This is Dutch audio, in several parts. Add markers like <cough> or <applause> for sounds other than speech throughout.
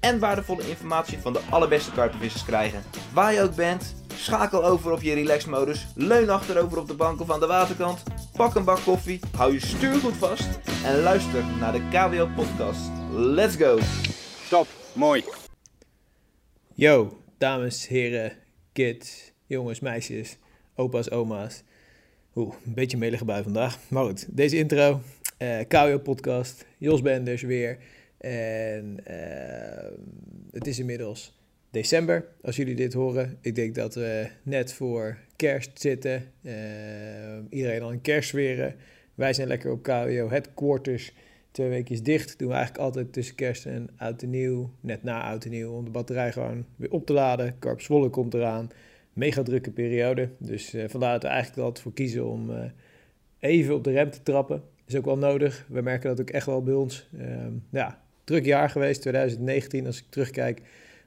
en waardevolle informatie van de allerbeste karpenvissers krijgen. Waar je ook bent, schakel over op je relaxmodus, leun achterover op de bank of aan de waterkant, pak een bak koffie, hou je stuur goed vast en luister naar de KWO podcast. Let's go! Top, mooi. Yo, dames, heren, kids, jongens, meisjes, opa's, oma's. Oeh, een beetje melige bui vandaag. Maar goed, deze intro, eh KWO podcast, Jos Benders weer. En eh, het is inmiddels december, als jullie dit horen. Ik denk dat we net voor kerst zitten. Eh, iedereen al in kerstsferen. Wij zijn lekker op KWO headquarters. Twee weken dicht. Doen we eigenlijk altijd tussen kerst en oud en nieuw. Net na oud en nieuw. Om de batterij gewoon weer op te laden. Karp Zwolle komt eraan. Mega drukke periode. Dus eh, vandaar dat we eigenlijk altijd voor kiezen om eh, even op de rem te trappen. Is ook wel nodig. We merken dat ook echt wel bij ons. Ehm, ja, druk jaar geweest, 2019. Als ik terugkijk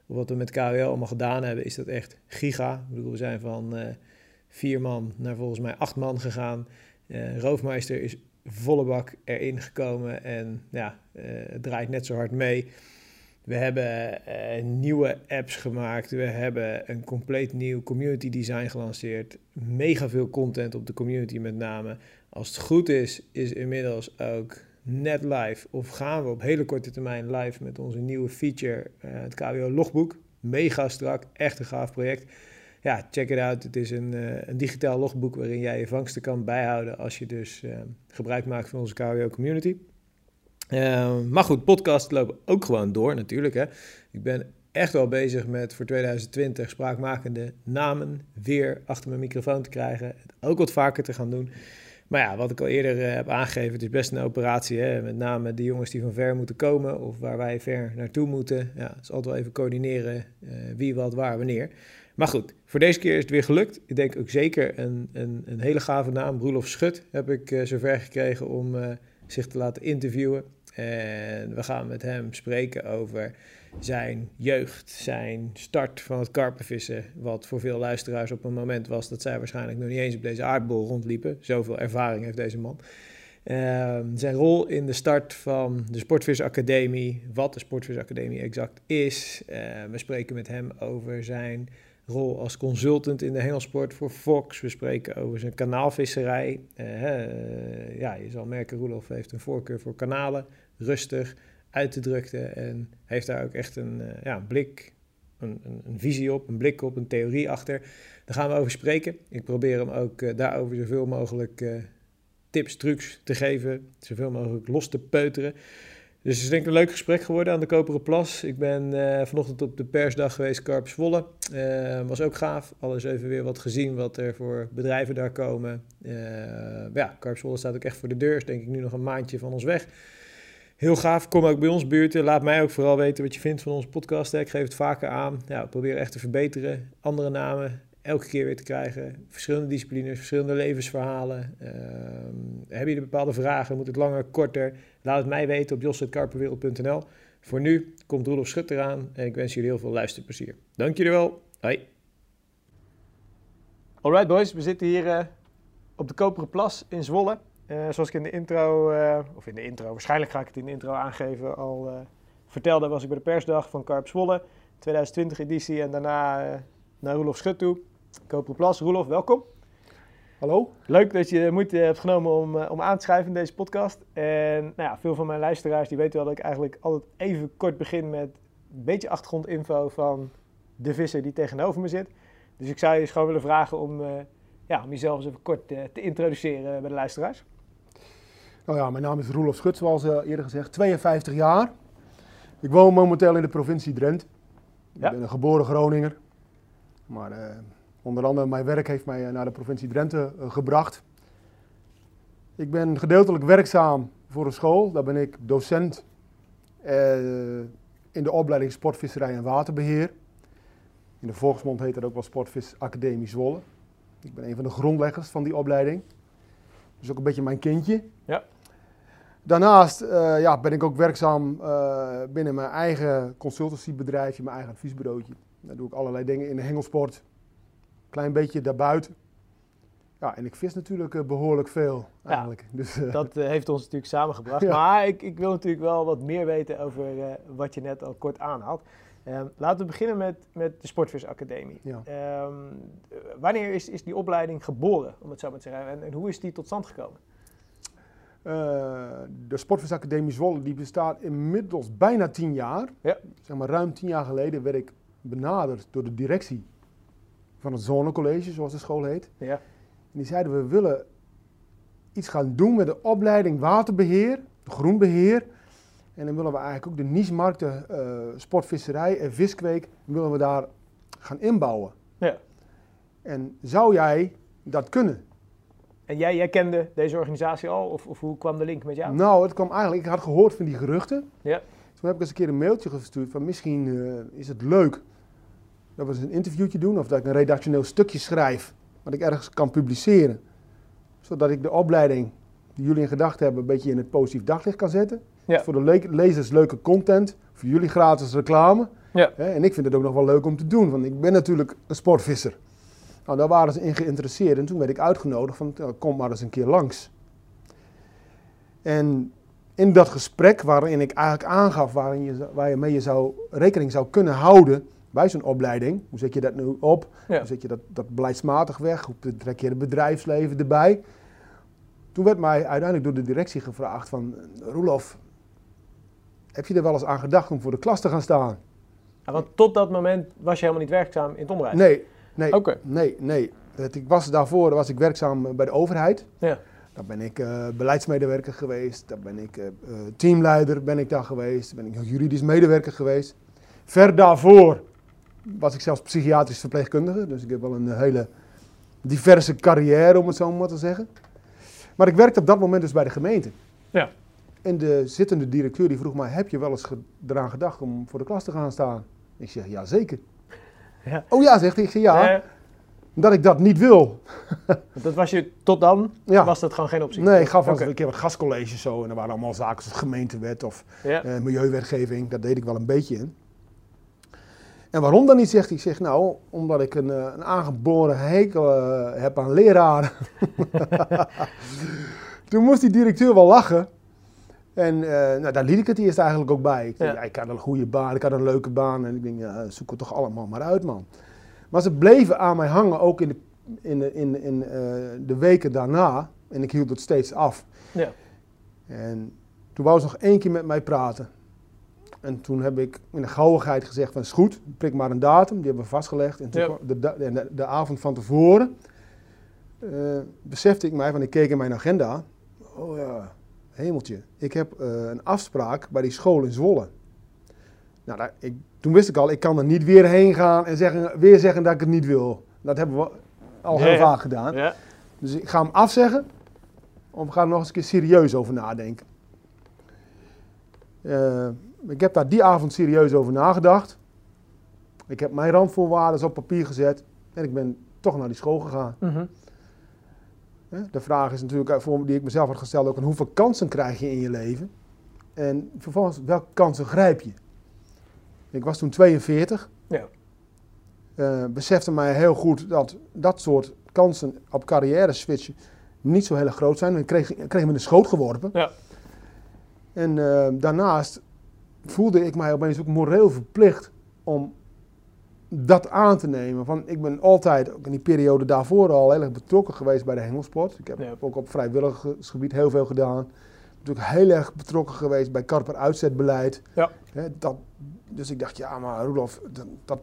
op wat we met KWL allemaal gedaan hebben, is dat echt giga. Ik bedoel, we zijn van eh, vier man naar volgens mij acht man gegaan. Eh, Roofmeister is volle bak erin gekomen en ja, eh, het draait net zo hard mee. We hebben nieuwe apps gemaakt. We hebben een compleet nieuw community design gelanceerd. Mega veel content op de community met name. Als het goed is, is inmiddels ook net live. Of gaan we op hele korte termijn live met onze nieuwe feature, eh, het KWO logboek. Mega strak, echt een gaaf project. Ja, check it out. Het is een, eh, een digitaal logboek waarin jij je vangsten kan bijhouden als je dus eh, gebruik maakt van onze KWO community. Maar goed, podcasts lopen ook gewoon door natuurlijk. Hè. Ik ben echt wel bezig met voor 2020 spraakmakende namen weer achter mijn microfoon te krijgen. Ook wat vaker te gaan doen. Maar ja, wat ik al eerder uh, heb aangegeven, het is best een operatie. Hè? Met name de jongens die van ver moeten komen of waar wij ver naartoe moeten. Ja, het is altijd wel even coördineren uh, wie, wat, waar, wanneer. Maar goed, voor deze keer is het weer gelukt. Ik denk ook zeker een, een, een hele gave naam. Roelof Schut heb ik uh, zover gekregen om zich te laten interviewen. En we gaan met hem spreken over zijn jeugd, zijn start van het karpenvissen. Wat voor veel luisteraars op een moment was dat zij waarschijnlijk nog niet eens op deze aardbol rondliepen. Zoveel ervaring heeft deze man. Uh, zijn rol in de start van de Sportvisacademie, wat de Sportvisacademie exact is. Uh, we spreken met hem over zijn rol als consultant in de hengelsport voor Fox. We spreken over zijn kanaalvisserij. Uh, ja, je zal merken, Roelof heeft een voorkeur voor kanalen. Rustig, uit de drukte en heeft daar ook echt een uh, ja, blik, een, een, een, visie op, een blik op, een theorie achter. Daar gaan we over spreken. Ik probeer hem ook uh, daarover zoveel mogelijk uh, tips, trucs te geven, zoveel mogelijk los te peuteren. Dus het is denk ik een leuk gesprek geworden aan de Koperen Plas. Ik ben vanochtend op de persdag geweest, Karp Zwolle. Was ook gaaf. Alles even weer wat gezien wat er voor bedrijven daar komen. Uh, ja, Karp Zwolle staat ook echt voor de deur. Is denk ik nu nog een maandje van ons weg. Heel gaaf. Kom ook bij ons buurten. Laat mij ook vooral weten wat je vindt van onze podcast. Ik geef het vaker aan. Ja, probeer echt te verbeteren. Andere namen elke keer weer te krijgen. Verschillende disciplines, verschillende levensverhalen. Uh, heb je bepaalde vragen? Moet het langer, korter? Laat het mij weten op jos.karpenwereld.nl. Voor nu komt Roelof Schut eraan en ik wens jullie heel veel luisterplezier. Dank jullie wel. Hoi. Alright boys, we zitten hier uh, op de Koperen Plas in Zwolle. Uh, zoals ik in de intro, uh, of in de intro, waarschijnlijk ga ik het in de intro aangeven, al uh, vertelde, was ik bij de persdag van Karp Zwolle, 2020 editie en daarna naar Roelof Schut toe. Koperen Plas. Roelof, welkom. Hallo. Leuk dat je de moeite hebt genomen om, om aan te schrijven in deze podcast. En nou ja, veel van mijn luisteraars die weten wel dat ik eigenlijk altijd even kort begin met een beetje achtergrondinfo van de visser die tegenover me zit. Dus ik zou je eens gewoon willen vragen om, ja, om jezelf eens even kort te introduceren bij de luisteraars. Nou ja, mijn naam is Roelof Schut, zoals uh, eerder gezegd, 52 jaar. Ik woon momenteel in de provincie Drenthe. Ja. Ik ben een geboren Groninger. Maar uh, onder andere mijn werk heeft mij uh, naar de provincie Drenthe gebracht. Ik ben gedeeltelijk werkzaam voor een school. Daar ben ik docent in de opleiding Sportvisserij en Waterbeheer. In de volksmond heet dat ook wel Sportvis Academie Zwolle. Ik ben een van de grondleggers van die opleiding. Dus ook een beetje mijn kindje. Ja. Daarnaast eh, ja, ben ik ook werkzaam eh, binnen mijn eigen consultancybedrijfje, mijn eigen adviesbureautje. Daar doe ik allerlei dingen in de hengelsport. Klein beetje daarbuiten. Ja, en ik vis natuurlijk eh, behoorlijk veel eigenlijk. <laughs> Dus, eh, Dat heeft ons natuurlijk samengebracht. <laughs> Ja. Maar ik, ik wil natuurlijk wel wat meer weten over wat je net al kort aanhaalt. Ehm, laten we beginnen met, met de Sportvisacademie. ja. Ehm, eh, wanneer is, is die opleiding geboren, om het zo maar te zeggen? En, en hoe is die tot stand gekomen? Eh, de Sportvisacademie Zwolle die bestaat inmiddels bijna tien jaar. Ja. Zeg maar ruim tien jaar geleden werd ik benaderd door de directie van het Zonnecollege, zoals de school heet. Ja. En die zeiden we willen iets gaan doen met de opleiding waterbeheer, groenbeheer. En dan willen we eigenlijk ook de niche-markten eh, sportvisserij en viskweek willen we daar gaan inbouwen. Ja. En zou jij dat kunnen? En jij, jij kende deze organisatie al? Of, of hoe kwam de link met jou? Nou, het kwam eigenlijk, ik had gehoord van die geruchten. Ja. Toen heb ik eens een keer een mailtje gestuurd van misschien eh, is het leuk dat we eens een interviewtje doen of dat ik een redactioneel stukje schrijf wat ik ergens kan publiceren. Zodat ik de opleiding die jullie in gedachten hebben een beetje in het positief daglicht kan zetten. Ja. Voor de le- lezers leuke content, voor jullie gratis reclame. Ja. En ik vind het ook nog wel leuk om te doen, want ik ben natuurlijk een sportvisser. Nou, daar waren ze in geïnteresseerd en toen werd ik uitgenodigd van "Nou, kom maar eens een keer langs. En in dat gesprek waarin ik eigenlijk aangaf waarin je, waar je mee je zou, rekening zou kunnen houden bij zo'n opleiding. Hoe zet je dat nu op? Ja. Hoe zet je dat, dat beleidsmatig weg? Hoe trek je het bedrijfsleven erbij? Toen werd mij uiteindelijk door de directie gevraagd van... Roelof, heb je er wel eens aan gedacht om voor de klas te gaan staan? Ja, want tot dat moment was je helemaal niet werkzaam in het onderwijs? Nee, nee, nee, nee. Ik was daarvoor was ik werkzaam bij de overheid. Ja. Daar ben ik eh, beleidsmedewerker geweest, daar ben ik eh, eh, teamleider ben ik daar geweest, daar ben ik juridisch medewerker geweest. Ver daarvoor was ik zelfs psychiatrisch verpleegkundige, dus ik heb wel een hele diverse carrière om het zo maar te zeggen. Maar ik werkte op dat moment dus bij de gemeente. Ja. En de zittende directeur die vroeg mij, heb je wel eens eraan gedacht om voor de klas te gaan staan? Ik zeg, ja zeker. Ja. Oh ja, zegt hij. Ik zeg, ja, dat ik dat niet wil. dat was je tot dan, Ja. was dat gewoon geen optie? Nee, ik gaf Oké. een keer wat gastcolleges zo. En er waren allemaal zaken zoals gemeentewet of Ja. eh, milieuwetgeving. Daar deed ik wel een beetje in. En waarom dan niet, zegt hij. Ik zeg, nou, omdat ik een, eh, een aangeboren hekel eh, heb aan leraren. <laughs> Toen moest die directeur wel lachen. En eh, nou, daar liet ik het eerst eigenlijk ook bij. Ik, Ja. ja, ik had een goede baan, ik had een leuke baan. En ik denk, ja, zoek het toch allemaal maar uit, man. Maar ze bleven aan mij hangen, ook in de, in de, in, in, eh, de weken daarna. En ik hield het steeds af. Ja. En toen wou ze nog één keer met mij praten. En toen heb ik in de gauwigheid gezegd van is goed, prik maar een datum. Die hebben we vastgelegd. En toen Ja. de, de avond van tevoren eh, besefte ik mij, van ik keek in mijn agenda. Oh ja, hemeltje. Ik heb eh, een afspraak bij die school in Zwolle. Nou, daar, ik, toen wist ik al, ik kan er niet weer heen gaan en zeggen, weer zeggen dat ik het niet wil. Dat hebben we al heel ja. vaak gedaan. Ja. Dus ik ga hem afzeggen. Of we gaan er nog eens een keer serieus over nadenken. Eh, ik heb daar die avond serieus over nagedacht. Ik heb mijn randvoorwaarden op papier gezet. En ik ben toch naar die school gegaan. Hè, De vraag is natuurlijk, eh, voor, die ik mezelf had gesteld, ook hoeveel kansen krijg je in je leven? En vervolgens, welke kansen grijp je? Ik was toen 42. Ja. Eh, besefte mij heel goed dat dat soort kansen op carrière switchen niet zo heel groot zijn. Ik kreeg, kreeg me in de schoot geworpen. Ja. En eh, daarnaast voelde ik mij opeens ook moreel verplicht om dat aan te nemen. Van, ik ben altijd, ook in die periode daarvoor al, heel erg betrokken geweest bij de hengelsport. Ik heb Ja. ook op vrijwilligersgebied heel veel gedaan. Natuurlijk heel erg betrokken geweest bij karper uitzetbeleid. Ja. Dat, dus ik dacht, ja maar Roelof, dat, dat,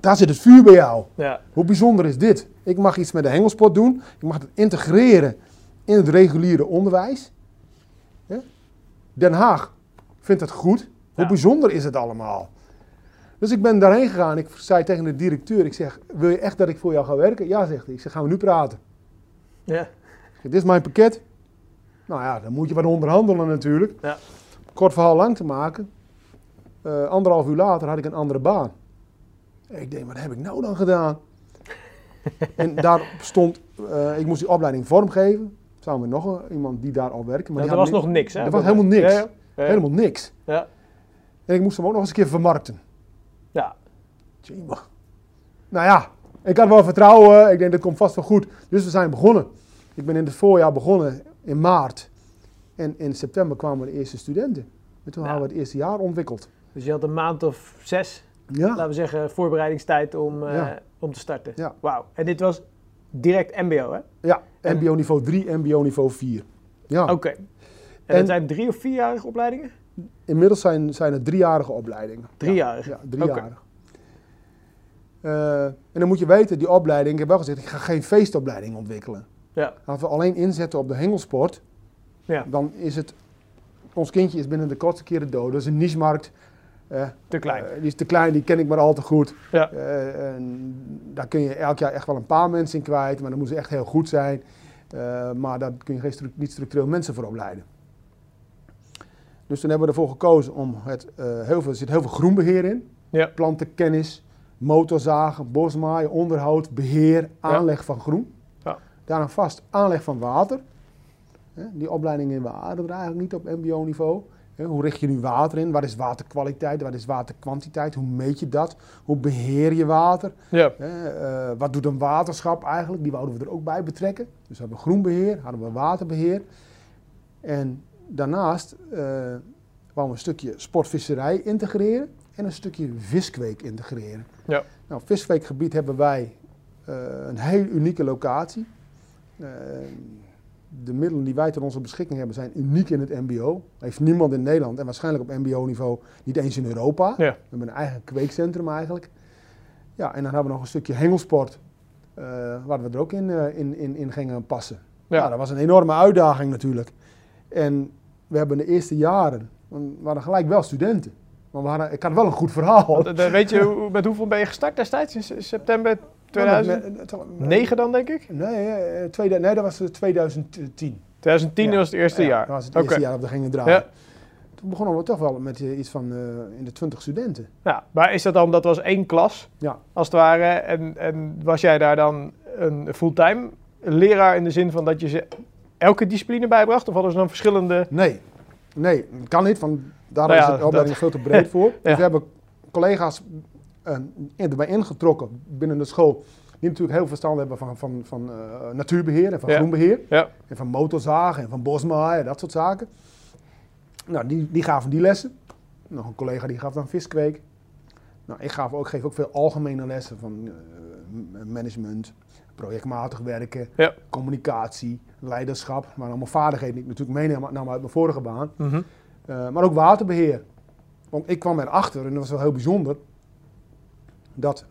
daar zit het vuur bij jou. Ja. Hoe bijzonder is dit? Ik mag iets met de hengelsport doen. Ik mag het integreren in het reguliere onderwijs. Den Haag vindt het goed. Hoe bijzonder is het allemaal? Dus ik ben daarheen gegaan. Ik zei tegen de directeur, ik zeg, wil je echt dat ik voor jou ga werken? Ja, zegt hij. Ik zeg, gaan we nu praten? Ja. Zeg, dit is mijn pakket. Nou ja, dan moet je wat onderhandelen natuurlijk. Ja. Kort verhaal lang te maken. eh, anderhalf uur later had ik een andere baan. Ik denk, wat heb ik nou dan gedaan? <laughs> en daar stond, eh, ik moest die opleiding vormgeven. Samen met nog een- iemand die daar al werkte. Maar Ja, er was nog niks, hè? Er was helemaal niks. Ja. Helemaal niks. Ja. En ik moest hem ook nog eens een keer vermarkten. Ja. Tjemig. Nou ja, ik had wel vertrouwen. Ik denk dat komt vast wel goed. Dus we zijn begonnen. Ik ben in het voorjaar begonnen in maart. En in september kwamen de eerste studenten. En toen Ja. hebben we het eerste jaar ontwikkeld. Dus je had een maand of zes, Ja, laten we zeggen, voorbereidingstijd om, eh, om te starten. Ja. Wauw. En dit was direct MBO, hè? ja. MBO niveau 3, MBO niveau 4. Ja, Oké. En, En- dat zijn drie of vierjarige opleidingen? Inmiddels zijn, zijn het driejarige opleidingen. Driejarige. Ja, ja driejarig. Eh, en dan moet je weten, die opleiding, ik heb wel gezegd, ik ga geen feestopleiding ontwikkelen. Ja. Als we alleen inzetten op de hengelsport, Ja. dan is het, ons kindje is binnen de kortste keren dood. Dat is een niche-markt. eh, Te klein. eh, die is te klein, die ken ik maar al te goed. Ja. En daar kun je elk jaar echt wel een paar mensen in kwijt, maar dan moeten ze echt heel goed zijn. Maar daar kun je geen stru- niet structureel mensen voor opleiden. Dus toen hebben we ervoor gekozen om het, eh, heel veel, er zit heel veel groenbeheer in. Ja. Plantenkennis, motorzagen, bosmaaien, onderhoud, beheer, aanleg van groen. Ja. Daaraan vast aanleg van water. Die opleiding in water hadden we eigenlijk niet op mbo-niveau. Hoe richt je nu water in? Wat is waterkwaliteit? Wat is waterkwantiteit? Hoe meet je dat? Hoe beheer je water? Ja. Eh, wat doet een waterschap eigenlijk? Die wouden we er ook bij betrekken. Dus we hebben groenbeheer, hadden we waterbeheer. En daarnaast eh wouden we een stukje sportvisserij integreren en een stukje viskweek integreren. Ja. Nou, viskweekgebied hebben wij eh, een heel unieke locatie. Eh, de middelen die wij tot onze beschikking hebben zijn uniek in het MBO. Heeft niemand in Nederland en waarschijnlijk op MBO-niveau niet eens in Europa. Ja. We hebben een eigen kweekcentrum eigenlijk. Ja, en dan hebben we nog een stukje hengelsport, waar we er ook in, in, in, in gingen passen. Ja. Ja. dat was een enorme uitdaging natuurlijk. En we hebben de eerste jaren, we hadden gelijk wel studenten. Maar we hadden, ik had wel een goed verhaal. Eh, weet je met hoeveel ben je gestart destijds? In september 2009 Met- dan, denk ik? Nee, eh, tweede, nee, dat was eh, 2010. 2010 Ja. was het eerste Ja, jaar. Dat was het eerste jaar dat we gingen draaien. Ja. Toen begonnen we toch wel met eh, iets van eh, in de 20 studenten. Ja, maar is dat dan, dat was één klas, Ja. als het ware. En, en was jij daar dan een fulltime leraar in de zin van dat je ze elke discipline bijbracht? Of hadden ze dan verschillende... Nee, nee, kan niet, want daar Nou is de opleiding veel te breed voor. <laughs> Ja. Dus we hebben collega's eh, erbij ingetrokken binnen de school, die natuurlijk heel veel verstand hebben van, van, van eh, natuurbeheer en van Ja. groenbeheer. En van motorzagen en van bosmaaien, dat soort zaken. Nou, die, die gaven die lessen. Nog een collega die gaf dan viskweek. Nou, ik gaf ook, geef ook veel algemene lessen van eh, management, projectmatig werken, Ja. communicatie, leiderschap. Maar allemaal vaardigheden die ik natuurlijk meenam nam uit mijn vorige baan. Mhm. Eh, maar ook waterbeheer. Want ik kwam erachter, en dat was wel heel bijzonder, dat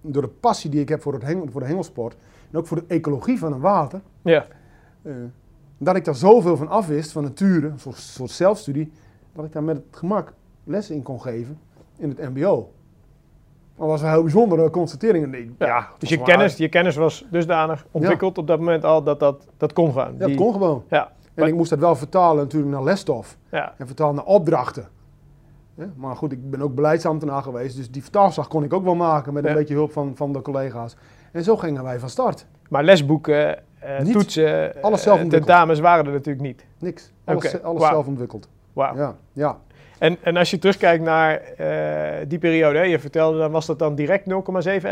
door de passie die ik heb voor, het hengel, voor de hengelsport en ook voor de ecologie van een water, Ja. eh, dat ik daar zoveel van afwist, van nature, een soort, soort zelfstudie, dat ik daar met het gemak lessen in kon geven in het mbo. Dat was een heel bijzondere constatering. Ja, ja, Dus je kennis, je kennis was dusdanig ontwikkeld op dat moment al dat dat, dat kon gaan. Ja, dat kon gewoon. Ja. En Maar- ik moest dat wel vertalen natuurlijk naar lesstof. Ja. En vertalen naar opdrachten. Ja, maar goed, ik ben ook beleidsambtenaar geweest, dus die vertaalslag kon ik ook wel maken met een Ja. beetje hulp van, van de collega's. En zo gingen wij van start. Maar lesboeken, eh, Niet. toetsen, Alles eh, zelf ontwikkeld. tentamens waren er natuurlijk niet. Niks. Alles, alles wauw. zelf ontwikkeld. Wauw. Ja, ja. En, en als je terugkijkt naar eh, die periode, hè, je vertelde dan, was dat dan direct 0,7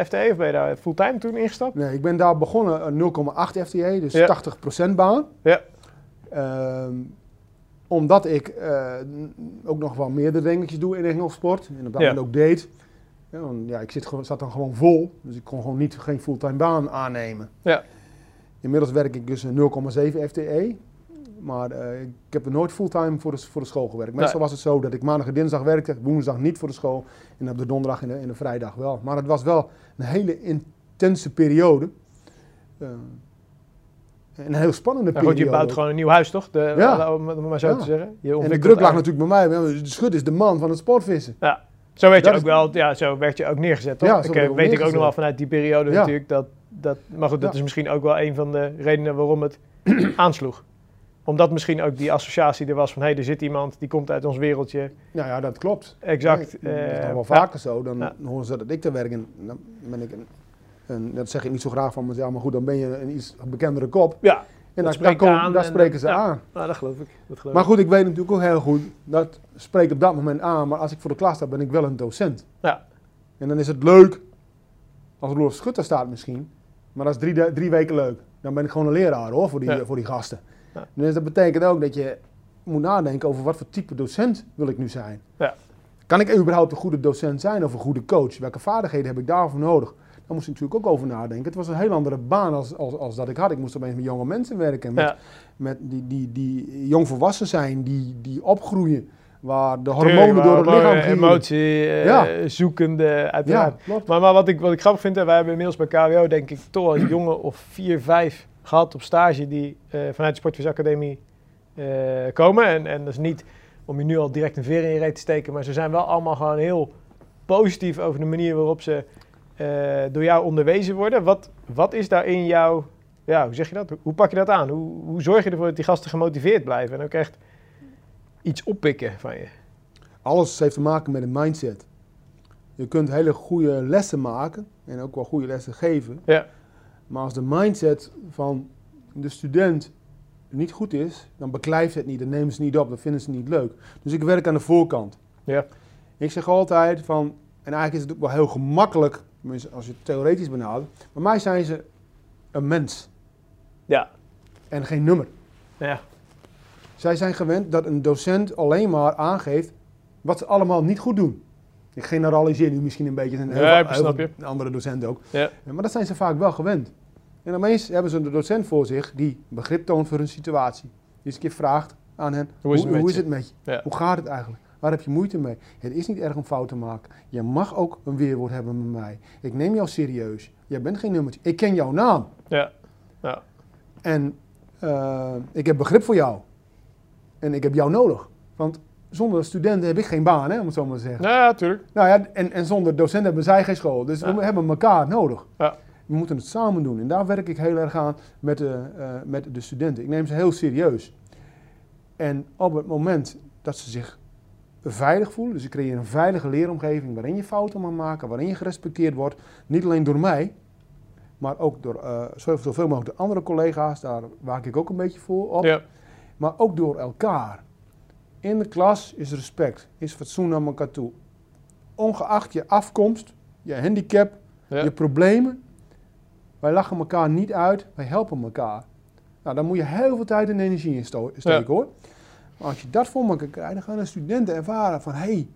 FTE of ben je daar fulltime toen ingestapt? Nee, ik ben daar begonnen eh, 0,8 FTE, dus Ja. 80% baan. Ja. Ehm, omdat ik eh, ook nog wel meerdere dingetjes doe in de hengelsport. En op dat Ja. moment ook deed. Ja, want ja, ik zit, zat dan gewoon vol. Dus ik kon gewoon niet, geen fulltime baan aannemen. Ja. Inmiddels werk ik dus een 0,7 FTE. Maar eh, ik heb er nooit fulltime voor de, voor de school gewerkt. Meestal Nee. was het zo dat ik maandag en dinsdag werkte, woensdag niet voor de school. En op de donderdag en de, en de vrijdag wel. Maar het was wel een hele intense periode. Eh, een heel spannende Nou goed, periode. je bouwt gewoon een nieuw huis, toch? De, Ja. Om het maar zo Ja. te zeggen. Je en de druk lag natuurlijk bij mij. De schut is de man van het sportvissen. Zo werd je ook wel, ja, zo werd je ook neergezet, toch? Ja, ik, eh, ik ook weet ik ook nog wel vanuit die periode Ja. natuurlijk dat, dat, maar goed, dat Ja. is misschien ook wel een van de redenen waarom het <clears throat> aansloeg. Omdat misschien ook die associatie er was van... hé, hey, er zit iemand, die komt uit ons wereldje. Nou ja, dat klopt. Exact. Dat is eh, nog wel ja. vaker zo. Dan horen ze dat ik te werken. Dan ben ik een, een, dat zeg ik niet zo graag van mezelf, maar goed, dan ben je een iets bekendere kop. Ja, En Dat daar, spreken ze ja. aan. nou, dat geloof ik. Dat geloof Maar goed, ik weet natuurlijk ook heel goed, dat spreekt op dat moment aan, maar als ik voor de klas sta, ben ik wel een docent. Ja. En dan is het leuk, als Rolf Schutter staat misschien, maar dat is drie, drie weken leuk. Dan ben ik gewoon een leraar hoor, voor die, Ja. voor die gasten. Ja. Dus dat betekent ook dat je moet nadenken over wat voor type docent wil ik nu zijn. Ja. Kan ik überhaupt een goede docent zijn of een goede coach? Welke vaardigheden heb ik daarvoor nodig? Daar moest ik natuurlijk ook over nadenken. Het was een heel andere baan als, als, als dat ik had. Ik moest opeens met jonge mensen werken. Met, Ja. met die, die, die jong volwassen zijn, die, die opgroeien. Waar de Tuurlijk, hormonen door het lichaam maar gieren. Emotie, eh, Ja. zoekende, uiteraard. Ja. Maar, maar wat, ik, wat ik grappig vind, en wij hebben inmiddels bij KWO denk ik toch al een jongen of vier, vijf gehad op stage die eh, vanuit de Sportvisacademie eh komen. En, en dat is niet om je nu al direct een veer in je reet te steken, maar ze zijn wel allemaal gewoon heel positief over de manier waarop ze eh, door jou onderwezen worden. Wat, wat is daar in jou, ja, hoe zeg je dat? Hoe, hoe pak je dat aan? Hoe, hoe zorg je ervoor dat die gasten gemotiveerd blijven en ook echt iets oppikken van je? Alles heeft te maken met een mindset. Je kunt hele goede lessen maken en ook wel goede lessen geven. Ja. Maar als de mindset van de student niet goed is, dan beklijft het niet, dan nemen ze het niet op, dan vinden ze het niet leuk. Dus ik werk aan de voorkant. Ja. Ik zeg altijd van, en eigenlijk is het ook wel heel gemakkelijk, als je het theoretisch benadert, bij mij zijn ze een mens Ja. en geen nummer. Ja. Zij zijn gewend dat een docent alleen maar aangeeft wat ze allemaal niet goed doen. Ik generaliseer nu misschien een beetje, en heel Ja, heel andere docenten ook. Ja, Maar dat zijn ze vaak wel gewend. En opeens hebben ze een docent voor zich die begrip toont voor hun situatie. Die eens een keer vraagt aan hen, Hoe is het met hoe je? is het met je? Ja. Hoe gaat het eigenlijk? Waar heb je moeite mee? Het is niet erg om fout te maken. Je mag ook een weerwoord hebben met mij. Ik neem jou serieus. Jij bent geen nummertje. Ik ken jouw naam. Ja. En eh, ik heb begrip voor jou. En ik heb jou nodig. Want zonder studenten heb ik geen baan, hè, om het zo maar te zeggen. Ja, natuurlijk. Nou ja, en, en zonder docenten hebben zij geen school. Dus Ja. we hebben elkaar nodig. Ja. We moeten het samen doen. En daar werk ik heel erg aan met de, eh, met de studenten. Ik neem ze heel serieus. En op het moment dat ze zich veilig voelen, dus ik creëer een veilige leeromgeving waarin je fouten mag maken, waarin je gerespecteerd wordt, niet alleen door mij, maar ook door eh, zoveel zoveel mogelijk de andere collega's, daar waak ik ook een beetje voor op, Ja. maar ook door elkaar. In de klas is respect, is fatsoen naar elkaar toe. Ongeacht je afkomst, je handicap, Ja. je problemen, wij lachen elkaar niet uit, wij helpen elkaar. Nou, daar moet je heel veel tijd en energie in steken Ja. hoor. Maar als je dat voor elkaar krijgt, dan gaan de studenten ervaren van hé, hey,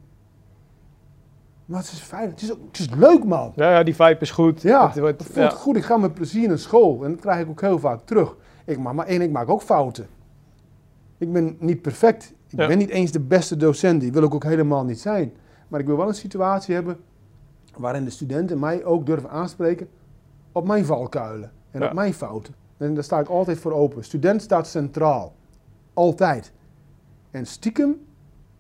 maar het is veilig, het is, ook- het is leuk man. Ja, ja, die vibe is goed. Ja, Het wordt- het voelt ja. goed. Ik ga met plezier naar school en dat krijg ik ook heel vaak terug. Ik maak, maar één, ik maak ook fouten. Ik ben niet perfect. Ik Ja. ben niet eens de beste docent. Die wil ik ook helemaal niet zijn. Maar ik wil wel een situatie hebben waarin de studenten mij ook durven aanspreken op mijn valkuilen en Ja. op mijn fouten. En daar sta ik altijd voor open. Student staat centraal. Altijd. En stiekem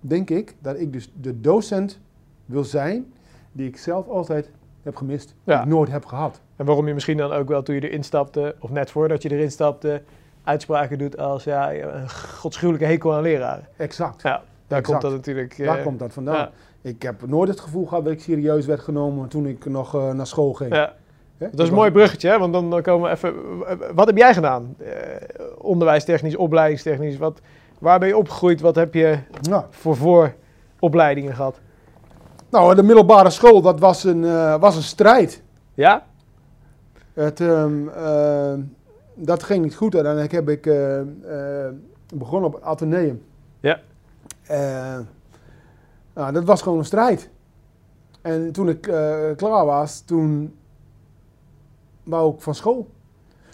denk ik dat ik dus de docent wil zijn die ik zelf altijd heb gemist. Die ik nooit heb gehad. En waarom je misschien dan ook wel toen je erin stapte, of net voordat je erin stapte, uitspraken doet als ja, een godschuwelijke hekel aan leraren. Exact. Ja, daar Exact. komt dat natuurlijk. eh, Daar komt dat vandaan. ja. Ik heb nooit het gevoel gehad dat ik serieus werd genomen toen ik nog eh, naar school ging. Ja. Dat is een mooi bruggetje, hè? want dan, dan komen we even. Wat heb jij gedaan? Eh, onderwijstechnisch, opleidingstechnisch. Wat, waar ben je opgegroeid? Wat heb je Nou, voor vooropleidingen gehad? nou, de middelbare school, dat was een, eh, was een strijd. Ja? Het, ehm, eh, dat ging niet goed. Uiteindelijk heb ik eh, eh, begonnen op het ateneum. Ja. Nou, dat was gewoon een strijd. En toen ik klaar was, toen wou ik van school.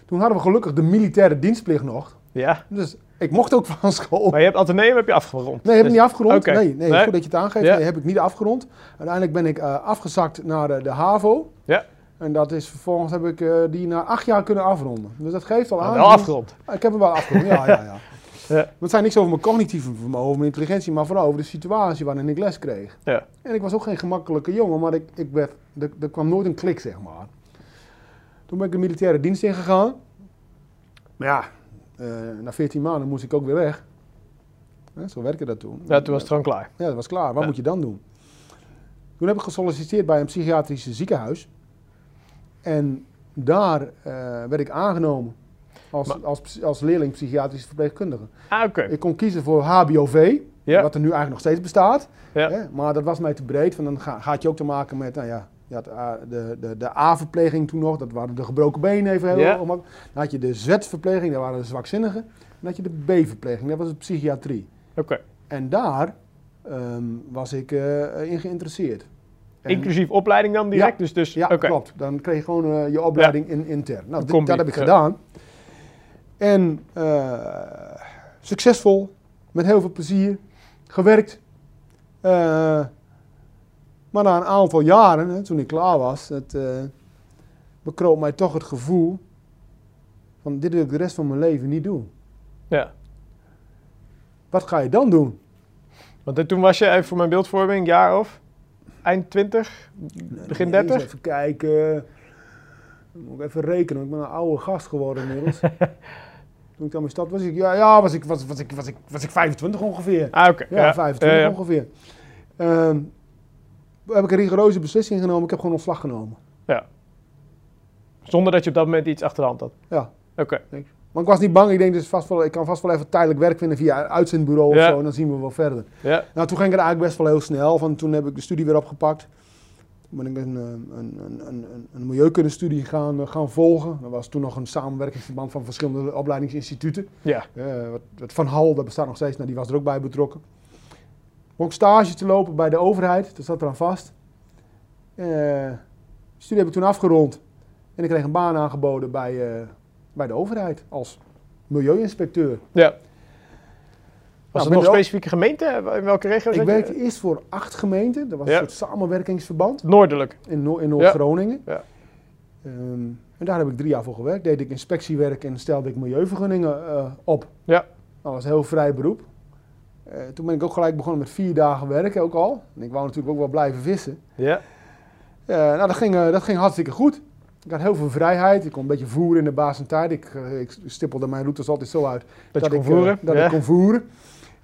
Toen hadden we gelukkig de militaire dienstplicht nog. Ja. Dus ik mocht ook van school. Maar je hebt Atheneum heb je afgerond. Nee, heb ik Dus- niet afgerond. Oké. Nee, nee, Nee. goed dat je het aangeeft. Ja. Nee, heb ik niet afgerond. Uiteindelijk ben ik eh, afgezakt naar de, de HAVO. Ja. En dat is vervolgens heb ik eh, die na acht jaar kunnen afronden. Dus dat geeft al Maar aan. wel afgerond. Ik heb hem wel afgerond, ja, ja, <laughs> ja. Ja. Maar het zijn niks over mijn cognitieve vermogen, over mijn intelligentie, maar vooral over de situatie waarin ik les kreeg. Ja. En ik was ook geen gemakkelijke jongen, maar ik, ik werd, er, er kwam nooit een klik, zeg maar. Toen ben ik de militaire dienst ingegaan. Maar ja, eh, na 14 maanden moest ik ook weer weg. Hè, zo werkte dat toen. Ja, toen was het gewoon klaar. Ja, dat was klaar. Wat Ja. moet je dan doen? Toen heb ik gesolliciteerd bij een psychiatrisch ziekenhuis. En daar eh, werd ik aangenomen als, Maar- als, als leerling psychiatrische verpleegkundige. Ah, oké. Ik kon kiezen voor HBOV, Ja. wat er nu eigenlijk nog steeds bestaat. Ja. Hè? Maar dat was mij te breed, want dan ga, gaat je ook te maken met, nou ja, je had A- de, de, de A-verpleging toen nog, dat waren de gebroken benen even heel Ja. gemakkelijk. Dan had je de Z-verpleging, dat waren de zwakzinnigen. Dan had je de B-verpleging, dat was de psychiatrie. Oké. En daar ehm, was ik eh, in geïnteresseerd. En- Inclusief opleiding dan direct? Dus, dus, ja, klopt. Dan kreeg je gewoon eh, je opleiding in, intern. Nou, dit- dat heb ik ja. gedaan. En eh, succesvol, met heel veel plezier, gewerkt. Maar na een aantal jaren, hè, toen ik klaar was, het, eh, bekroop mij toch het gevoel van dit wil ik de rest van mijn leven niet doen. Ja. Wat ga je dan doen? Want eh, toen was je, even voor mijn beeldvorming, jaar of eind 20, begin Nee, eens 30? Even kijken. Moet ik even rekenen, want ik ben een oude gast geworden inmiddels. <laughs> Toen ik dan mijn stad was, ik, ja, ja was, ik, was, was, ik, was, ik, was ik 25 ongeveer. Ah, oké. Ja, 25 Ja, ja. ongeveer. Ehm, heb ik een rigoureuze beslissing genomen. Ik heb gewoon ontslag genomen. Zonder dat je op dat moment iets achter de hand had? Ja. Oké. Maar ik was niet bang. Ik denk, dus vast wel, ik kan vast wel even tijdelijk werk vinden via een uitzendbureau Ja. of zo. En dan zien we wel verder. Ja. Nou, toen ging het eigenlijk best wel heel snel. Van toen heb ik de studie weer opgepakt. Toen ben ik een, eh, een, een, een, een, milieukundestudie gaan, eh, gaan volgen. Dat was toen nog een samenwerkingsverband van verschillende opleidingsinstituten. Ja. Eh, wat, wat Van Hal, dat bestaat nog steeds, nou, die was er ook bij betrokken. Om ook stage te lopen bij de overheid, dat zat eraan vast. De studie heb ik toen afgerond. En ik kreeg een baan aangeboden bij, eh, bij de overheid als milieuinspecteur. ja. Was Nou, het nog specifieke gemeente? In welke regio Ik werkte eerst voor acht gemeenten. Dat was Ja. een soort samenwerkingsverband Noordelijk. in, in Noord-Groningen. Ja. Ehm, en daar heb ik drie jaar voor gewerkt. Deed ik inspectiewerk en stelde ik milieuvergunningen eh, op. Ja. Dat was een heel vrij beroep. Eh, toen ben ik ook gelijk begonnen met vier dagen werken ook al. En ik wou natuurlijk ook wel blijven vissen. Ja. Eh, nou, dat ging, eh, dat ging hartstikke goed. Ik had heel veel vrijheid. Ik kon een beetje voeren in de baas en tijd. Ik, ik stippelde mijn routes altijd zo uit Dat, ik, voeren. dat ja. ik kon voeren.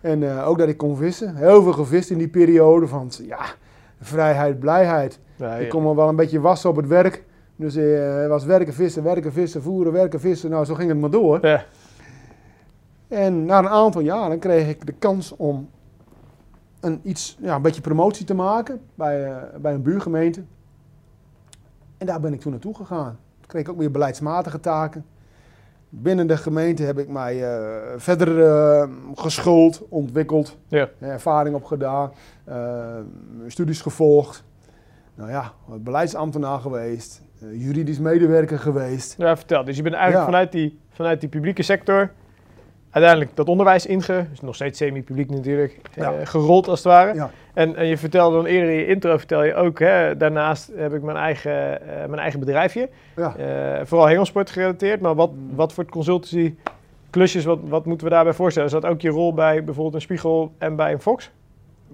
En ook dat ik kon vissen. Heel veel gevist in die periode van ja, vrijheid, blijheid. Ja, Ik kon me wel een beetje wassen op het werk. Dus was werken, vissen, werken, vissen, voeren, werken, vissen. Nou, zo ging het maar door. Ja. En na een aantal jaren kreeg ik de kans om een, iets, ja, een beetje promotie te maken bij, eh, bij een buurgemeente. En daar ben ik toen naartoe gegaan. Toen kreeg ik ook weer beleidsmatige taken. Binnen de gemeente heb ik mij eh, verder eh, geschoold, ontwikkeld, Ja. ervaring opgedaan, studies gevolgd. Nou ja, beleidsambtenaar geweest, juridisch medewerker geweest. Ja, vertel. Dus je bent eigenlijk Ja. vanuit, die, vanuit die publieke sector uiteindelijk dat onderwijs inge, dus nog steeds semi-publiek natuurlijk, Ja. eh, gerold als het ware. Ja. En, en je vertelde dan eerder in je intro, vertel je ook, hè, daarnaast heb ik mijn eigen, eh, mijn eigen bedrijfje. Ja. Eh, vooral hengelsport gerelateerd, maar wat, Mm. wat voor consultancy klusjes, wat, wat moeten we daarbij voorstellen? Is dat ook je rol bij bijvoorbeeld een Spiegel en bij een Fox?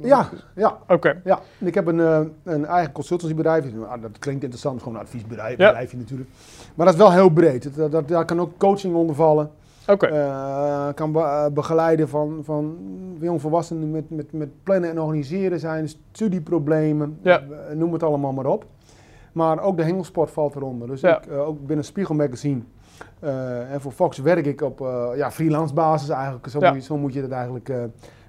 Ja, ja, Oké, ja. Ik heb een, een eigen consultancybedrijf. Nou, dat klinkt interessant, gewoon een adviesbedrijf Ja. bedrijfje natuurlijk. Maar dat is wel heel breed. Dat, dat, daar kan ook coaching onder vallen. Oké. Eh, kan be- eh, begeleiden van, van jongvolwassenen met, met, met plannen en organiseren zijn, studieproblemen, Ja. eh, noem het allemaal maar op. Maar ook de hengelsport valt eronder. Dus Ja. ik, ook binnen Spiegel Magazine en voor Fox werk ik op ja, freelance basis eigenlijk. Zo, Ja. moet je, zo moet je dat eigenlijk,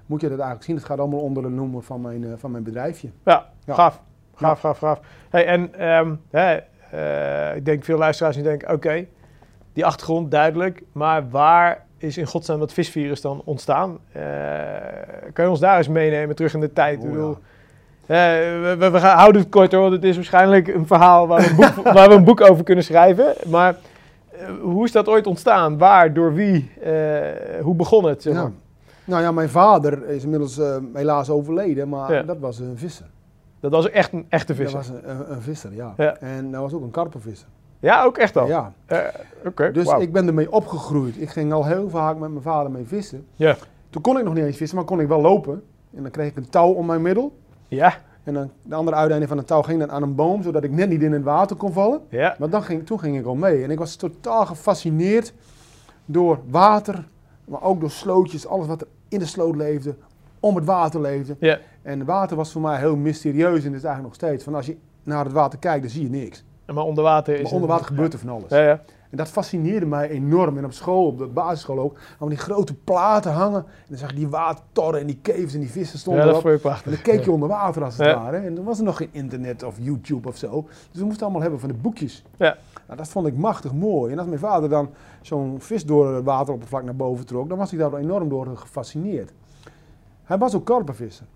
moet je dat eigenlijk zien. Het gaat allemaal onder de noemer van mijn, van mijn bedrijfje. Ja, Ja. gaaf. Gaaf, gaaf, gaaf. Hey, en ehm, eh, ik denk veel luisteraars die denken, oké, die achtergrond duidelijk, maar waar is in godsnaam dat visvirus dan ontstaan? Eh, kan je ons daar eens meenemen terug in de tijd? Eh, we, we, we gaan, houden het kort hoor, want het is waarschijnlijk een verhaal waar we een boek, <laughs> waar we een boek over kunnen schrijven. Maar eh, hoe is dat ooit ontstaan? Waar, door wie? Hoe begon het? Zeg maar? Ja. Nou ja, mijn vader is inmiddels helaas overleden, maar Ja. dat was een visser. Dat was echt een echte Dat visser. was een, een, een visser, ja. Ja. En dat was ook een karpenvisser. Ja, ook echt al? Ja. Oké, Dus ik ben ermee opgegroeid. Ik ging al heel vaak met mijn vader mee vissen. Ja. Toen kon ik nog niet eens vissen, maar kon ik wel lopen. En dan kreeg ik een touw om mijn middel. Ja, En dan de andere uiteinde van het touw ging dan aan een boom, zodat ik net niet in het water kon vallen. ja. Maar dan ging, toen ging ik al mee. En ik was totaal gefascineerd door water, maar ook door slootjes, alles wat er in de sloot leefde, om het water leefde. Ja. En water was voor mij heel mysterieus en dat is eigenlijk nog steeds. Van als je naar het water kijkt, dan zie je niks. Maar onder water is Maar onder water gebeurt er van alles. Ja, ja. En dat fascineerde mij enorm. En op school, op de basisschool ook, hadden die grote platen hangen. En dan zag je die watertorren en die caves en die vissen stonden ja dat erop. En dan keek je onder water als het Ja. ware. En dan was er nog geen internet of YouTube of zo. Dus we moesten allemaal hebben van de boekjes. Ja. Nou, dat vond ik machtig mooi. En als mijn vader dan zo'n vis door het wateroppervlak naar boven trok, dan was ik daar enorm door gefascineerd. Hij was ook karpenvisser.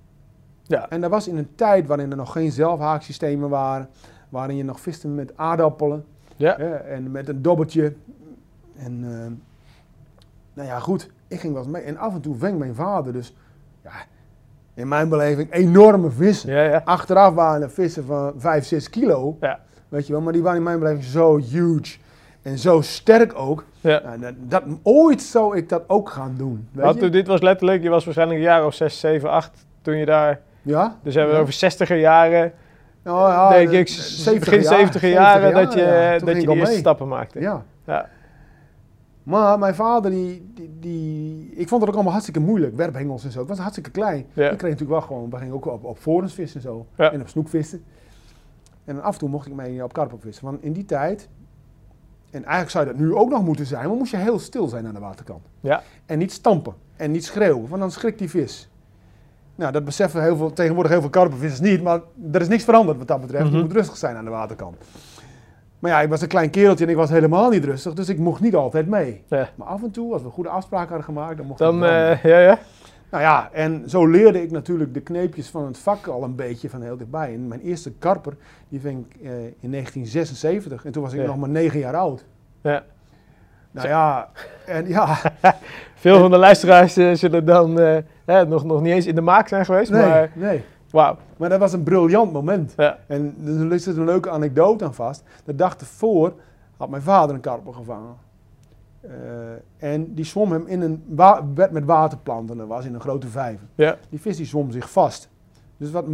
Ja. En dat was in een tijd waarin er nog geen zelfhaaksystemen waren. Waarin je nog viste met aardappelen. Ja. en met een dobbertje. En eh, nou ja, goed. Ik ging wel eens mee. En af en toe ving mijn vader dus, ja, in mijn beleving, enorme vissen. Ja, ja. Achteraf waren er vissen van 5, 6 kilo. Ja. Weet je wel, maar die waren in mijn beleving zo huge. En zo sterk ook. ja. Nou, dat, dat, ooit zou ik dat ook gaan doen. Weet je? toen- dit was letterlijk, je was waarschijnlijk een jaar of 6, 7, 8 toen je daar... Ja? Dus hebben we over 60er jaren, Nou, ja, denk ik, de s- 70 begin jaar, 70er jaren, dat je, ja. Toen dat je ik de eerste mee. stappen maakte. Ja. Ja. Maar mijn vader, die, die, die- ik vond het ook allemaal hartstikke moeilijk. Werphengels en zo. Het was hartstikke klein. Ja. Ik kreeg natuurlijk wel gewoon, we gingen ook op, op forens vissen en zo. Ja. En op snoekvissen. En dan af en toe mocht ik mee op karp op vissen. Want in die tijd, en eigenlijk zou dat nu ook nog moeten zijn, maar moest je heel stil zijn aan de waterkant. Ja. En niet stampen en niet schreeuwen, want dan schrikt die vis. Nou, dat beseffen heel veel, tegenwoordig heel veel karpenvissers niet, maar er is niks veranderd wat dat betreft. Mhm. Je moet rustig zijn aan de waterkant. Maar ja, ik was een klein kereltje en ik was helemaal niet rustig, dus ik mocht niet altijd mee. Ja. Maar af en toe, als we goede afspraken hadden gemaakt, dan mocht ik Dan, mee. eh, ja, ja. Nou ja, en zo leerde ik natuurlijk de kneepjes van het vak al een beetje van heel dichtbij. En mijn eerste karper, die ving ik eh, in 1976. En toen was ik Ja. nog maar negen jaar oud. ja. Nou ja, en ja, <laughs> Veel van de luisteraars eh, zullen dan hè, nog, nog niet eens in de maak zijn geweest, nee, maar nee. wauw. Maar dat was een briljant moment. Ja. En er zit een leuke anekdote aan vast. De dag ervoor had mijn vader een karper gevangen. Eh, en die zwom hem in een wa- bed met waterplanten. Dat was in een grote vijver. Ja. Die vis die zwom zich vast. Dus wat,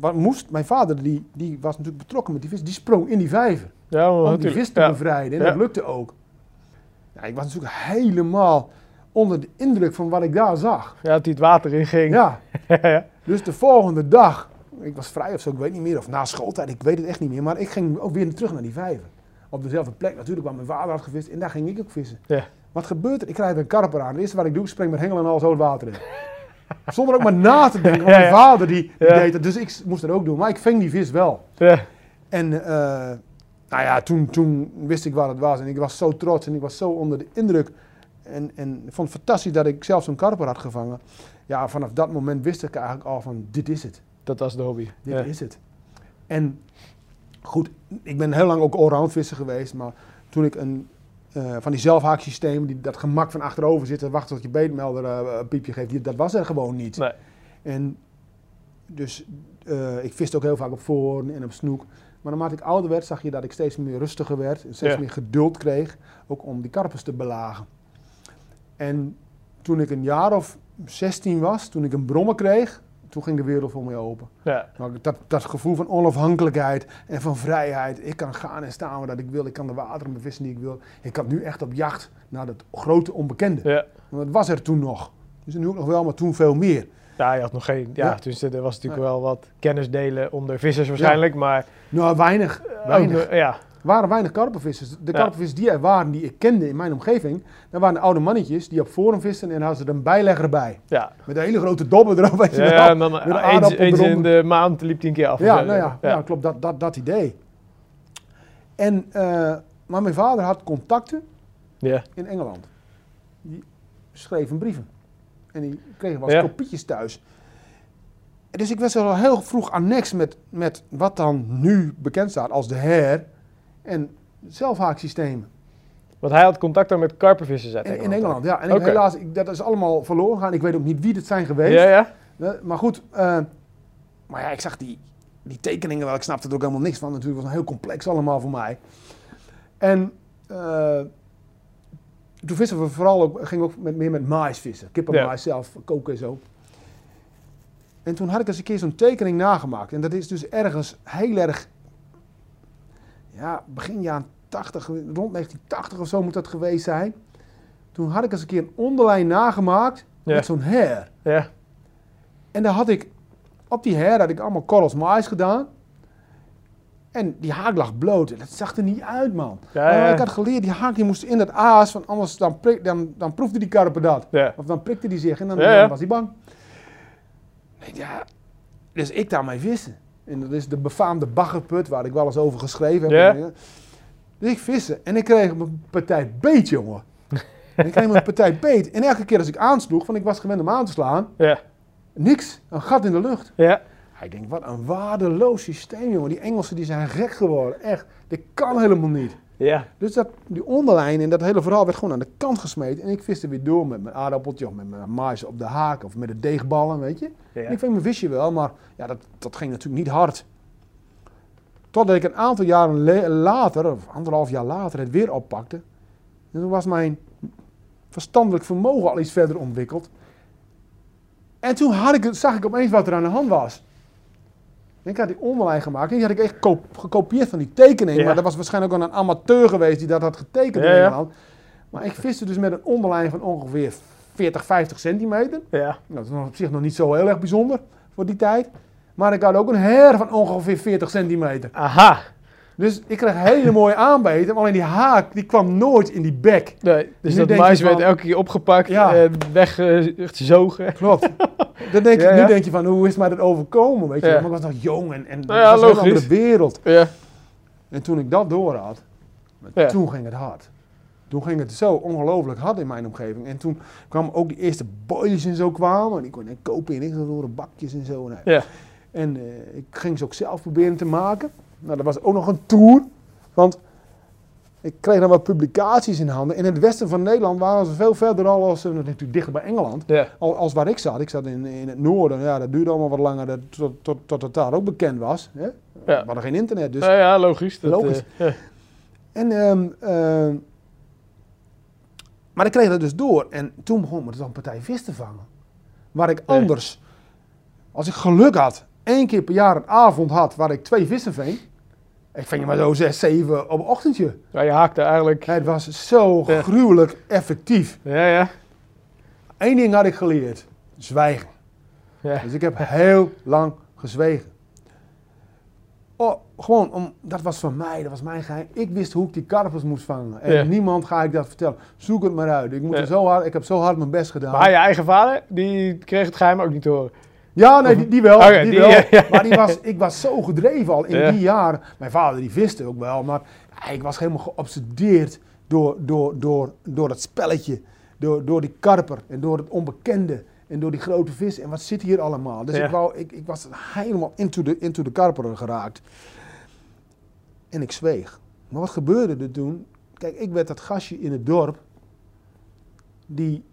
wat moest, mijn vader die, die was natuurlijk betrokken met die vis, die sprong in die vijver. Ja, Om die vis te bevrijden. En dat lukte ook. Ja, ik was natuurlijk helemaal onder de indruk van wat ik daar zag. Ja, dat hij het water in ging. <laughs> Ja, dus de volgende dag, ik was vrij of zo, ik weet niet meer, of na schooltijd, ik weet het echt niet meer. Maar ik ging ook weer terug naar die vijver. Op dezelfde plek natuurlijk waar mijn vader had gevist en daar ging ik ook vissen. Ja. Wat gebeurt er? Ik krijg een karper aan. Het eerste wat ik doe, ik spring met hengel en al zo het water in. <laughs> Zonder ook maar na te denken, want mijn vader die, die Ja. deed het, dus ik moest dat ook doen. Maar ik ving die vis wel. Ja. En eh, nou ja, toen, toen wist ik waar het was en ik was zo trots en ik was zo onder de indruk. En, en ik vond het fantastisch dat ik zelf zo'n karper had gevangen. Ja, vanaf dat moment wist ik eigenlijk al van dit is het. Dat was de hobby. Dit Ja. is het. En goed, ik ben heel lang ook allround visser geweest, maar toen ik een eh, van die zelfhaaksystemen, die dat gemak van achterover zitten, wachten tot je beetmelder eh, een piepje geeft, die, dat was er gewoon niet. Nee. En dus eh, ik viste ook heel vaak op voorn en op snoek. Maar naarmate ik ouder werd, zag je dat ik steeds meer rustiger werd. En steeds Ja. meer geduld kreeg, ook om die karpers te belagen. En toen ik een jaar of 16 was, toen ik een brommer kreeg, toen ging de wereld voor mij open. Ja. Nou, dat, dat gevoel van onafhankelijkheid en van vrijheid. Ik kan gaan en staan waar dat ik wil. Ik kan de wateren bevissen die ik wil. Ik kan nu echt op jacht naar het grote onbekende. Ja. Want dat was er toen nog. Dus nu ook nog wel, maar toen veel meer. ja, je had nog geen... Ja, Ja. dus er was natuurlijk wel wat kennis delen onder vissers waarschijnlijk, maar... Nou, weinig. weinig. ook, ja, waren weinig karpenvissers. De karpenvissers die er waren, die ik kende in mijn omgeving, dat waren de oude mannetjes die op forum visten en hadden ze er een bijlegger bij. ja. Met een hele grote dobber erop, weet je Ja, wel. ja, en dan eens, eens in de maand liep hij een keer af. Ja, nou ja, ja. klopt, dat, dat, dat idee. En, eh, maar mijn vader had contacten Ja. in Engeland. Die schreven brieven. En die kregen wel kopietjes thuis. Dus ik was al heel vroeg annex met, met wat dan nu bekend staat als de HER en zelfhaaksystemen. Want hij had contact dan met karpervissers uit In, Engeland. in Engeland, ja. En ik, helaas, ik, dat is allemaal verloren gegaan. Ik weet ook niet wie het zijn geweest. Ja, ja. Eh, maar goed, eh, maar ja, ik zag die, die tekeningen wel. Ik snapte er ook helemaal niks van. Natuurlijk was het heel complex allemaal voor mij. En eh, toen vissen we vooral ook, gingen we ook met, meer met mais vissen. Kippenmais zelf, koken en zo. En toen had ik eens een keer zo'n tekening nagemaakt. En dat is dus ergens heel erg, ja, begin jaren 80, rond 1980 of zo moet dat geweest zijn. Toen had ik eens een keer een onderlijn nagemaakt Ja. met zo'n her. Ja. En daar had ik, op die her had ik allemaal korrels mais gedaan. En die haak lag bloot. En dat zag er niet uit, man. Ja, Maar ja. ik had geleerd, die haak die moest in het aas, want anders dan, prik- dan, dan proefde die karper dat. Ja. Of dan prikte die zich en dan, was hij bang. Nee, Ja, dus ik daarmee vissen. En dat is de befaamde baggerput waar ik wel eens over geschreven heb. Ja. Dus ik vissen en ik kreeg een partij beet, jongen. En <laughs> ik kreeg een partij beet. En elke keer als ik aansloeg, want ik was gewend om aan te slaan, niks. Een gat in de lucht. Ja. Ik denk, wat een waardeloos systeem, jongen. Die Engelsen die zijn gek geworden. Echt, dit kan helemaal niet. Ja. Dus dat, die onderlijn en dat hele verhaal werd gewoon aan de kant gesmeten. En ik viste weer door met mijn aardappeltje of met mijn mais op de haak of met de deegballen, weet je. Ja. En ik ving mijn visje wel, maar ja, dat, dat ging natuurlijk niet hard. Totdat ik een aantal jaren later, of anderhalf jaar later, het weer oppakte. En toen was mijn verstandelijk vermogen al iets verder ontwikkeld. En toen had ik, zag ik opeens wat er aan de hand was. Ik had die onderlijn gemaakt en die had ik echt ko- gekopieerd van die tekening. Ja. Maar dat was waarschijnlijk ook een amateur geweest die dat had getekend Ja, in ja. Engeland. Maar ik viste dus met een onderlijn van ongeveer 40, 50 centimeter. Ja. Nou, dat is op zich nog niet zo heel erg bijzonder voor die tijd. Maar ik had ook een her van ongeveer 40 centimeter. Aha. Dus ik kreeg hele mooie aanbeten. Maar alleen die haak die kwam nooit in die bek. Nee, dus dat denk je mais van- werd elke keer opgepakt Ja. en weggezogen. Klopt. <laughs> Dan denk Ja, ja. Nu denk je van, hoe is mij dat overkomen? Weet je? Maar ik was nog jong en, en Nou ja, het was een andere wereld. Ja. En toen ik dat door had, toen ging het hard. Toen ging het zo ongelooflijk hard in mijn omgeving. En toen kwamen ook die eerste boilies en zo kwamen. En ik kon ik kopen in ingevulde bakjes en zo. Nou, Ja. En eh, ik ging ze ook zelf proberen te maken. Nou, dat was ook nog een tour. Want ik kreeg dan wat publicaties in handen. In het westen van Nederland waren ze veel verder al als eh, natuurlijk dichter bij Engeland. Als waar ik zat. Ik zat in, in het noorden. Ja, dat duurde allemaal wat langer dat, tot, tot, tot het daar ook bekend was. Hè? Ja. We hadden geen internet. Dus Nou ja, logisch. Dat, Logisch. eh, en, ehm, ehm, maar ik kreeg dat dus door. En toen begon me dus een partij vis te vangen. Waar ik Nee. anders, als ik geluk had, één keer per jaar een avond had waar ik twee vissen ving. Ik ving maar zo zes, zeven op een ochtendje. Ja, je haakte eigenlijk. Het was zo Ja. gruwelijk effectief. Ja, ja. Eén ding had ik geleerd. Zwijgen. ja. Dus ik heb heel lang gezwegen. Oh, gewoon, om, dat was van mij, dat was mijn geheim. Ik wist hoe ik die karpers moest vangen. En Ja. niemand ga ik dat vertellen. Zoek het maar uit. Ik, moet Ja. er zo hard, ik heb zo hard mijn best gedaan. Maar je eigen vader, die kreeg het geheim ook niet te horen. Ja, nee, die, die wel. Die die- wel. <laughs> ja, ja. Maar die was, ik was zo gedreven al in Ja. die jaren. Mijn vader die viste ook wel, maar ik was helemaal geobsedeerd door, door, door, door dat spelletje. Door, door die karper en door het onbekende. En door die grote vis. En wat zit hier allemaal? Dus ik, wou, ik, ik was helemaal into de, into de karper geraakt. En ik zweeg. Maar wat gebeurde er toen? Kijk, ik werd dat gastje in het dorp. Die,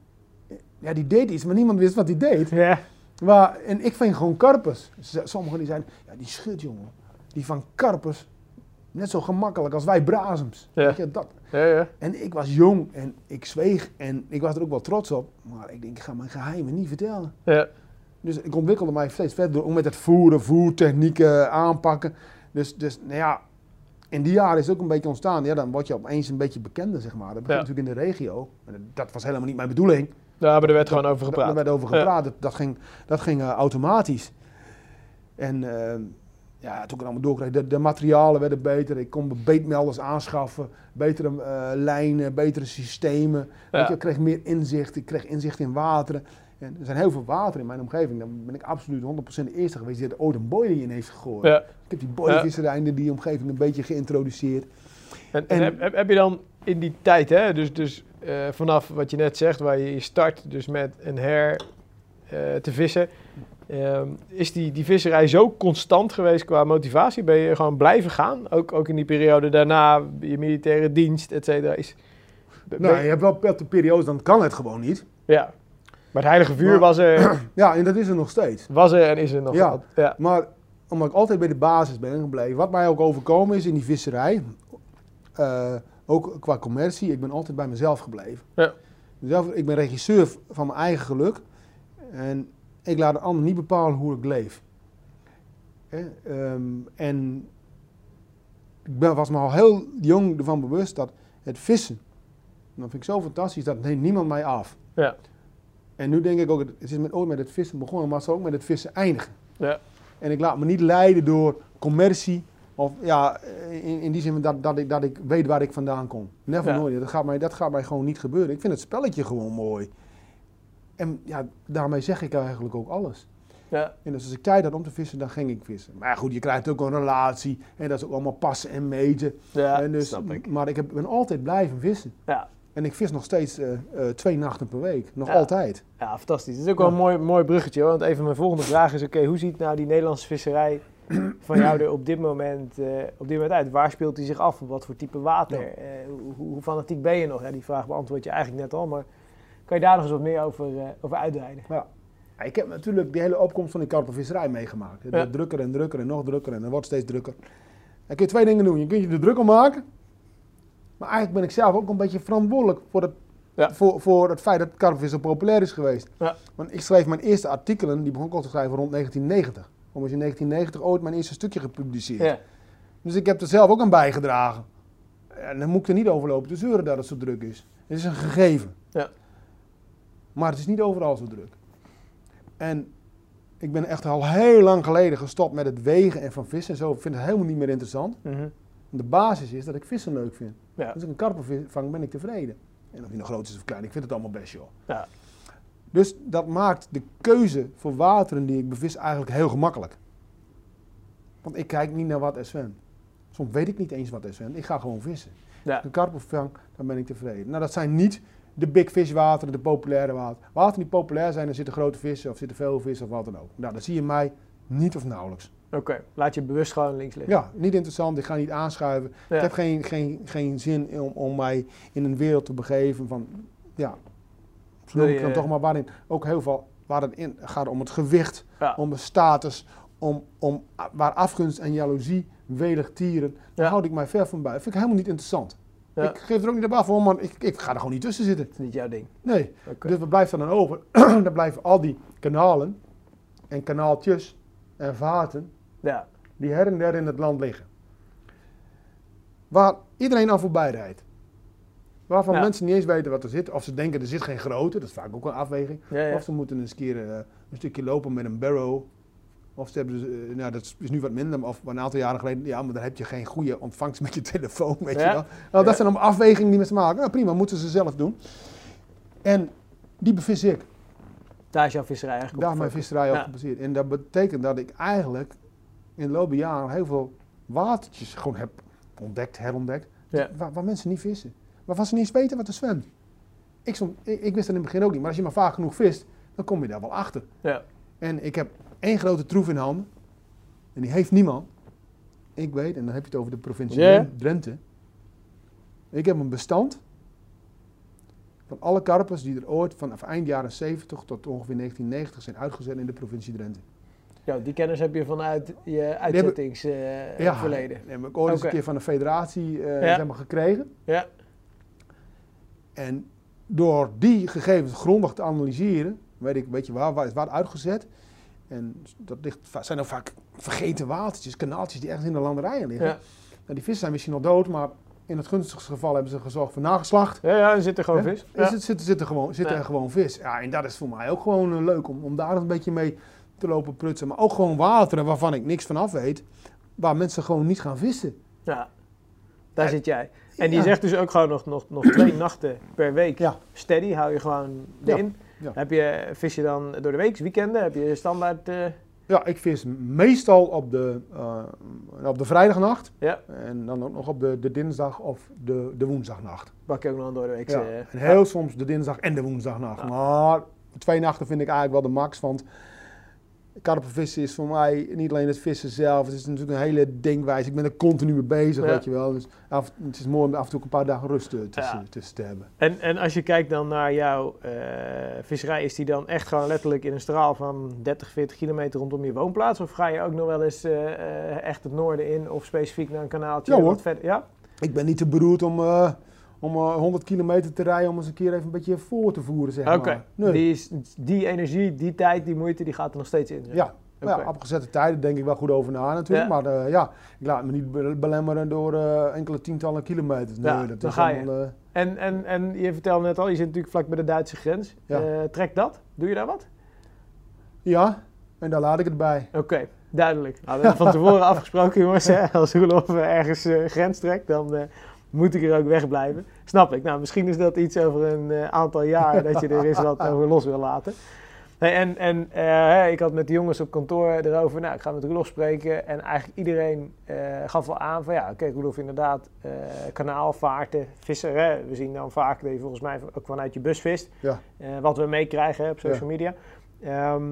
ja, die deed iets, maar niemand wist wat hij deed. Ja. Waar, en ik ving gewoon karpers. Sommigen die zeiden, ja die schut jongen. Die van karpers, net zo gemakkelijk als wij brazems. Ja. Weet je, dat. Ja, ja. En ik was jong en ik zweeg en ik was er ook wel trots op. Maar ik denk, ik ga mijn geheimen niet vertellen. Ja. Dus ik ontwikkelde mij steeds verder ook met het voeren, voertechnieken, aanpakken. Dus, dus nou ja, in die jaren is het ook een beetje ontstaan. Ja, dan word je opeens een beetje bekender, zeg maar. Dat begint natuurlijk in de regio. En dat was helemaal niet mijn bedoeling. Daar maar er werd gewoon over gepraat. Daar werd over gepraat. Dat, dat ging, dat ging eh, automatisch. En eh, ja, toen ik het allemaal doorkreeg, de, de materialen werden beter. Ik kon beetmelders aanschaffen, betere eh, lijnen, betere systemen. Ja. je, ik kreeg meer inzicht, ik kreeg inzicht in wateren. En er zijn heel veel water in mijn omgeving. Dan ben ik absoluut 100% de eerste geweest die er ooit een boilie in heeft gegooid. Ja. Ik heb die boilievisserij in die omgeving een beetje geïntroduceerd. En, En- en heb, heb- heb je dan in die tijd, hè, dus, dus eh, vanaf wat je net zegt, waar je start dus met een her eh, te vissen, ehm, is die, die visserij zo constant geweest qua motivatie? Ben je gewoon blijven gaan? Ook, ook in die periode daarna, je militaire dienst, et cetera. Is, ben- Nou, je hebt wel periodes, dan kan het gewoon niet. ja. Maar het heilige vuur Maar- was, er, <clears throat> Ja, en dat is er nog steeds. was er en is er nog. Ja. ja. Maar omdat ik altijd bij de basis ben gebleven, wat mij ook overkomen is in die visserij, eh, ook qua commercie, ik ben altijd bij mezelf gebleven. Ja. Ik ben regisseur van mijn eigen geluk en ik laat de ander niet bepalen hoe ik leef. Hè, ehm, en ik ben, was me al heel jong ervan bewust dat het vissen Dan vind ik zo fantastisch, dat neemt niemand mij af. Ja. En nu denk ik ook, het is met, ooit met het vissen begonnen, maar het zal ook met het vissen eindigen. Ja. En ik laat me niet leiden door commercie. Of ja, in, in die zin dat, dat, ik, dat ik weet waar ik vandaan kom. Never Ja. nooit. Dat gaat, mij, dat gaat mij gewoon niet gebeuren. Ik vind het spelletje gewoon mooi. En ja, daarmee zeg ik eigenlijk ook alles. Ja. En dus als ik tijd had om te vissen, dan ging ik vissen. Maar goed, je krijgt ook een relatie. En dat is ook allemaal passen en meten. Ja, en dus, snap ik. Maar ik heb, ben altijd blijven vissen. Ja. En ik vis nog steeds eh, eh, twee nachten per week. Nog Ja. altijd. Ja, fantastisch. Het is ook wel een mooi, mooi bruggetje. hoor. Want even mijn volgende vraag is: oké, hoe ziet nou die Nederlandse visserij <clears throat> van jou er op dit moment, eh, op dit moment uit? Waar speelt hij zich af? Wat voor type water? Ja. Eh, hoe, hoe, fanatiek ben je nog? Ja, die vraag beantwoord je eigenlijk net al, maar kan je daar nog eens wat meer over, eh, over uitweiden? Ja, ik heb natuurlijk die hele opkomst van die karpenvisserij meegemaakt. Het Ja. drukker en drukker en nog drukker en het wordt steeds drukker. Dan kun je twee dingen doen. Je kunt je er druk om maken. Maar eigenlijk ben ik zelf ook een beetje verantwoordelijk voor het, Ja. voor, voor het feit dat karpenvis zo populair is geweest. Ja. Want ik schreef mijn eerste artikelen, die begon ik al te schrijven rond 1990. Om is in 1990 ooit mijn eerste stukje gepubliceerd. Ja, Dus ik heb er zelf ook aan bijgedragen. En dan moet ik er niet over lopen te zeuren dat het zo druk is. Het is een gegeven. Ja. Maar het is niet overal zo druk. En ik ben echt al heel lang geleden gestopt met het wegen en van vissen. en Zo Ik vind het helemaal niet meer interessant. Mhm. De basis is dat ik vissen leuk vind. ja. Als ik een karper vang, ben ik tevreden. En of hij nou groot is of klein, ik vind het allemaal best joh. Ja. Dus dat maakt de keuze voor wateren die ik bevis eigenlijk heel gemakkelijk. Want ik kijk niet naar wat er zwemt. Soms weet ik niet eens wat er zwemt. Ik ga gewoon vissen. Ja. Als ik een karper vang, dan ben ik tevreden. Nou, dat zijn niet de big fish wateren, de populaire wateren. Wateren die populair zijn, dan zitten grote vissen of zitten veel vissen of wat dan ook. Nou, dat zie je mij niet of nauwelijks. Oké, laat je bewust gewoon links liggen. Ja, niet interessant. Ik ga niet aanschuiven. Ja. Ik heb geen, geen, geen zin om, om mij in een wereld te begeven van, ja, zo noem ik dan toch maar waarin ook heel veel, waar het in gaat om het gewicht, Ja. om de status, om, om waar afgunst en jaloezie welig tieren. Daar Ja. houd ik mij ver van bij. Dat vind ik helemaal niet interessant. Ja. Ik geef er ook niet op af, hoor, maar ik, ik ga er gewoon niet tussen zitten. Dat is niet jouw ding. Nee. Dus wat blijft er dan over? <clears throat> dan blijven al die kanalen en kanaaltjes en vaten Ja, die her en der in het land liggen. Waar iedereen aan voorbij rijdt. Waarvan Ja. mensen niet eens weten wat er zit. Of ze denken er zit geen grote, dat is vaak ook een afweging. ja, ja. Of ze moeten eens een keer eh, een stukje lopen met een barrow. Of ze hebben, dus, eh, nou dat is nu wat minder, of een aantal jaren geleden, ja, maar dan heb je geen goede ontvangst met je telefoon, weet je wel. Nou, dat zijn allemaal afwegingen die met ze maken. Nou, prima, moeten ze zelf doen. En die bevis ik. Daar is jouw visserij eigenlijk Daar op mijn visserij op gebaseerd. En dat betekent dat ik eigenlijk in de loop der jaren heel veel watertjes gewoon heb ontdekt, herontdekt. Waar mensen niet vissen. Waarvan ze niet eens weten wat er zwemt. Ik, stond, ik, ik wist dat in het begin ook niet. Maar als je maar vaak genoeg vist, dan kom je daar wel achter. Ja. En ik heb één grote troef in handen. En die heeft niemand. Ik weet, en dan heb je het over de provincie Ja. Dren- Drenthe. Ik heb een bestand van alle karpers die er ooit vanaf eind jaren 70 tot ongeveer 1990 zijn uitgezet in de provincie Drenthe. Ja, die kennis heb je vanuit je uitzettingsverleden. Ja, verleden. die heb ik ooit eens een keer van de federatie eh, Ja. zeg maar, gekregen. ja. En door die gegevens grondig te analyseren, weet ik, weet je waar, waar is waar uitgezet. En dat ligt, zijn dan vaak vergeten watertjes, kanaaltjes die ergens in de landerijen liggen. Ja. Nou, die vissen zijn misschien al dood, maar in het gunstigste geval hebben ze gezorgd voor nageslacht. Ja, ja, er zit er gewoon vis. Ja. zit, zit, zit er gewoon, zit Ja. er gewoon vis. Ja, en dat is voor mij ook gewoon eh, leuk om, om daar een beetje mee te lopen prutsen. Maar ook gewoon wateren waarvan ik niks van af weet, waar mensen gewoon niet gaan vissen. Ja. Daar Ja. zit jij. En die Ja. zegt dus ook gewoon nog, nog, nog twee <clears throat> nachten per week Ja. steady, hou je gewoon. Ja. Heb je, vis je dan door de week, weekenden, heb je standaard... eh, Ja, ik vis meestal op de, eh, op de vrijdagnacht. ja, En dan ook nog op de, de dinsdag of de, de woensdagnacht. bak je ook nog een door de week. Ja. eh, En heel soms de dinsdag en de woensdagnacht. Ja. Maar twee nachten vind ik eigenlijk wel de max. Want karpenvissen is voor mij niet alleen het vissen zelf. Het is natuurlijk een hele denkwijze. Ik ben er continu mee bezig, Ja. weet je wel. Dus af, het is mooi om af en toe een paar dagen rust eh, tussen, Ja. tussen te hebben. En, en als je kijkt dan naar jouw eh, visserij, is die dan echt gewoon letterlijk in een straal van 30, 40 kilometer rondom je woonplaats? Of ga je ook nog wel eens eh, echt het noorden in of specifiek naar een kanaaltje? Ja, hoor. wat verder? Ja? Ik ben niet te beroerd om, om eh, 100 kilometer te rijden om eens een keer even een beetje voor te voeren, zeg maar. Nee. Die, is- die energie, die tijd, die moeite, die gaat er nog steeds in. zeg. Ja, Maar Oké. ja, op gezette tijden denk ik wel goed over na natuurlijk. Ja. Maar eh, ja, ik laat me niet be- belemmeren door eh, enkele tientallen kilometers. Nee, Ja, dat dan is ga allemaal, eh, En, en, en je vertelde net al, je zit natuurlijk vlak bij de Duitse grens. Ja. Eh, trekt dat? Doe je daar wat? ja, en daar laat ik het bij. Oké, duidelijk. Nou, van tevoren <laughs> afgesproken, jongens. Hè? Als Roelof eh, ergens eh, grens trekt, dan eh, moet ik er ook wegblijven. Snap ik. Nou, misschien is dat iets over een eh, aantal jaar dat je er eens wat over los wil laten. Hey, en en eh, ik had met de jongens op kantoor erover, nou, ik ga met Roelof spreken. En eigenlijk iedereen eh, gaf wel aan van, ja, oké, Roelof inderdaad, kanaalvaarten, vissen. Hè? We zien dan vaak dat je volgens mij ook vanuit je bus vist. Ja. Wat we meekrijgen op social media. Ehm,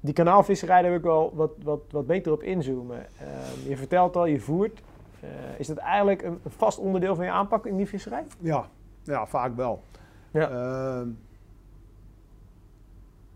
die kanaalvisserij, daar wil ik wel wat, wat, wat beter op inzoomen. Ehm, je vertelt al, je voert. Eh, is dat eigenlijk een, vast onderdeel van je aanpak in die visserij? Ja, ja vaak wel. Ja. Ehm,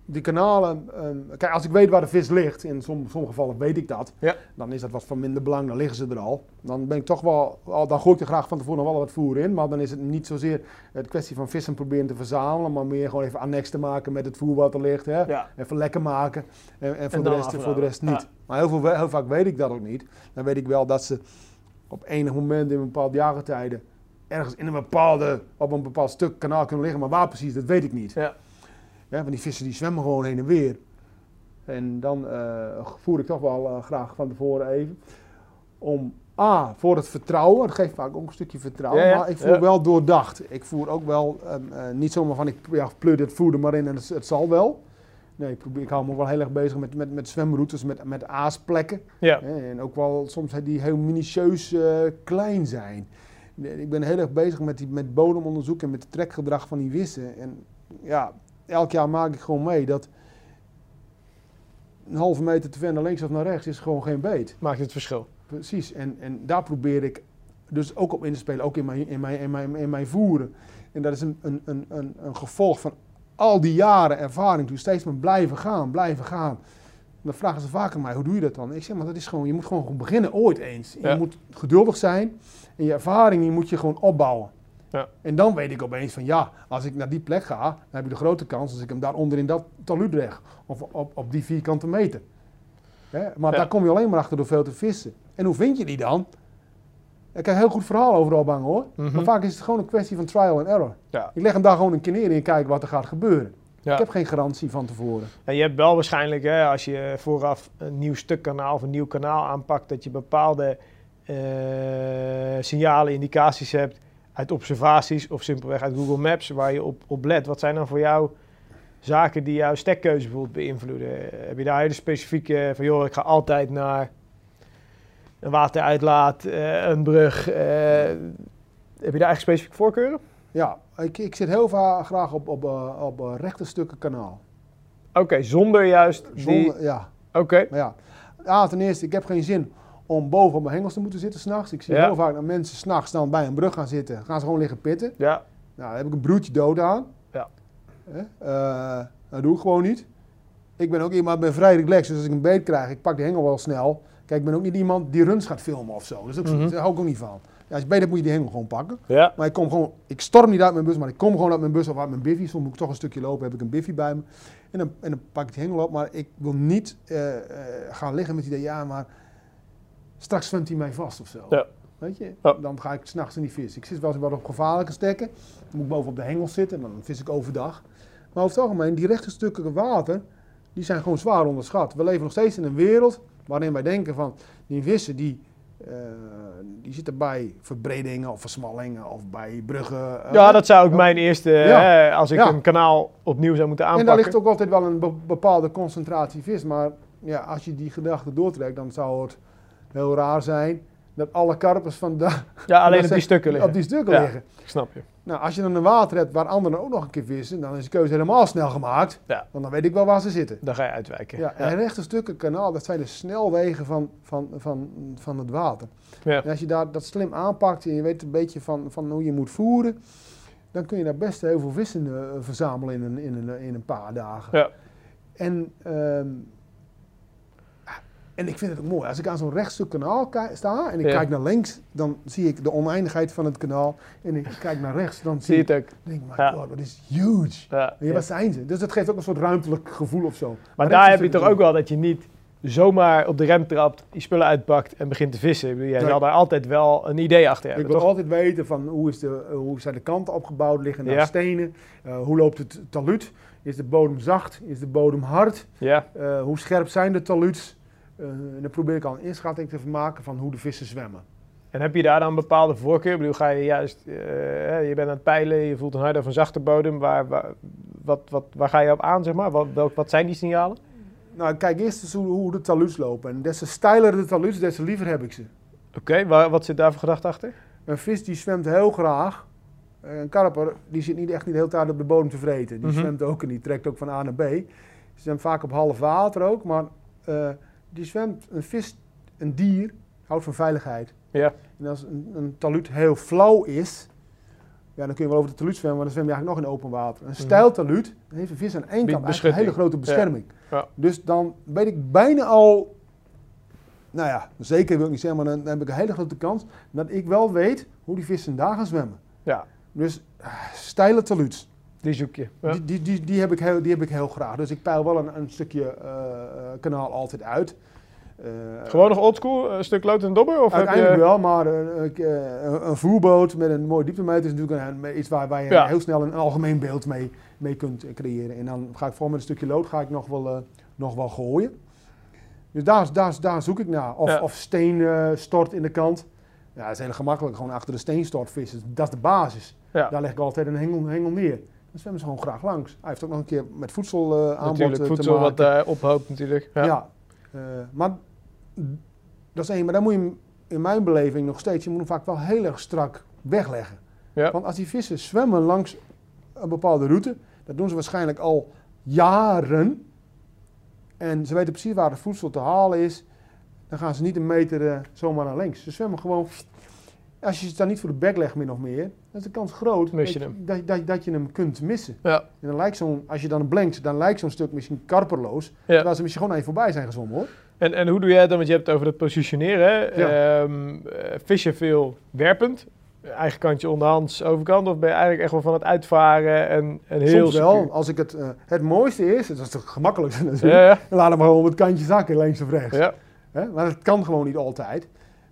die kanalen, ehm, kijk, als ik weet waar de vis ligt, in som- sommige gevallen weet ik dat, Ja. dan is dat wat van minder belang, dan liggen ze er al. Dan ben ik toch wel, al, dan gooi ik er graag van tevoren nog wel wat voer in, maar dan is het niet zozeer het kwestie van vissen proberen te verzamelen, maar meer gewoon even annex te maken met het voer wat er ligt. Hè? Ja. Even lekker maken en, en voor, de rest, voor de rest niet. Maar heel, veel, heel vaak weet ik dat ook niet. Dan weet ik wel dat ze op enig moment in bepaalde jaargetijden ergens in een bepaalde, op een bepaald stuk kanaal kunnen liggen. Maar waar precies, dat weet ik niet. Ja. Ja, want die vissen die zwemmen gewoon heen en weer. En dan eh, voer ik toch wel eh, graag van tevoren even. Om A, voor het vertrouwen. Dat geeft vaak ook een stukje vertrouwen. Ja, ja, Maar ik voer ja. wel doordacht. Ik voer ook wel ehm, eh, niet zomaar van ik ja, pleur dit voer er maar in en het, het zal wel. Nee, ik, probeer, ik hou me wel heel erg bezig met, met, met zwemroutes, met, met aasplekken. Ja. En ook wel soms die heel minutieus eh, klein zijn. Ik ben heel erg bezig met, die, met bodemonderzoek en met het trekgedrag van die vissen. En ja, elk jaar maak ik gewoon mee dat een halve meter te ver naar links of naar rechts is gewoon geen beet. Maakt het verschil. Precies. En, en daar probeer ik dus ook op in te spelen, ook in mijn, in mijn, in mijn, in mijn voeren. En dat is een, een, een, een gevolg van al die jaren ervaring. Toen steeds maar blijven gaan, blijven gaan. Dan vragen ze vaak aan mij, hoe doe je dat dan? Ik zeg, maar dat is gewoon, je moet gewoon beginnen ooit eens. Ja. Je moet geduldig zijn en je ervaring die moet je gewoon opbouwen. Ja. En dan weet ik opeens van ja, als ik naar die plek ga, dan heb ik de grote kans als ik hem daaronder in dat talud leg. Of op, op die vierkante meter. Hè? Maar Ja. daar kom je alleen maar achter door veel te vissen. En hoe vind je die dan? Ik kan een heel goed verhaal overal bang hoor. Mhm. Maar vaak is het gewoon een kwestie van trial and error. Ja. Ik leg hem daar gewoon een keer neer en kijk wat er gaat gebeuren. Ja. Ik heb geen garantie van tevoren. En je hebt wel waarschijnlijk, hè, als je vooraf een nieuw stuk kanaal of een nieuw kanaal aanpakt, dat je bepaalde eh, signalen, indicaties hebt uit observaties of simpelweg uit Google Maps waar je op, op let. Wat zijn dan voor jou zaken die jouw stekkeuze bijvoorbeeld beïnvloeden? Heb je daar hele specifieke van, joh, ik ga altijd naar een wateruitlaat, eh, een brug. eh, heb je daar echt specifieke voorkeuren? Ja, ik, ik zit heel vaak graag op, op, eh, op rechte stukken kanaal. Oké, zonder juist die... Zonder, ja, Oké, maar ja. Ten eerste, ik heb geen zin om boven op mijn hengels te moeten zitten s'nachts. Ik zie Ja. heel vaak dat mensen s'nachts dan bij een brug gaan zitten. Gaan ze gewoon liggen pitten. ja. Nou, dan heb ik een broertje dood aan. Ja. Eh, dat doe ik gewoon niet. Ik ben ook iemand, ben vrij relaxed. Dus als ik een beet krijg, ik pak die hengel wel snel. Kijk, ik ben ook niet iemand die runs gaat filmen of zo. Dus dat, Mhm. daar hou ik ook niet van. Ja, als je beet hebt, moet je die hengel gewoon pakken. Ja. Maar ik kom gewoon, ik storm niet uit mijn bus, maar ik kom gewoon uit mijn bus of uit mijn biffy. Soms moet ik toch een stukje lopen, heb ik een biffy bij me. En dan, en dan pak ik die hengel op, maar ik wil niet eh, eh, gaan liggen met het idee, ja, maar straks zwemt hij mij vast of zo. Ja. Weet je? Ja. Dan ga ik s'nachts in die vis. Ik zit wel eens wat op gevaarlijke stekken. Dan moet ik boven op de hengel zitten en dan vis ik overdag. Maar over het algemeen, die rechte stukken water, die zijn gewoon zwaar onderschat. We leven nog steeds in een wereld waarin wij denken van, die vissen die, eh, die zitten bij verbredingen of versmallingen of bij bruggen. eh, Ja, dat zou ook mijn eerste, Ja. hè, als ik Ja. een kanaal opnieuw zou moeten En aanpakken. daar ligt ook altijd wel een be- bepaalde concentratie vis. Maar ja, als je die gedachte doortrekt, dan zou het heel raar zijn dat alle karpers van de, ja, alleen <laughs> op die stukken liggen. op die stukken liggen. Ik snap je. Nou, als je dan een water hebt waar anderen ook nog een keer vissen, dan is de keuze helemaal snel gemaakt. Ja. Want dan weet ik wel waar ze zitten. Dan ga je uitwijken. Ja, en rechte stukken kanaal, dat zijn de snelwegen van, van, van, van het water. Ja. En als je daar dat slim aanpakt en je weet een beetje van, van hoe je moet voeren, dan kun je daar best heel veel vissen eh, verzamelen in een, in, een, in een paar dagen. Ja. En, ehm, en ik vind het ook mooi. Als ik aan zo'n rechtstuk kanaal sta en ik Ja. kijk naar links, dan zie ik de oneindigheid van het kanaal. En ik kijk naar rechts, dan Zie je ik, denk ik, my Ja. god, wat is huge. Ja. Ja, wat zijn ze? Dus dat geeft ook een soort ruimtelijk gevoel of zo. Maar daar heb je toch ook- wel dat je niet zomaar op de rem trapt, je spullen uitpakt en begint te vissen. Ik jij Nee. zal daar altijd wel een idee achter Ik hebben, wil toch? altijd weten van hoe, is de, hoe zijn de kanten opgebouwd, liggen daar stenen, Eh, hoe loopt het taluut, is de bodem zacht, is de bodem hard, Ja, Eh, hoe scherp zijn de taluuts. Eh, en dan probeer ik al een inschatting te maken van hoe de vissen zwemmen. en heb je daar dan een bepaalde voorkeur? Ik bedoel, ga je juist, eh, je bent aan het peilen, je voelt een harde of een zachte bodem. Waar, waar, wat, wat, waar ga je op aan, zeg maar? Wat, welk, wat zijn die signalen? Nou, kijk eerst eens hoe, hoe de taluts lopen. En des te steiler de taluts, des te liever heb ik ze. Oké, wat zit daar voor gedachte achter? Een vis die zwemt heel graag. Een karper die zit niet echt niet de hele tijd op de bodem te vreten. Die Mhm. zwemt ook en die trekt ook van A naar B. Die zwemt vaak op half water ook, maar eh, die zwemt, een vis, een dier, houdt van veiligheid. Ja. En als een, een taluut heel flauw is, ja, dan kun je wel over de taluut zwemmen, maar dan zwem je eigenlijk nog in open water. Een steil taluut, dan heeft een vis aan één kant eigenlijk een hele grote bescherming. Ja. Dus dan weet ik bijna al, nou ja, zeker wil ik niet zeggen, maar dan, dan heb ik een hele grote kans dat ik wel weet hoe die vissen daar gaan zwemmen. Ja, Dus eh, steile taluuts, die zoek je. Ja. die, die, die, die, heb ik heel, die heb ik heel graag. Dus ik peil wel een, een stukje eh, eh, kanaal altijd uit. Eh, Gewoon nog oldschool, een stuk lood en dobber? Of Uiteindelijk je... wel, maar eh, eh, een, een voerboot met een mooie dieptemeter is natuurlijk een, iets waar, waar je Ja. heel snel een algemeen beeld mee, mee kunt creëren. En dan ga ik vooral met een stukje lood ga ik nog wel, nog wel gooien. Dus daar, daar, daar zoek ik naar. Of, Ja. of steen stort in de kant. Ja, dat is heel gemakkelijk. Gewoon achter de steen stort vissen. Dat is de basis. Ja. Daar leg ik altijd een hengel, hengel neer. Dan zwemmen ze gewoon graag langs. Hij heeft ook nog een keer met voedsel eh aanbod Natuurlijk, te voedsel wat eh, ophoopt natuurlijk. Ja. Ja, maar dat is één. Maar dan moet je hem in mijn beleving nog steeds, je moet hem vaak wel heel erg strak wegleggen. Ja. Want als die vissen zwemmen langs een bepaalde route, dat doen ze waarschijnlijk al jaren. En ze weten precies waar het voedsel te halen is. Dan gaan ze niet een meter eh, zomaar naar links. Ze zwemmen gewoon. Als je het dan niet voor de bek legt, min of meer, dan is de kans groot Mis je dat. Dat, dat, dat je hem kunt missen. Ja. En dan lijkt zo'n, als je dan blenkt, dan lijkt zo'n stuk misschien karperloos. Ja. Terwijl ze misschien gewoon even voorbij zijn gezwommen hoor. En, en hoe doe jij het dan? Want je hebt het over het positioneren. Ja. Ehm, eh, vis je veel werpend? Eigen kantje onderhands, overkant? Of ben je eigenlijk echt wel van het uitvaren en, en heel Soms wel. secuur? Als ik het, eh, het mooiste is, dat is het gemakkelijkste natuurlijk, Ja, ja. dan laat hem gewoon op het kantje zakken, links of rechts. ja. Hè? Maar dat kan gewoon niet altijd.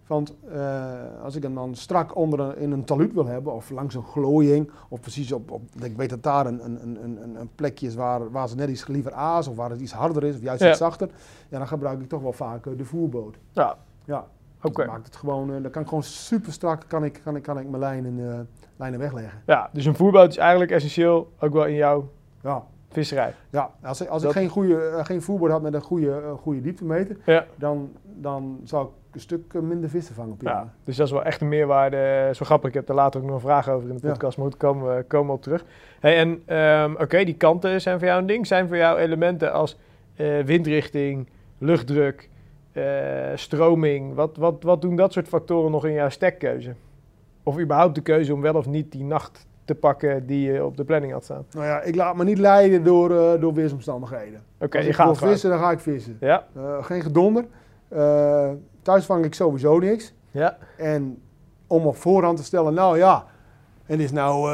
Want eh, als ik hem dan strak onder een, in een taluut wil hebben, of langs een glooiing, of precies op, op ik weet dat daar een, een, een, een, plekje is waar, waar ze net iets liever aas, of waar het iets harder is, of juist Ja. iets zachter, ja, dan gebruik ik toch wel vaak eh, de voerboot. Ja, Ja, oké. maakt het gewoon, eh, dan kan ik gewoon super strak, kan ik, kan ik, kan ik mijn lijnen, lijnen wegleggen. Ja, dus een voerboot is eigenlijk essentieel ook wel in jouw Ja. Visserij. Ja, als, ik- als Dat- ik geen, goede, eh, geen had met een goede, eh, goede dieptemeter, Ja. dan, dan zou ik een stuk eh, minder vissen vangen. op Ja, dus dat is wel echt een meerwaarde. Zo grappig, ik heb er later ook nog een vraag over in de Ja. podcast, maar goed, komen we komen op terug. Hey, en ehm, oké, die kanten zijn voor jou een ding. Zijn voor jou elementen als windrichting, luchtdruk, stroming? Wat, wat, wat doen dat soort factoren nog in jouw stekkeuze? Of überhaupt de keuze om wel of niet die nacht te pakken die je op de planning had staan? Nou ja, ik laat me niet leiden door, eh, door weersomstandigheden. Oké, je ik gaat wil vissen, dan ga ik vissen. Ja, Eh, geen gedonder. Eh, thuis vang ik sowieso niks. ja, En om op voorhand te stellen, nou ja, en het is nou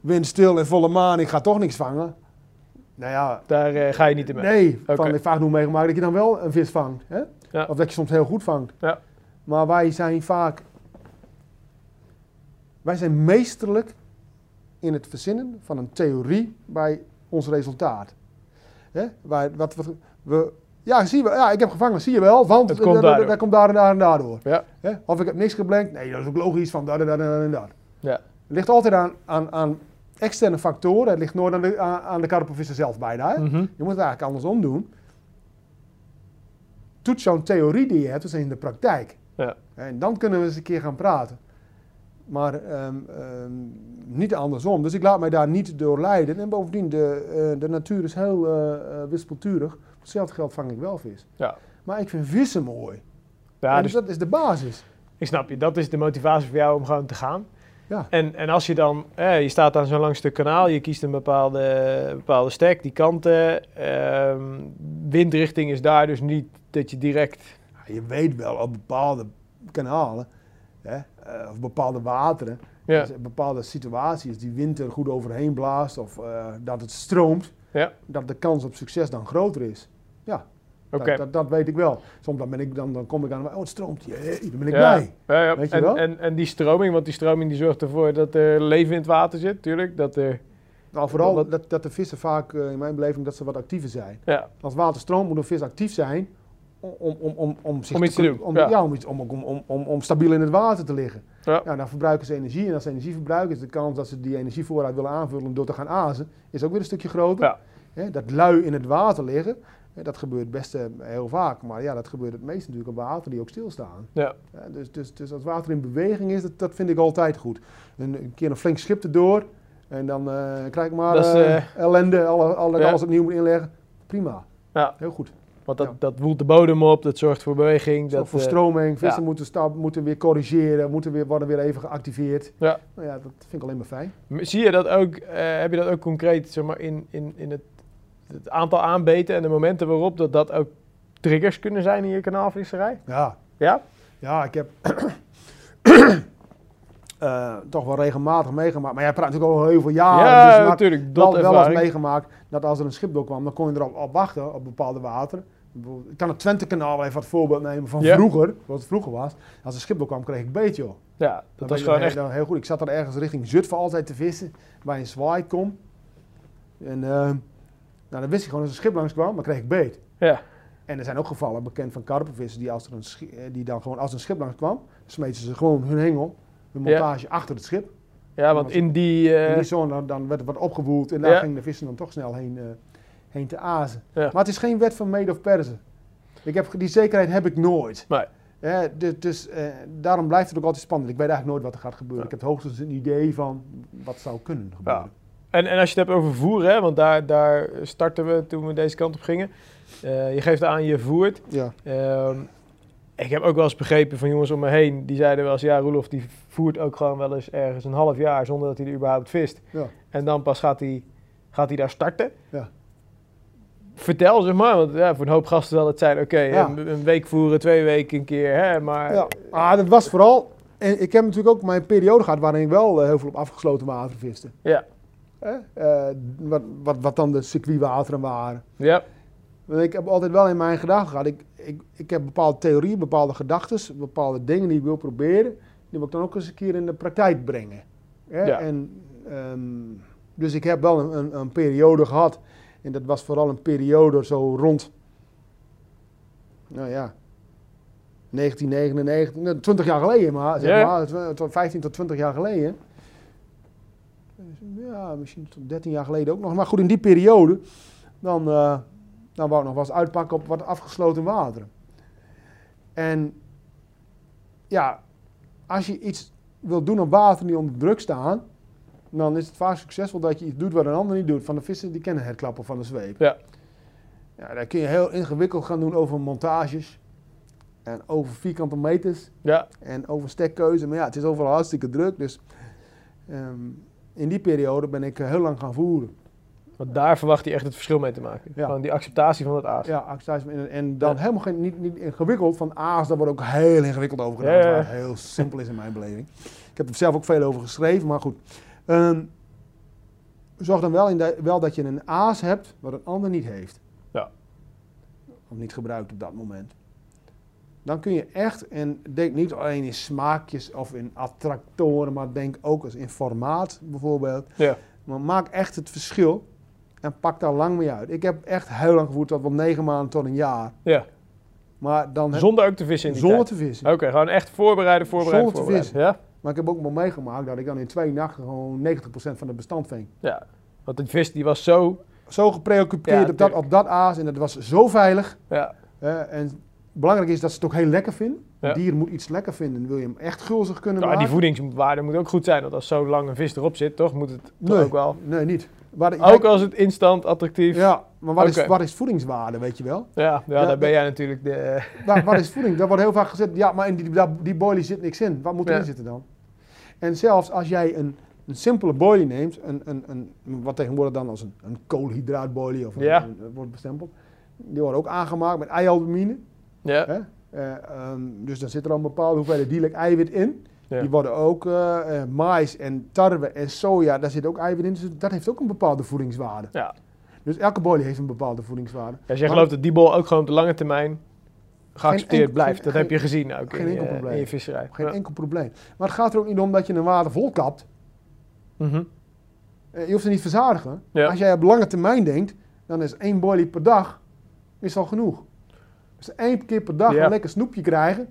windstil en volle maan, ik ga toch niks vangen. Nou ja, daar ga je niet in mee. Nee, Oké. van, ik vaak nog meegemaakt dat je dan wel een vis vangt. Hè? Ja. Of dat je soms heel goed vangt. Ja. Maar wij zijn vaak... Wij zijn meesterlijk in het verzinnen van een theorie bij ons resultaat. Hè? Wij, wat, wat, we, ja, zie wel. ja, ik heb gevangen, zie je wel, want Het komt dat komt daar en daar en daardoor. Ja. Hè? Of ik heb niks geblenkt, nee, dat is ook logisch van daar en daar en daar en daar. Ja. Het ligt altijd aan, aan, aan externe factoren, het ligt nooit aan de, aan, de karpenvisser zelf bijna. Hè? Mhm. Je moet het eigenlijk andersom doen. Toets zo'n theorie die je hebt, dus in de praktijk. Ja. En dan kunnen we eens een keer gaan praten. Maar ehm, ehm, niet andersom. Dus ik laat mij daar niet door leiden. En bovendien, de, eh, de natuur is heel eh, eh, wispelturig. Voor hetzelfde geld vang ik wel vis. Ja. Maar ik vind vissen mooi. Ja, en dus dat is de basis. Ik snap je, dat is de motivatie voor jou om gewoon te gaan. Ja. En, en als je dan, eh, je staat aan zo'n lang stuk kanaal, je kiest een bepaalde, bepaalde stek, die kanten. ehm, windrichting is daar dus niet dat je direct. Ja, je weet wel op bepaalde kanalen, hè, eh, of bepaalde wateren, Ja, er bepaalde situaties die wind er goed overheen blaast of eh, dat het stroomt, Ja. dat de kans op succes dan groter is. Ja, Dat, Oké. dat, dat weet ik wel. Soms dan, ben ik, dan, dan kom ik aan, oh het stroomt, jee, dan ben ik Ja. blij. Ja, ja. Weet je en, wel? En, en die stroming, want die stroming die zorgt ervoor dat er leven in het water zit, tuurlijk. Dat er, Nou, vooral dat, dat de vissen vaak, eh, in mijn beleving, dat ze wat actiever zijn. ja, Als water stroomt, moet een vis actief zijn om, om, om, om, zich Om iets te doen, Om, ja. ja. om, iets, om, om, om, om, stabiel in het water te liggen. Ja. Ja, dan verbruiken ze energie. En als ze energie verbruiken, is de kans dat ze die energievoorraad willen aanvullen door te gaan azen, is ook weer een stukje groter. Ja. Dat lui in het water liggen, dat gebeurt best eh, heel vaak. Maar ja, dat gebeurt het meest natuurlijk op water die ook stilstaan. ja. Dus, dus, dus als water in beweging is, dat, dat vind ik altijd goed. Een, een keer een flink schip erdoor en dan eh, krijg ik maar is, eh, ellende, alle, alles opnieuw moet inleggen. Prima, ja. heel goed. Want dat, Ja. dat woelt de bodem op, dat zorgt voor beweging. Dat voor eh, stroming, vissen ja. moeten, stap, moeten weer corrigeren, moeten weer, worden weer even geactiveerd. Ja. Nou ja, dat vind ik alleen maar fijn. Zie je dat ook, eh, heb je dat ook concreet zeg maar, in, in, in het, het aantal aanbeten en de momenten waarop dat, dat ook triggers kunnen zijn in je kanaalvisserij? Ja, Ja? ja ik heb <coughs> eh, toch wel regelmatig meegemaakt. Maar jij praat natuurlijk al heel veel jaren. ja, dus natuurlijk. wel, Dat wel eens meegemaakt dat als er een schip doorkwam, dan kon je erop op wachten op bepaalde wateren. Ik kan het Twente-kanaal even wat voorbeeld nemen van Ja. vroeger, wat het vroeger was. Als een schip doorkwam, kreeg ik beet, joh. Ja, Dan dat was gewoon heel, echt... dan heel goed. Ik zat er ergens richting Zutphen altijd te vissen, bij een zwaai kom. En eh, nou, dan wist ik gewoon als een schip langs kwam, dan kreeg ik beet. Ja, En er zijn ook gevallen bekend van karpenvissers die, als er een eh, die dan gewoon als een schip langs kwam, smeten ze gewoon hun hengel, hun Ja. montage achter het schip. ja want in die... eh, In die zone dan, dan werd er wat opgewoeld en daar Ja. gingen de vissen dan toch snel heen, eh, heen te azen. Ja. Maar het is geen wet van mede of persen. Ik heb, die zekerheid heb ik nooit. Nee. Dus dus eh, daarom blijft het ook altijd spannend. Ik weet eigenlijk nooit wat er gaat gebeuren. Ja. Ik heb hoogstens een idee van wat zou kunnen gebeuren. En, en als je het hebt over voeren, hè, want daar, daar starten we toen we deze kant op gingen. Eh, je geeft aan, je voert. Ja. Ehm, ik heb ook wel eens begrepen van jongens om me heen, die zeiden wel eens, ja, Roelof die voert ook gewoon wel eens ergens een half jaar zonder dat hij er überhaupt vist. Ja. En dan pas gaat hij, gaat hij daar starten. Ja. Vertel zeg maar, want ja, voor een hoop gasten zal het zijn, oké, Ja. een, week voeren, twee weken een keer, hè, maar... Ja. Ah, dat was vooral... En ik heb natuurlijk ook mijn periode gehad waarin ik wel eh, heel veel op afgesloten water viste. Ja. Hè? Eh, wat, wat, wat dan de circuitwateren waren. Ja, Want ik heb altijd wel in mijn gedachten gehad. Ik, ik, ik heb bepaalde theorieën, bepaalde gedachten, bepaalde dingen die ik wil proberen. Die wil ik dan ook eens een keer in de praktijk brengen. Hè? Ja. En, ehm, dus ik heb wel een, een, een periode gehad. En dat was vooral een periode zo rond. Nou ja. 1999, nou, 20 jaar geleden maar, zeg maar, tw- tw- 15 tot 20 jaar geleden. Ja, misschien tot 13 jaar geleden ook nog. Maar goed, in die periode, dan, eh, dan wou ik nog wel eens uitpakken op wat afgesloten wateren. En ja, als je iets wilt doen op water die onder druk staan, dan is het vaak succesvol dat je iets doet wat een ander niet doet. Van de vissen die kennen het klappen van de zweep. Ja. Ja, daar kun je heel ingewikkeld gaan doen over montages. En over vierkante meters. ja, En over stekkeuze. Maar ja, het is overal hartstikke druk. Dus ehm, in die periode ben ik eh, heel lang gaan voeren. want daar verwacht hij echt het verschil mee te maken. Ja. Gewoon die acceptatie van het aas. Ja, acceptatie. En, en dan Ja. helemaal geen, niet, niet ingewikkeld. Van aas, daar wordt ook heel ingewikkeld over gedaan. Ja, heel simpel is in mijn beleving. Ik heb er zelf ook veel over geschreven, maar goed. Ehm, zorg dan wel, in de- wel dat je een aas hebt wat een ander niet heeft. Ja. Of niet gebruikt op dat moment. Dan kun je echt, en denk niet alleen in smaakjes of in attractoren, maar denk ook eens in formaat bijvoorbeeld. Ja. Maar maak echt het verschil en pak daar lang mee uit. Ik heb echt heel lang gevoerd, tot wel negen maanden tot een jaar. Ja. Maar dan Zonder ook te vissen in die zonder tijd. te vissen. Oké, gewoon echt voorbereiden, voorbereiden, Zonder te voorbereiden. Ja? Maar ik heb ook wel meegemaakt dat ik dan in twee nachten gewoon 90% van het bestand ving. ja, want die vis die was zo... Zo gepreoccupeerd Ja, op, dat, op dat aas en dat was zo veilig. Ja, en belangrijk is dat ze het ook heel lekker vinden. Ja. Een dier moet iets lekker vinden. Wil je hem echt gulzig kunnen Nou, die maken? voedingswaarde moet ook goed zijn. Want als zo lang een vis erop zit, toch, moet het Nee. ook wel... Nee, niet. Ook als het instant attractief... Ja, maar wat, is, wat is voedingswaarde, weet je wel? ja, Ja, daar ben jij natuurlijk de... Waar, wat is voeding? Daar wordt heel vaak gezegd, ja, maar in die, die, die boilie zit niks in. Wat moet erin zitten dan? En zelfs als jij een, een simpele boilie neemt, een, een, een, wat tegenwoordig dan als een, een koolhydraatboilie of een- Ja. een- wordt bestempeld, die worden ook aangemaakt met eialbumine. Ja, Hè? Eh, ehm, dus dan zit er al een bepaalde hoeveelheid dierlijk eiwit in. Ja. Die worden ook eh eh, mais en tarwe en soja, daar zit ook eiwit in. Dus dat heeft ook een bepaalde voedingswaarde. ja. Dus elke bolie heeft een bepaalde voedingswaarde. Als jij Maar- gelooft dat die bol ook gewoon op de lange termijn geaccepteerd enkel- blijft. Dat geen- heb je gezien ook geen in, enkel je, probleem. in je visserij. Geen Ja. enkel probleem. Maar het gaat er ook niet om dat je een water vol kapt. Mhm. Eh, Je hoeft er niet te verzadigen. Ja. Als jij op lange termijn denkt, dan is één boilie per dag is al genoeg. Dus één keer per dag Ja. een lekker snoepje krijgen.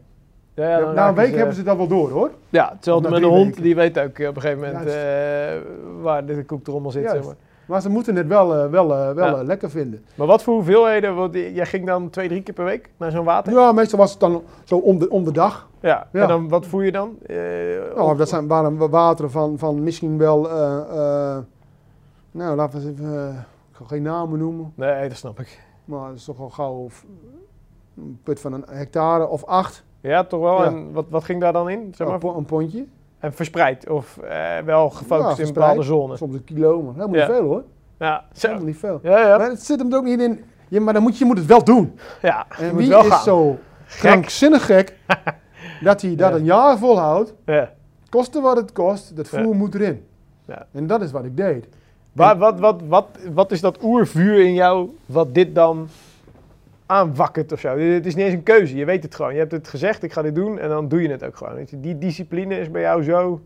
Ja, ja, Na een raken week ze- hebben ze dat wel door hoor. Ja, hetzelfde met een hond, weken. die weet ook eh, op een gegeven moment eh, waar de koektrommel zit. Zeg maar. Maar ze moeten het wel, eh, wel, eh, wel Ja. eh, lekker vinden. maar wat voor hoeveelheden? Want jij ging dan twee, drie keer per week naar zo'n water? Ja, meestal was het dan zo om de, om de dag. Ja. Ja. En dan, wat voer je dan? Eh, Nou, of- dat zijn, waren wa- wateren van, van misschien wel, nou laten we eens even, ik ga geen namen noemen. Nee, dat snap ik. Maar het is toch al gauw een put van een hectare of acht. Ja, toch wel. Ja. En wat, wat ging daar dan in? Zeg maar? Een po- een pondje. En verspreid? Of eh, wel gefocust Ja, in bepaalde zones? Soms een kilo, maar helemaal Ja. niet veel hoor. Ja, zo. Helemaal niet veel. Ja, ja. Maar het zit hem er ook niet in. Ja, maar dan moet je, je moet het wel doen. ja. En je wie wel is gaan. zo krankzinnig gek <laughs> dat hij dat een jaar volhoudt, Ja. koste wat het kost, dat voer moet erin. Ja. En dat is wat ik deed. Waar, wat, wat, wat, wat is dat oervuur in jou wat dit dan aanwakkert of zo? Het is niet eens een keuze, je weet het gewoon. Je hebt het gezegd, ik ga dit doen en dan doe je het ook gewoon. Weet je, Die discipline is bij jou zo,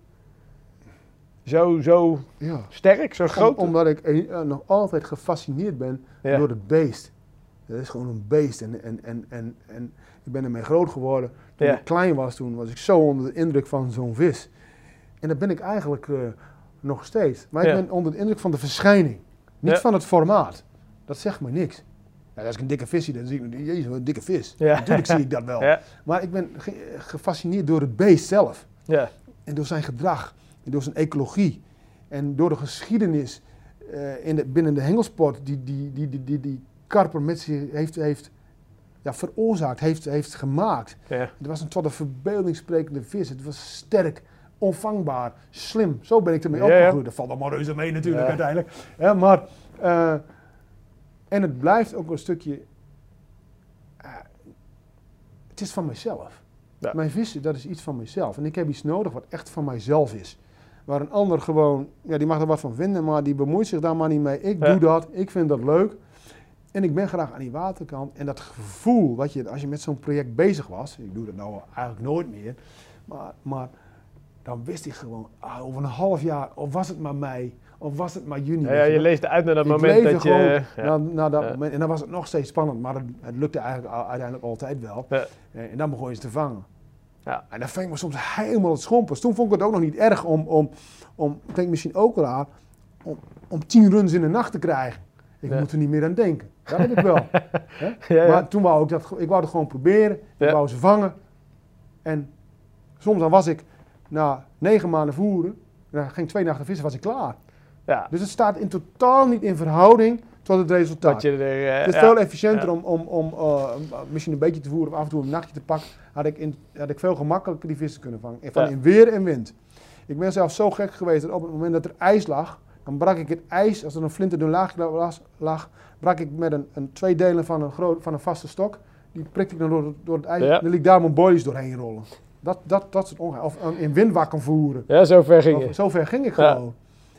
zo, zo Ja. sterk, zo groot. Om- omdat ik eh, nog altijd gefascineerd ben Ja. door het beest. Het is gewoon een beest. En, en, en, en, en ik ben ermee groot geworden. Toen Ja. ik klein was, toen was ik zo onder de indruk van zo'n vis. En dat ben ik eigenlijk eh, nog steeds. Maar ik ben onder de indruk van de verschijning. Niet van het formaat. Dat zegt me niks. Ja, als ik een dikke vis zie, dan zie ik, jezus, wat een dikke vis. Ja. Natuurlijk zie ik dat wel. <laughs> Ja. Maar ik ben ge- gefascineerd door het beest zelf. Ja. En door zijn gedrag. En door zijn ecologie. En door de geschiedenis eh, in de, binnen de hengelsport die die, die, die, die, die Karper met zich heeft, heeft ja, veroorzaakt, heeft, heeft gemaakt. Ja. Het was een tot een verbeeldingssprekende vis. Het was sterk, onvangbaar, slim. Zo ben ik ermee Ja, opgegroeid. Dat valt allemaal reuze mee natuurlijk uiteindelijk. Ja, maar, eh, en het blijft ook een stukje... eh, het is van mijzelf. Ja. Mijn vissen, dat is iets van mijzelf. En ik heb iets nodig wat echt van mijzelf is. Waar een ander gewoon, ja, die mag er wat van vinden, maar die bemoeit zich daar maar niet mee. Ik Ja. doe dat, ik vind dat leuk. En ik ben graag aan die waterkant. En dat gevoel wat je, als je met zo'n project bezig was, ik doe dat nou eigenlijk nooit meer, maar, maar dan wist ik gewoon, ah, over een half jaar, of was het maar mei, of was het maar juni. Ja, je leest uit naar dat Ik moment dat je... gewoon ja. na, na dat Ja. moment. En dan was het nog steeds spannend, maar het, het lukte eigenlijk uiteindelijk altijd wel. Eh, En dan begon je ze te vangen. Ja. En dan ving ik me soms helemaal het schompers. Toen vond ik het ook nog niet erg om, om, om klinkt misschien ook raar, om, om tien runs in de nacht te krijgen. Ik moet er niet meer aan denken. Dat heb ik wel. <laughs> Hè? Ja, ja. Maar toen wou ik dat, ik wou het gewoon proberen. Ik wou ze vangen. En soms dan was ik na negen maanden voeren, dan ging ik twee nachten vissen, was ik klaar. Ja. Dus het staat in totaal niet in verhouding tot het resultaat. Je er... eh, het is ja. veel efficiënter Ja. om, om, om eh, misschien een beetje te voeren of af en toe een nachtje te pakken. Had ik, in, had ik veel gemakkelijker die vissen kunnen vangen. Van in weer en wind. Ik ben zelfs zo gek geweest dat op het moment dat er ijs lag, dan brak ik het ijs, als er een flinterdun laagje lag, lag, brak ik met een, een twee delen van een, groot, van een vaste stok. Die prikte ik dan door, het- door het ijs. En dan liet ik daar mijn boilies doorheen rollen. Dat, dat, dat soort ongeveer. Of eh, in windwakken voeren. Ja, zo ver ging je. Of- Zover ging ik gewoon.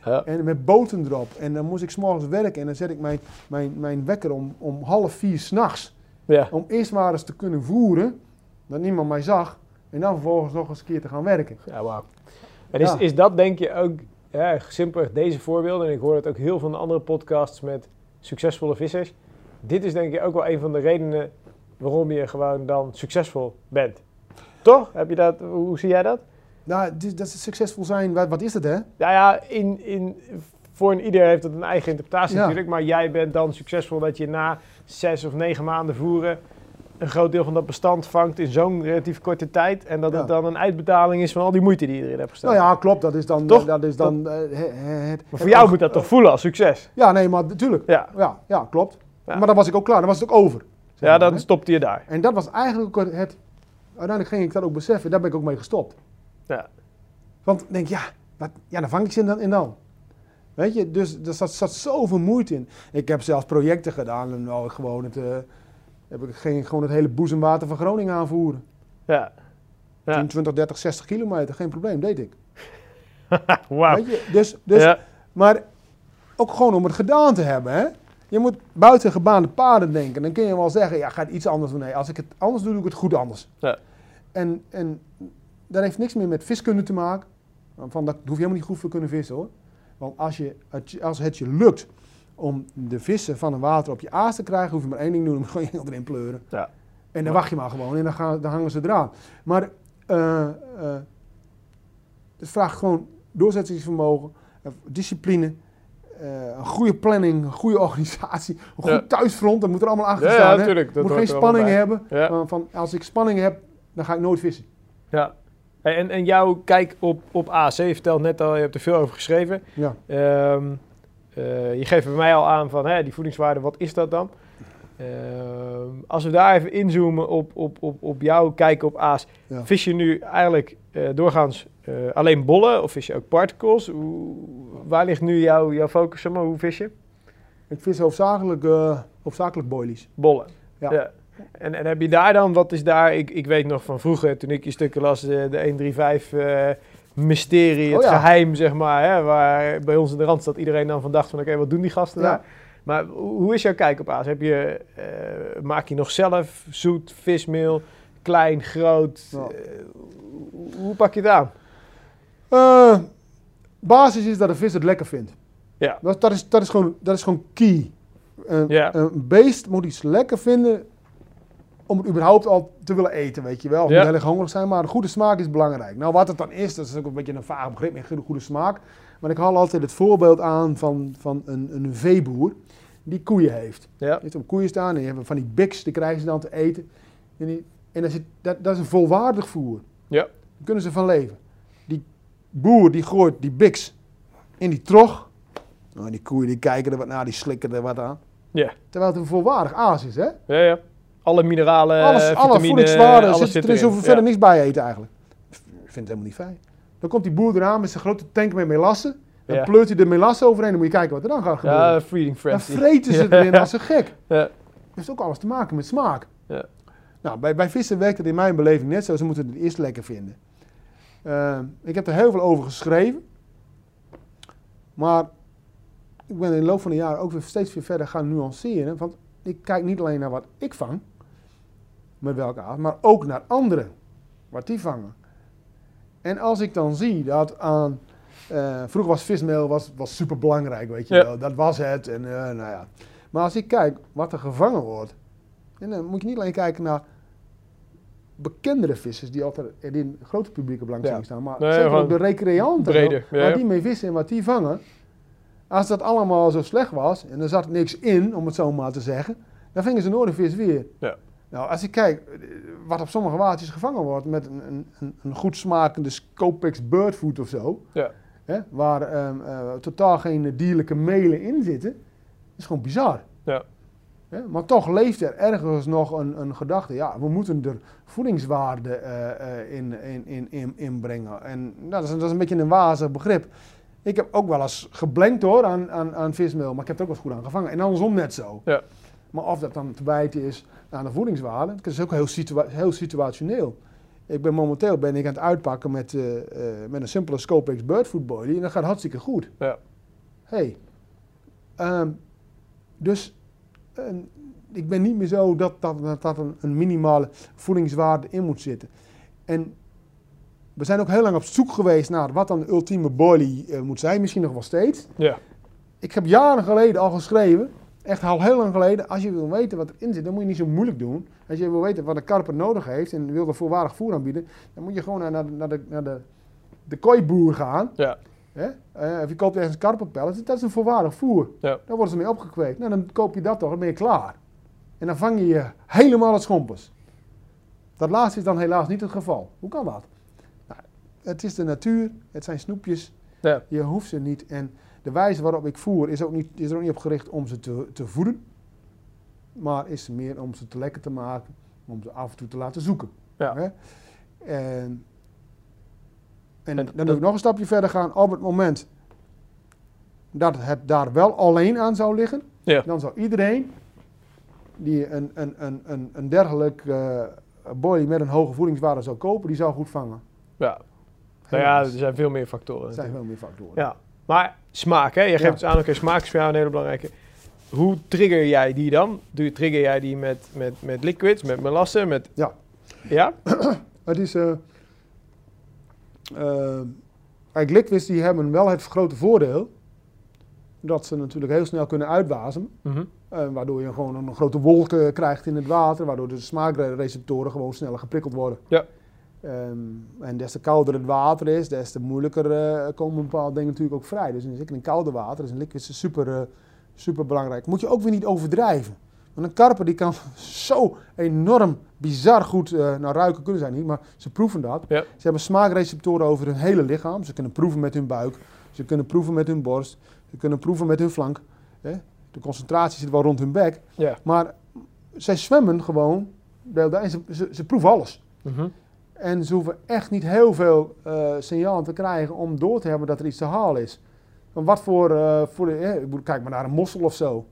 Ja. En met boten erop. En dan moest ik s'morgens werken en dan zet ik mijn, mijn, mijn wekker om, om half vier s'nachts. Ja. Om eerst maar eens te kunnen voeren, dat niemand mij zag. En dan vervolgens nog eens een keer te gaan werken. Ja, wauw. En is, Ja. is dat denk je ook, ja, simpelweg deze voorbeelden, en ik hoor het ook heel van de andere podcasts met succesvolle vissers. Dit is denk ik ook wel een van de redenen waarom je gewoon dan succesvol bent. Toch? Heb je dat, hoe zie jij dat? Nou, dat is succesvol zijn, wat, is het hè? Nou ja, in, in, voor een ieder heeft het een eigen interpretatie Ja. natuurlijk. Maar jij bent dan succesvol dat je na zes of negen maanden voeren een groot deel van dat bestand vangt in zo'n relatief korte tijd. En dat Ja. het dan een uitbetaling is van al die moeite die je erin hebt gestaan. Nou ja, klopt. Dat is dan. Toch? eh, Dat is dan eh, he- he- het, Maar voor jou moet dat toch voelen als succes? Ja, nee, maar natuurlijk. Ja, Ja, ja, klopt. Ja. Maar dan was ik ook klaar. Dan was het ook over. ja dan hè. stopte je daar. En dat was eigenlijk het. Uiteindelijk ging ik dat ook beseffen. Daar ben ik ook mee gestopt. Ja. Want ik denk, ja, wat, ja, dan vang ik ze in dan. En dan. Weet je, dus er zat, zat zoveel moeite in. Ik heb zelfs projecten gedaan en nou, gewoon het, eh, heb ik ging gewoon het hele boezemwater van Groningen aanvoeren. Ja. Ja. 10, 20, 30, 60 kilometer, geen probleem, deed ik. <laughs> Wauw. Weet je, dus, dus, Ja. Maar ook gewoon om het gedaan te hebben. Hè? je moet buiten gebaande paden denken. Dan kun je wel zeggen, ja, ga het iets anders doen. Nee, als ik het anders doe, doe ik het goed anders. Ja. En, en dat heeft niks meer met viskunde te maken. Van, dat hoef je helemaal niet goed voor kunnen vissen hoor. Want als, je, het je- als het je lukt om de vissen van een water op je aas te krijgen, hoef je maar één ding te doen, moet je gewoon erin pleuren. Ja. En dan wacht je maar gewoon en dan, gaan, dan hangen ze eraan. Maar eh, eh, het vraagt gewoon doorzettingsvermogen, eh, discipline, een goede planning, een goede organisatie, een goed Ja. thuisfront, dat moet er allemaal achter Ja, ja, staan. natuurlijk, dat moet geen spanning hebben. Ja. Van, van, als ik spanning heb, dan ga ik nooit vissen. Ja. Hey, En, en jouw kijk op, op AC, je vertelt net al, je hebt er veel over geschreven. Ja. Ehm, eh, je geeft bij mij al aan van hè, die voedingswaarde, wat is dat dan? Ehm, als we daar even inzoomen op, op, op, op jouw kijk op aas, Ja. vis je nu eigenlijk eh, doorgaans eh, alleen bollen of vis je ook particles? Hoe, waar ligt nu jouw, jouw focus? Zeg maar, hoe vis je? Ik vis hoofdzakelijk, hoofdzakelijk boilies. Bollen. Ja. En, en heb je daar dan, wat is daar, ik, ik weet nog van vroeger toen ik je stukken las, de, de 135 eh mysterie, het Oh ja. geheim zeg maar, hè, waar bij ons in de Randstad iedereen dan van dacht van oké, wat doen die gasten Ja. daar? Maar hoe is jouw kijk op aas? Heb je, eh, maak je nog zelf zoet, vismeel, klein, groot? Ja. Eh, hoe, pak je het aan? Basis is dat de vis het lekker vindt. Ja. Dat, dat, is, dat, is, gewoon, dat is gewoon key. Een, Ja. een beest moet iets lekker vinden om het überhaupt al te willen eten, weet je wel. Of Ja. niet heel erg hongerig zijn, maar een goede smaak is belangrijk. Nou, wat het dan is, dat is ook een beetje een vaag begrip, een goede, goede smaak. Maar ik haal altijd het voorbeeld aan van, van een, een veeboer die koeien heeft. Ja. Die heeft op koeien staan en die hebben van die biks, die krijgen ze dan te eten. En, die, en dat, is, dat, dat is een volwaardig voer. Ja. Daar kunnen ze van leven. Die boer die gooit die biks in die trog. Nou, die koeien die kijken er wat naar, die slikken er wat aan. Ja. Terwijl het een volwaardig aas is, hè? Ja, ja. Alle mineralen, Alles, alle vitamine, voedingswaarden, alles zit, zit er is hoeven verder niks bij eten eigenlijk. Ik vind het helemaal niet fijn. Dan komt die boer eraan met zijn grote tank met melasse. Dan Ja. pleurt hij de melasse overheen. Dan moet je kijken wat er dan gaat gebeuren. Ja, feeding dan frenzy. vreten ze <laughs> erin als een gek. Ja. Dat heeft ook alles te maken met smaak. Ja. Nou, bij, bij vissen werkt het in mijn beleving net zo. Ze moeten het eerst lekker vinden. Eh, ik heb er heel veel over geschreven. Maar ik ben in de loop van de jaren ook weer steeds weer verder gaan nuanceren. Want ik kijk niet alleen naar wat ik vang, met welke aard, maar ook naar anderen, wat die vangen. En als ik dan zie dat aan. eh, vroeger was vismeel was, was super belangrijk, weet je Ja. wel. Dat was het. En, eh, nou ja. Maar als ik kijk wat er gevangen wordt. En dan moet je niet alleen kijken naar bekendere vissers die altijd in het grote publieke belangstelling Ja. staan. Maar Nee, zeker gewoon ook de recreanten. breder, ja, Waar die mee vissen en wat die vangen. Als dat allemaal zo slecht was en er zat niks in, om het zo maar te zeggen. Dan vingen ze nooit een vis weer. Ja. Nou, als ik kijk eh, wat op sommige watertjes gevangen wordt met een, een, een, goed smakende Scopex birdfood of zo. Ja. Hè, waar ehm, eh, totaal geen dierlijke melen in zitten. Is gewoon bizar. Ja. Hè, maar toch leeft er ergens nog een, een gedachte. Ja, we moeten er voedingswaarde eh, eh, in, in, in, in, inbrengen. En nou, dat, is, dat is een beetje een wazig begrip. Ik heb ook wel eens geblenkt hoor aan, aan, aan vismeel, maar ik heb er ook wel eens goed aan gevangen. En andersom net zo. Ja. Maar of dat dan te wijten is aan de voedingswaarde, dat is ook heel, situa heel situationeel. Ik ben momenteel ben ik aan het uitpakken met, eh, eh, met een simpele Scopex Birdfood Boilie en dat gaat hartstikke goed. Ja. Hey. Ehm, dus ik ben niet meer zo dat, dat, dat, dat een, een minimale voedingswaarde in moet zitten. En we zijn ook heel lang op zoek geweest naar wat dan de ultieme boilie eh, moet zijn. Misschien nog wel steeds. Ja. Ik heb jaren geleden al geschreven, echt al heel lang geleden, als je wil weten wat erin zit, dan moet je niet zo moeilijk doen. Als je wil weten wat een karper nodig heeft en wil er voorwaardig voer aanbieden, dan moet je gewoon naar, naar, de- naar de, naar de, de kooiboer gaan. Ja. Hè? Eh, of je koopt ergens karperpellets, dat is een volwaardig voer. Ja. Daar worden ze mee opgekweekt. Nou, dan koop je dat toch, dan ben je klaar. En dan vang je je helemaal het schompers. Dat laatste is dan helaas niet het geval. Hoe kan dat? Nou, het is de natuur, het zijn snoepjes, Ja. je hoeft ze niet. En de wijze waarop ik voer is, ook niet, is er ook niet op gericht om ze te, te voeden. Maar is meer om ze te lekker te maken, om ze af en toe te laten zoeken. Ja. Hè? En, en En dan wil ik nog een stapje verder gaan. Op het moment dat het daar wel alleen aan zou liggen, Ja. dan zou iedereen die een, een, een, een, een dergelijk boy met een hoge voedingswaarde zou kopen, die zou goed vangen. Ja. Nou ja, er Helaas. zijn veel meer factoren. er zijn natuurlijk. veel meer factoren. Ja. Maar smaak, hè? Je geeft Ja. het aan, oké, smaak is voor jou een hele belangrijke. hoe trigger jij die dan? Doe je, trigger jij die met, met, met liquids, met melassen? Met... Ja. Ja? <clears throat> Het is... eh eh, kijk, liquids die hebben wel het grote voordeel dat ze natuurlijk heel snel kunnen uitwasemen. Mhm. Eh, waardoor je gewoon een grote wolk eh, krijgt in het water, waardoor de smaakreceptoren gewoon sneller geprikkeld worden. Ja. Ehm, en des te kouder het water is, des te moeilijker eh, komen bepaalde dingen natuurlijk ook vrij. Dus zeker in koude water is een liquid super, eh, super belangrijk. Moet je ook weer niet overdrijven. Want een karper die kan <laughs> zo enorm bizar goed, nou ruiken kunnen zij niet, maar ze proeven dat. Ja. Ze hebben smaakreceptoren over hun hele lichaam. Ze kunnen proeven met hun buik, ze kunnen proeven met hun borst, ze kunnen proeven met hun flank. Hè? De concentratie zit wel rond hun bek. Ja. Maar zij zwemmen gewoon, en ze, ze, ze proeven alles. Mhm. En ze hoeven echt niet heel veel eh signalen te krijgen om door te hebben dat er iets te halen is. Want wat voor, eh, voor de, eh, kijk maar naar een mossel of zo.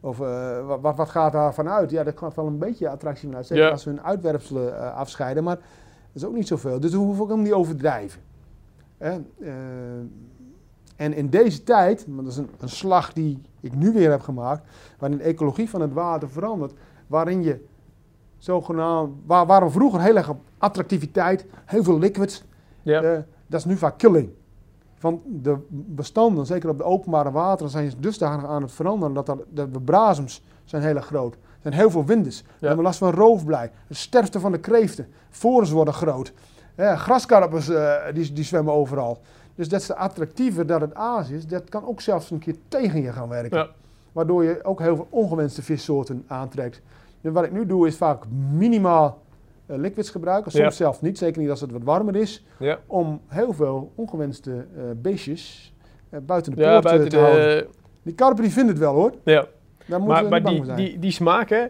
Of eh, wat, wat, gaat daarvan uit? Ja, daar gaat wel een beetje attractie van uit. Zeker Ja. als we hun uitwerpselen afscheiden. Maar dat is ook niet zoveel. Dus we hoeven ook helemaal niet overdrijven. Eh, en in deze tijd, want dat is een, een slag die ik nu weer heb gemaakt, waarin de ecologie van het water verandert, waarin je zogenaamd, waar, waarom vroeger heel erg attractiviteit, heel veel liquids, Ja. eh, dat is nu vaak killing. Van de bestanden, zeker op de openbare wateren, zijn dusdanig aan het veranderen dat er, de bebrazems zijn heel erg groot. Er zijn heel veel winders. We hebben last van roofblij. De sterfte van de kreeften. Vorens worden groot. Ja, graskarpers eh, die, die zwemmen overal. Dus dat is de attractiever dat het aas is, dat kan ook zelfs een keer tegen je gaan werken. Ja. Waardoor je ook heel veel ongewenste vissoorten aantrekt. Wat ik nu doe is vaak minimaal eh, liquids gebruiken. Soms Ja. zelf niet, zeker niet als het wat warmer is. Ja. Om heel veel ongewenste eh, beestjes eh, buiten de Ja, poort buiten te houden. de... Die karper die vinden het wel hoor. Ja. Daar moeten Maar, we maar bang die, zijn. die, die smaken,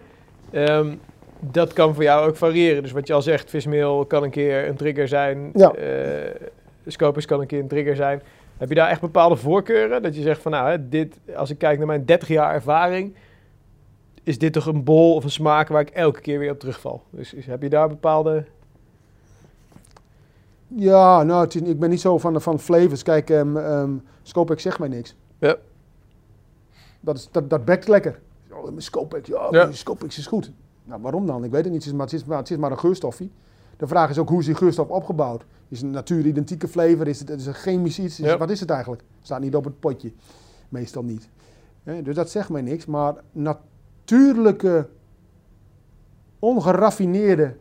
ehm, dat kan voor jou ook variëren. Dus wat je al zegt, vismeel kan een keer een trigger zijn. Ja. Scopus kan een keer een trigger zijn. Heb je daar echt bepaalde voorkeuren? Dat je zegt van nou, hè, dit, als ik kijk naar mijn 30 jaar ervaring, is dit toch een bol of een smaak waar ik elke keer weer op terugval. Dus is- heb je daar bepaalde... Ja, nou, is- ik ben niet zo van, de- van flavors. Kijk, ehm ehm Scopex zegt mij niks. Ja. Dat, is, dat, dat bekt lekker. Oh, Scopex, ja, Ja. Scopex is goed. Nou, waarom dan? Ik weet het niet. Het is maar, het is maar, het is maar een geurstofje. De vraag is ook, hoe is die geurstof opgebouwd? Is het een natuuridentieke flavor? Is het, is een chemisch iets? Is- Ja. Wat is het eigenlijk? Staat niet op het potje. Meestal niet. Dus dat zegt mij niks. Maar natuurlijke, ongeraffineerde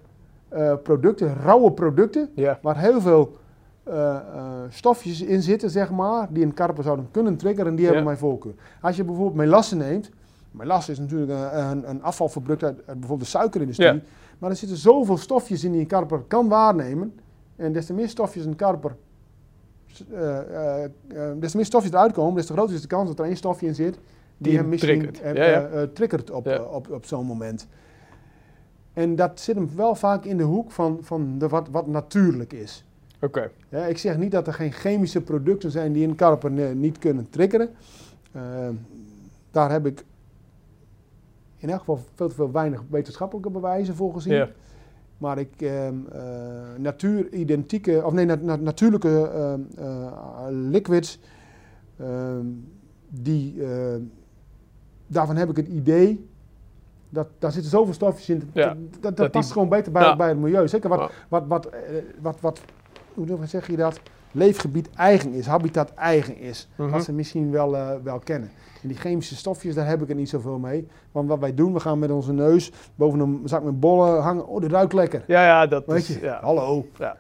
eh, producten, rauwe producten, waar heel veel eh, eh, stofjes in zitten, zeg maar, die een karper zouden kunnen triggeren, die hebben mijn voorkeur. Als je bijvoorbeeld melasse neemt, melasse is natuurlijk een, een, een afvalproduct uit, uit bijvoorbeeld de suikerindustrie, maar er zitten zoveel stofjes in die een karper kan waarnemen, en des te meer stofjes een karper, des te meer stofjes eruit komen, des te groter is de kans dat er één stofje in zit die, hem misschien triggert. eh, Ja, ja. eh, eh, triggert op, Ja. op, op zo'n moment. En dat zit hem wel vaak in de hoek van, van de wat, wat natuurlijk is. Oké. Ja, ik zeg niet dat er geen chemische producten zijn die een karper niet kunnen triggeren. Daar heb ik in elk geval veel te veel weinig wetenschappelijke bewijzen voor gezien. Maar ik ehm eh, natuuridentieke, of nee, na- na- natuurlijke eh, liquids, ehm, die, daarvan heb ik het idee dat daar zitten zoveel stofjes in. Ja, dat, dat, dat dat die- past gewoon beter bij, Ja. bij het milieu. Zeker wat, Ja. wat, wat, eh, wat, wat, hoe zeg je dat? Leefgebied eigen is, habitat eigen is. Mhm. Wat ze misschien wel, eh, wel kennen. En die chemische stofjes, daar heb ik er niet zoveel mee. Want wat wij doen, we gaan met onze neus boven een zak met bollen hangen. Oh, dat ruikt lekker. Ja, ja, dat Weet is... je, Ja.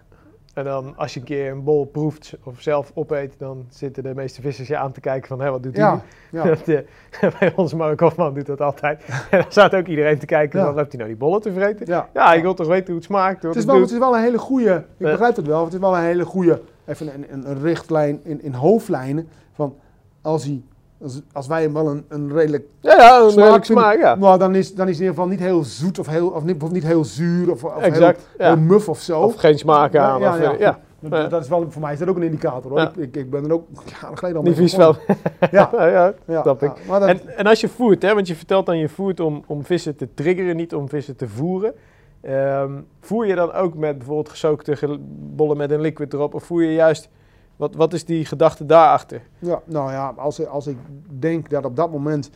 En dan als je een keer een bol proeft of zelf opeet, dan zitten de meeste vissers je aan te kijken van, hé, wat doet hij Ja, ja. <laughs> Dat, eh, <laughs> bij onze Mark Hofman doet dat altijd. <laughs> en dan staat ook iedereen te kijken, Ja. van, loopt hij nou die bollen te vreten? ja. Ja, ik wil toch weten hoe het smaakt, Het is, het, wel, het is wel een hele goede, ik Ja. begrijp het wel, het is wel een hele goede, even een, een, een richtlijn in, in hoofdlijnen. Van als, hij, als, als wij hem wel een, een redelijk Ja, ja, een smaak redelijk smaak, ja. maar dan is, dan is in ieder geval niet heel zoet of, heel, of niet, of niet heel zuur of, of Exact, heel, ja. heel muf of zo. Of geen smaak aan. Ja, of, ja, ja. Dat, dat is wel, voor mij is dat ook een indicator hoor. Ik, ik, ik ben er ook jaren geleden al Niet mee vies van. begonnen. <laughs> Ja, ja, snap ik. Maar dat, En, en als je voert, hè, want je vertelt dan je voert om, om vissen te triggeren, niet om vissen te voeren. Ehm, voer je dan ook met bijvoorbeeld gezookte gel- bollen met een liquid erop? Of voer je juist, wat, wat is die gedachte daarachter? Ja, nou ja, als, als ik denk dat op dat moment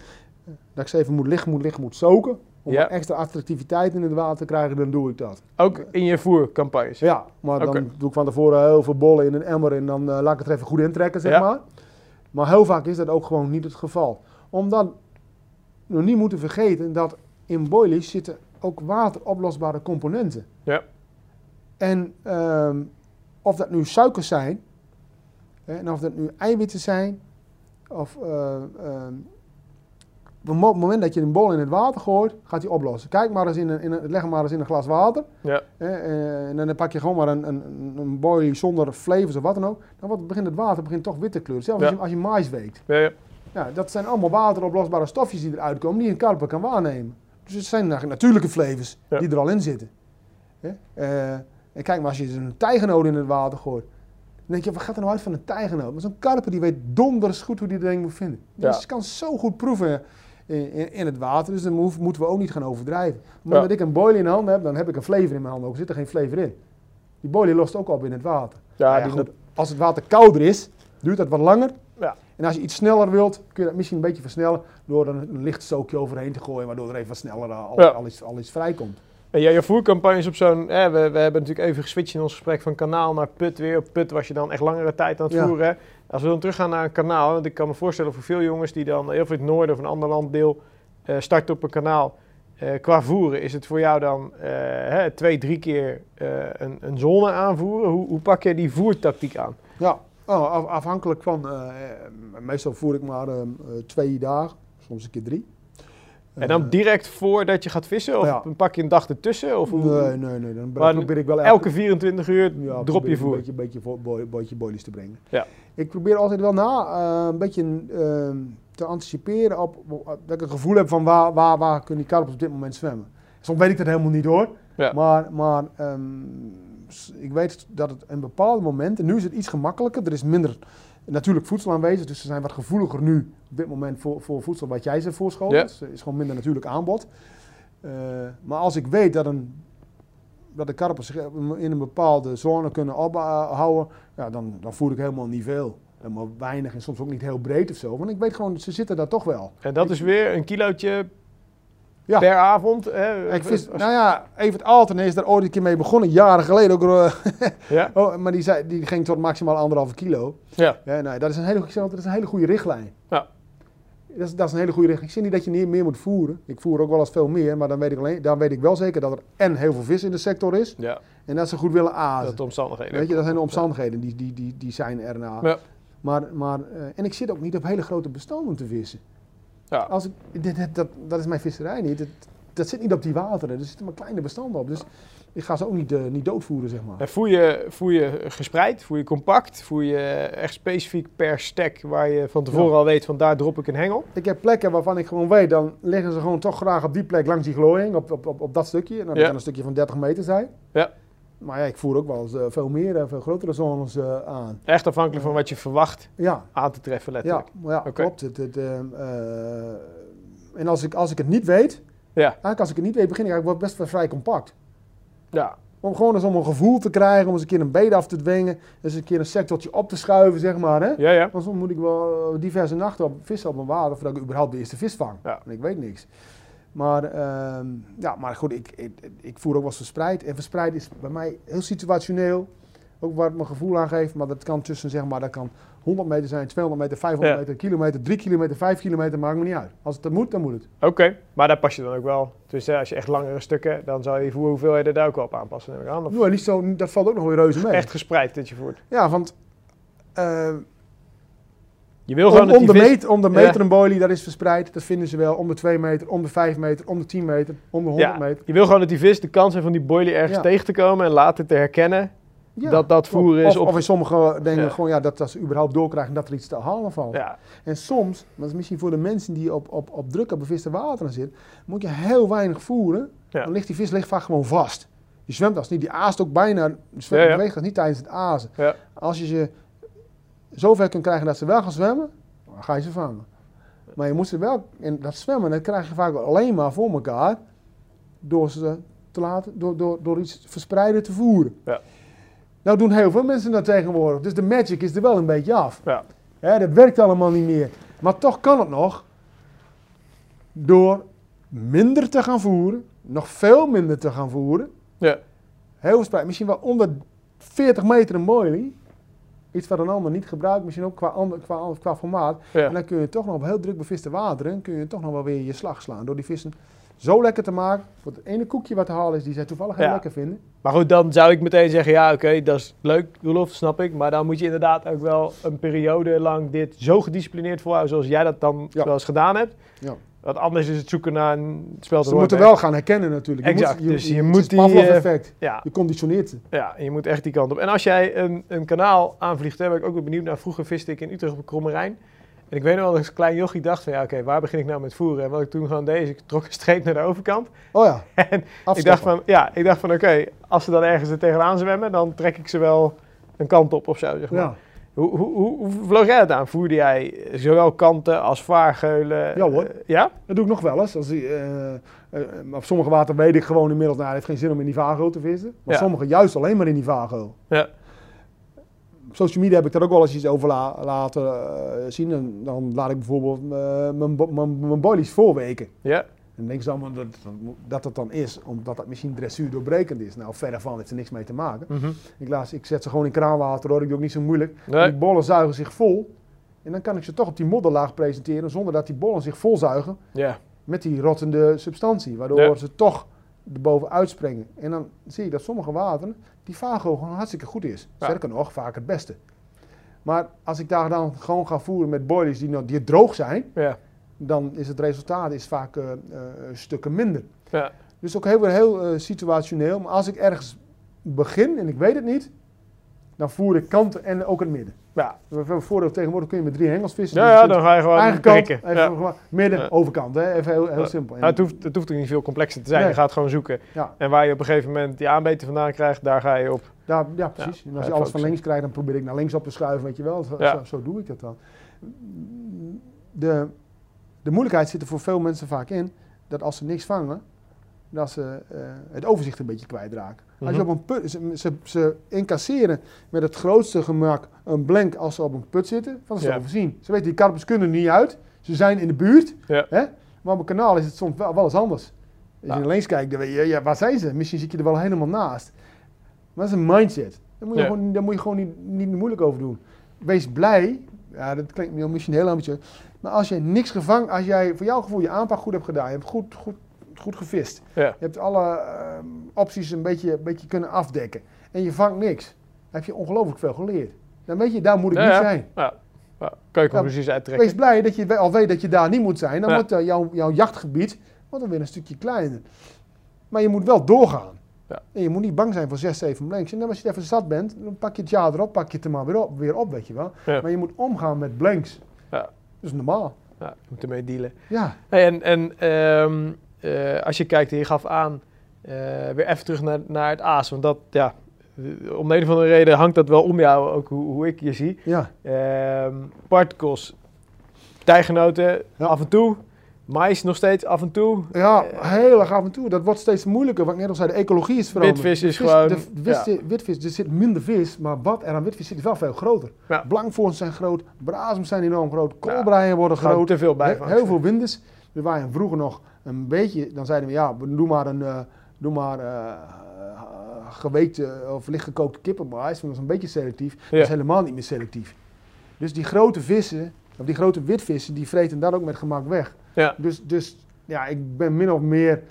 dat ik ze even moet liggen, moet liggen, moet zoken. Om Ja. extra attractiviteit in het water te krijgen, dan doe ik dat. Ook in je voercampagnes? Ja, maar dan doe ik van tevoren heel veel bollen in een emmer en dan eh, laat ik het even goed intrekken, zeg Ja. maar. Maar heel vaak is dat ook gewoon niet het geval. Omdat we nog niet moeten vergeten dat in boilies zitten ook wateroplosbare componenten. Ja. En ehm, of dat nu suikers zijn, en of dat nu eiwitten zijn, of eh, ehm, op het mo- moment dat je een bol in het water gooit, gaat hij oplossen. Kijk maar eens in een, in een, leg hem maar eens in een glas water. Ja. eh, en dan pak je gewoon maar een, een, een- boilie zonder flavors of wat dan ook. Dan begint het water begint toch wit te kleuren. Zelfs als, je, als je mais weekt. Ja, ja. Dat zijn allemaal wateroplosbare stofjes die eruit komen, die een karper kan waarnemen. Dus het zijn natuurlijke flavors die er al in zitten. Eh, en kijk maar, als je een tijgenoot in het water gooit, denk je, wat gaat er nou uit van een tijgenoot? Maar zo'n karper die weet donders goed hoe die er een moet vinden. Ja. Dus kan zo goed proeven in, in, in het water, dus dan hoef- moeten we ook niet gaan overdrijven. Maar Ja. dat ik een boilie in de hand heb, dan heb ik een flavor in mijn handen, ook er zit er geen flavor in. Die boilie lost ook op in het water. Ja, ja, die goed, als het water kouder is, duurt dat wat langer. Ja. En als je iets sneller wilt, kun je dat misschien een beetje versnellen door er een licht stookje overheen te gooien, waardoor er even wat sneller al, iets, al iets vrijkomt. Ja, je voercampagnes op zo'n... Hè, we, we hebben natuurlijk even geswitcht in ons gesprek van kanaal naar put weer. Op put was je dan echt langere tijd aan het voeren. hè. Als we dan teruggaan naar een kanaal... Want ik kan me voorstellen voor veel jongens die dan heel veel in het noorden of een ander landdeel eh starten op een kanaal. eh, qua voeren is het voor jou dan eh, hè, twee, drie keer een, een zone aanvoeren. Hoe, hoe pak je die voertactiek aan? Ja, oh, af- afhankelijk van, meestal voer ik maar twee dagen, soms een keer drie. En dan Eh, direct voordat je gaat vissen? Of Ja. pak je een dag ertussen? Of hoe, Nee, nee, nee. Dan Maar probeer ik wel elke 24 uur ja, drop je voer? Een beetje, beetje boilies te brengen. Ja. Ik probeer altijd wel na eh, een beetje eh, te anticiperen op, op- dat ik een gevoel heb van waar, waar, waar kunnen die karpers op dit moment zwemmen. Soms weet ik dat helemaal niet hoor. Ja. Maar, maar ehm, ik weet dat het in bepaalde momenten, nu is het iets gemakkelijker, er is minder natuurlijk voedsel aanwezig, dus ze zijn wat gevoeliger nu op dit moment voor, voor voedsel wat jij ze voorschotelt. Ja. Dus er is gewoon minder natuurlijk aanbod. Eh, maar als ik weet dat, een, dat de karpers zich in een bepaalde zone kunnen ophouden, ja, dan, dan voer ik helemaal niet veel. Helemaal weinig en soms ook niet heel breed of zo. Want ik weet gewoon, ze zitten daar toch wel. En dat is weer een kilootje Ja. per avond? Hè? Ik vis, nou ja, Evert Alten is daar ooit een keer mee begonnen, jaren geleden ook. eh, <laughs> ja? oh, maar die, zei, die ging tot maximaal anderhalve kilo. Ja. Ja, nou, dat, is een hele, dat is een hele goede richtlijn. Ja. Dat is, dat is een hele goede richtlijn. Ik zeg niet dat je niet meer moet voeren. Ik voer ook wel eens veel meer, maar dan weet ik, alleen, dan weet ik wel zeker dat er en heel veel vis in de sector is. ja, En dat ze goed willen azen. dat de omstandigheden. Weet je, dat zijn de omstandigheden, die, die, die, die zijn erna. Ja. Maar, maar, eh, en ik zit ook niet op hele grote bestanden te vissen. Ja. Als ik, dit- dat, dat is mijn visserij niet. Dat, dat zit niet op die wateren. Er zitten maar kleine bestanden op. Dus ik ga ze ook niet, eh, niet doodvoeren, zeg maar. En voer je, voer je gespreid, voer je compact, voer je echt specifiek per stek waar je van tevoren Ja. al weet van daar drop ik een hengel? Ik heb plekken waarvan ik gewoon weet, dan liggen ze gewoon toch graag op die plek langs die glooiing, op, op, op, op dat stukje. En dan Ja. kan een stukje van 30 meter zijn. Ja. Maar ja, ik voer ook wel eens eh, veel meer, en veel grotere zones eh, aan. Echt afhankelijk van wat je verwacht Ja, aan te treffen ja, letterlijk. ja Oké. klopt. Het, het, eh, en als ik, als ik het niet weet, Ja. eigenlijk als ik het niet weet, begin ik eigenlijk best wel vrij compact. Ja, Om gewoon eens om een gevoel te krijgen, om eens een keer een beet af te dwingen, eens een keer een sectortje op te schuiven, zeg maar. Hè? ja, ja. Want soms moet ik wel eh, diverse nachten op vissen op mijn water voordat ik überhaupt de eerste vis vang. Ja. En ik weet niks. Maar, ehm, ja, maar goed, ik, ik, ik voer ook wel eens verspreid. En verspreid is bij mij heel situationeel. Ook waar het mijn gevoel aan geeft. Maar dat kan tussen, zeg maar, dat kan 100 meter zijn, 200 meter, 500 Ja. meter, kilometer, 3 kilometer, 5 kilometer, maakt me niet uit. Als het er moet, dan moet het. Oké, maar daar pas je dan ook wel. Dus hè, als je echt langere stukken, dan zou je voor hoeveelheden daar ook wel op aanpassen. Neem ik aan. Of Nou, niet zo, dat valt ook nog weer reuze mee. echt gespreid dat je voert. Ja, want eh, Je wil om, gewoon om, de vis... om de Ja. meter een boilie, dat is verspreid. Dat vinden ze wel om de 2 meter, om de 5 meter, om de 10 meter, om de 100 Ja, meter. je wil gewoon dat die vis de kans heeft van die boilie ergens tegen te komen en later te herkennen. Ja, dat dat voeren is Of, op- of in sommige dingen Ja. gewoon ja, dat, dat ze überhaupt doorkrijgen dat er iets te halen valt. Ja, En soms, dat is misschien voor de mensen die op, op, op druk op beviste wateren zitten, moet je heel weinig voeren. Dan ligt die vis ligt vaak gewoon vast. Die zwemt als niet, die aast ook bijna, zwemt, beweegt als niet tijdens het azen. Ja. Als je ze zover kunt krijgen dat ze wel gaan zwemmen, dan ga je ze vangen. Maar je moet ze wel, en dat zwemmen, dat krijg je vaak alleen maar voor elkaar door ze te laten, door, door, door iets verspreiden te voeren. Ja. Nou doen heel veel mensen dat tegenwoordig, dus de magic is er wel een beetje af. ja. Dat werkt allemaal niet meer. Maar toch kan het nog. door minder te gaan voeren, nog veel minder te gaan voeren. Ja. Heel verspreid, misschien wel onder 40 meter een boilie. Iets wat een ander niet gebruikt, misschien ook qua, ander, qua, qua formaat. Ja. En dan kun je toch nog op heel druk beviste wateren, kun je toch nog wel weer je slag slaan. Door die vissen zo lekker te maken. Voor het ene koekje wat te halen is, die zij toevallig heel Ja. lekker vinden. Maar goed, dan zou ik meteen zeggen, ja oké, dat is leuk, Roelof, snap ik. Maar dan moet je inderdaad ook wel een periode lang dit zo gedisciplineerd volhouden zoals jij dat dan Ja. wel eens gedaan hebt. Ja. Want anders is het zoeken naar een spel te Ze moeten wel gaan herkennen natuurlijk. Exact, moet, dus je moet die, het eh. Ja, Je conditioneert ze. ja, je moet echt die kant op. En als jij een, een kanaal aanvliegt, daar ben ik ook wel benieuwd naar. Vroeger viste ik in Utrecht op de Kromme Rijn. En ik weet nog wel dat ik als klein jochie dacht van, ja oké, waar begin ik nou met voeren? En wat ik toen gewoon deed, ik trok een streep naar de overkant. Oh ja, <laughs> En ik dacht van, ja, ik dacht van oké, als ze dan ergens er tegenaan zwemmen, dan trek ik ze wel een kant op of zo, zeg maar. Ja. Hoe, hoe, hoe, hoe vloog jij dat aan? Voerde jij zowel kanten als vaargeulen? Ja, hoor. Eh, ja? Dat doe ik nog wel eens. Als die, eh, eh, op sommige water weet ik gewoon inmiddels, nou, het heeft geen zin om in die vaargeul te vissen. Maar Ja. sommige juist alleen maar in die vaargeul. Ja. Social media heb ik daar ook wel eens iets over la- laten eh, zien. En dan laat ik bijvoorbeeld eh, mijn, bo- mijn, mijn boilies voorweken. Ja? En dan denk ze allemaal dat, dat het dan is, omdat dat misschien dressuur doorbrekend is. Nou, verder van heeft er niks mee te maken. Mhm. Ik, laat, ik zet ze gewoon in kraanwater hoor, ik doe ook niet zo moeilijk. Nee. Die bollen zuigen zich vol. En dan kan ik ze toch op die modderlaag presenteren zonder dat die bollen zich vol zuigen Ja. met die rottende substantie. Waardoor ze toch erboven uitspringen. En dan zie je dat sommige wateren, die vago gewoon hartstikke goed is. Ja. Sterker nog, vaak het beste. Maar als ik daar dan gewoon ga voeren met boilies die, nog- die droog zijn, Ja. dan is het resultaat is vaak eh, stukken minder. Ja. Dus ook heel, heel eh, situationeel. Maar als ik ergens begin en ik weet het niet, dan voer ik kanten en ook het midden. Ja. We hebben voordeel tegenwoordig kun je met drie hengels vissen. Ja, Dus ja, dan ga je gewoon eigen kant, even Ja. gewoon midden, Ja. overkant. Hè? Even heel, heel simpel. En- Ja, het, hoeft, het hoeft ook niet veel complexer te zijn. Nee. Je gaat gewoon zoeken. En waar je op een gegeven moment die aanbeter vandaan krijgt, daar ga je op. Ja, ja, precies. En als je alles van links krijgt, dan probeer ik naar links op te schuiven, weet je wel. Zo, Ja. zo, zo doe ik dat dan. De, de moeilijkheid zit er voor veel mensen vaak in, dat als ze niks vangen, dat ze eh, het overzicht een beetje kwijtraken. Als je op een put, ze, ze, ze incasseren met het grootste gemak een blank als ze op een put zitten, van ze Ja. te overzien. Ze weten, die karpers kunnen er niet uit, ze zijn in de buurt, Ja. hè? maar op een kanaal is het soms wel, wel eens anders. Als je links kijkt, dan weet je, ja, waar zijn ze? Misschien zit je er wel helemaal naast. Maar dat is een mindset. Daar moet je, Ja. gewoon, daar moet je gewoon niet, niet moeilijk over doen. Wees blij. Ja, dat klinkt misschien heel ambitieus. Maar als je niks gevangen, als jij voor jouw gevoel je aanpak goed hebt gedaan, je hebt goed, goed, goed gevist. Ja. Je hebt alle ehm, opties een beetje, een beetje kunnen afdekken. En je vangt niks. Dan heb je ongelooflijk veel geleerd. Dan weet je, daar moet ik Ja, niet zijn. Ja. Ja. Kan je conclusies uittrekken. Wees blij dat je al weet dat je daar niet moet zijn. Dan wordt eh, jouw, jouw jachtgebied wordt dan weer een stukje kleiner. Maar je moet wel doorgaan. Ja. En je moet niet bang zijn voor 6, 7 blanks. En dan als je even zat bent, dan pak je het jaar erop, pak je het er maar weer op, weer op weet je wel. Ja. Maar je moet omgaan met blanks. Ja. Dat is normaal. Ja, je moet ermee dealen. Ja, en en ehm, eh, als je kijkt, je gaf aan, eh, weer even terug naar, naar het aas. Want dat, ja, om een of andere reden hangt dat wel om jou, ook hoe, hoe ik je zie. ja. Ehm particles, tijgenoten Ja. af en toe. Mais nog steeds af en toe. Ja, Eh, heel erg af en toe. Dat wordt steeds moeilijker. Wat ik net al zei, de ecologie is veranderd. Witvis is vis- gewoon- De wis- witvis, er zit minder vis, maar wat er aan witvis zit is wel veel groter. Ja. Blankvoorns zijn groot, brazems zijn enorm groot, koolbreien worden groot. te veel bij. He- heel veel winders. Er waren vroeger nog een beetje, dan zeiden we ja, doe maar een eh, doe maar, eh, geweekte of lichtgekookte kippenbrais, want dat is een beetje selectief. Dat is helemaal niet meer selectief. Dus die grote vissen, of die grote witvissen, die vreten dat ook met gemak weg. Ja. Dus, dus ja, ik ben min of meer,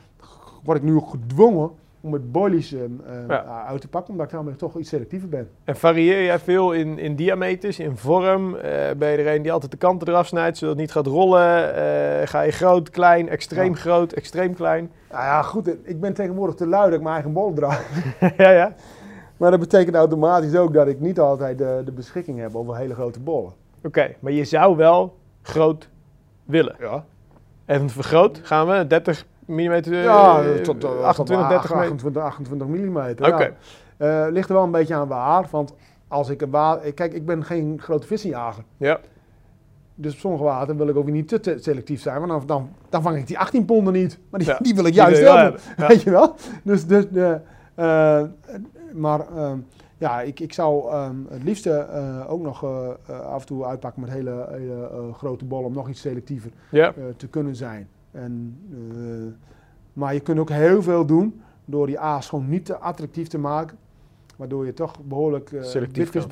word ik nu gedwongen om het boilies eh, eh, Ja. uit te pakken, omdat ik daarmee toch iets selectiever ben. En varieer jij veel in, in diameters, in vorm? Eh, ben je er een die altijd de kanten eraf snijdt, zodat het niet gaat rollen? Eh, ga je groot, klein, extreem Ja. groot, extreem klein? Nou ja, goed, ik ben tegenwoordig te lui dat ik mijn eigen bol draai. <laughs> ja, ja. Maar dat betekent automatisch ook dat ik niet altijd de, de beschikking heb over hele grote bollen. Oké, maar je zou wel groot willen. Ja, Even vergroot, gaan we 30 mm, ja tot, eh, 28, 30 meter. 28, 28 mm. Oké. Ja. Eh, ligt er wel een beetje aan waar, want als ik een water... Kijk, ik ben geen grote vissenjager. Ja, Dus op sommige water wil ik ook weer niet te, selectief zijn, want dan, dan, dan vang ik die 18 ponden niet. Maar die, Ja, die wil ik juist wil hebben, ja. weet je wel? Dus, dus de, eh, maar ehm, ja, ik, ik zou ehm, het liefste eh, ook nog eh, eh, af en toe uitpakken met hele, hele eh, grote bollen om nog iets selectiever ja. eh, te kunnen zijn. En, eh, maar je kunt ook heel veel doen door die aas gewoon niet te attractief te maken. Waardoor je toch behoorlijk uh,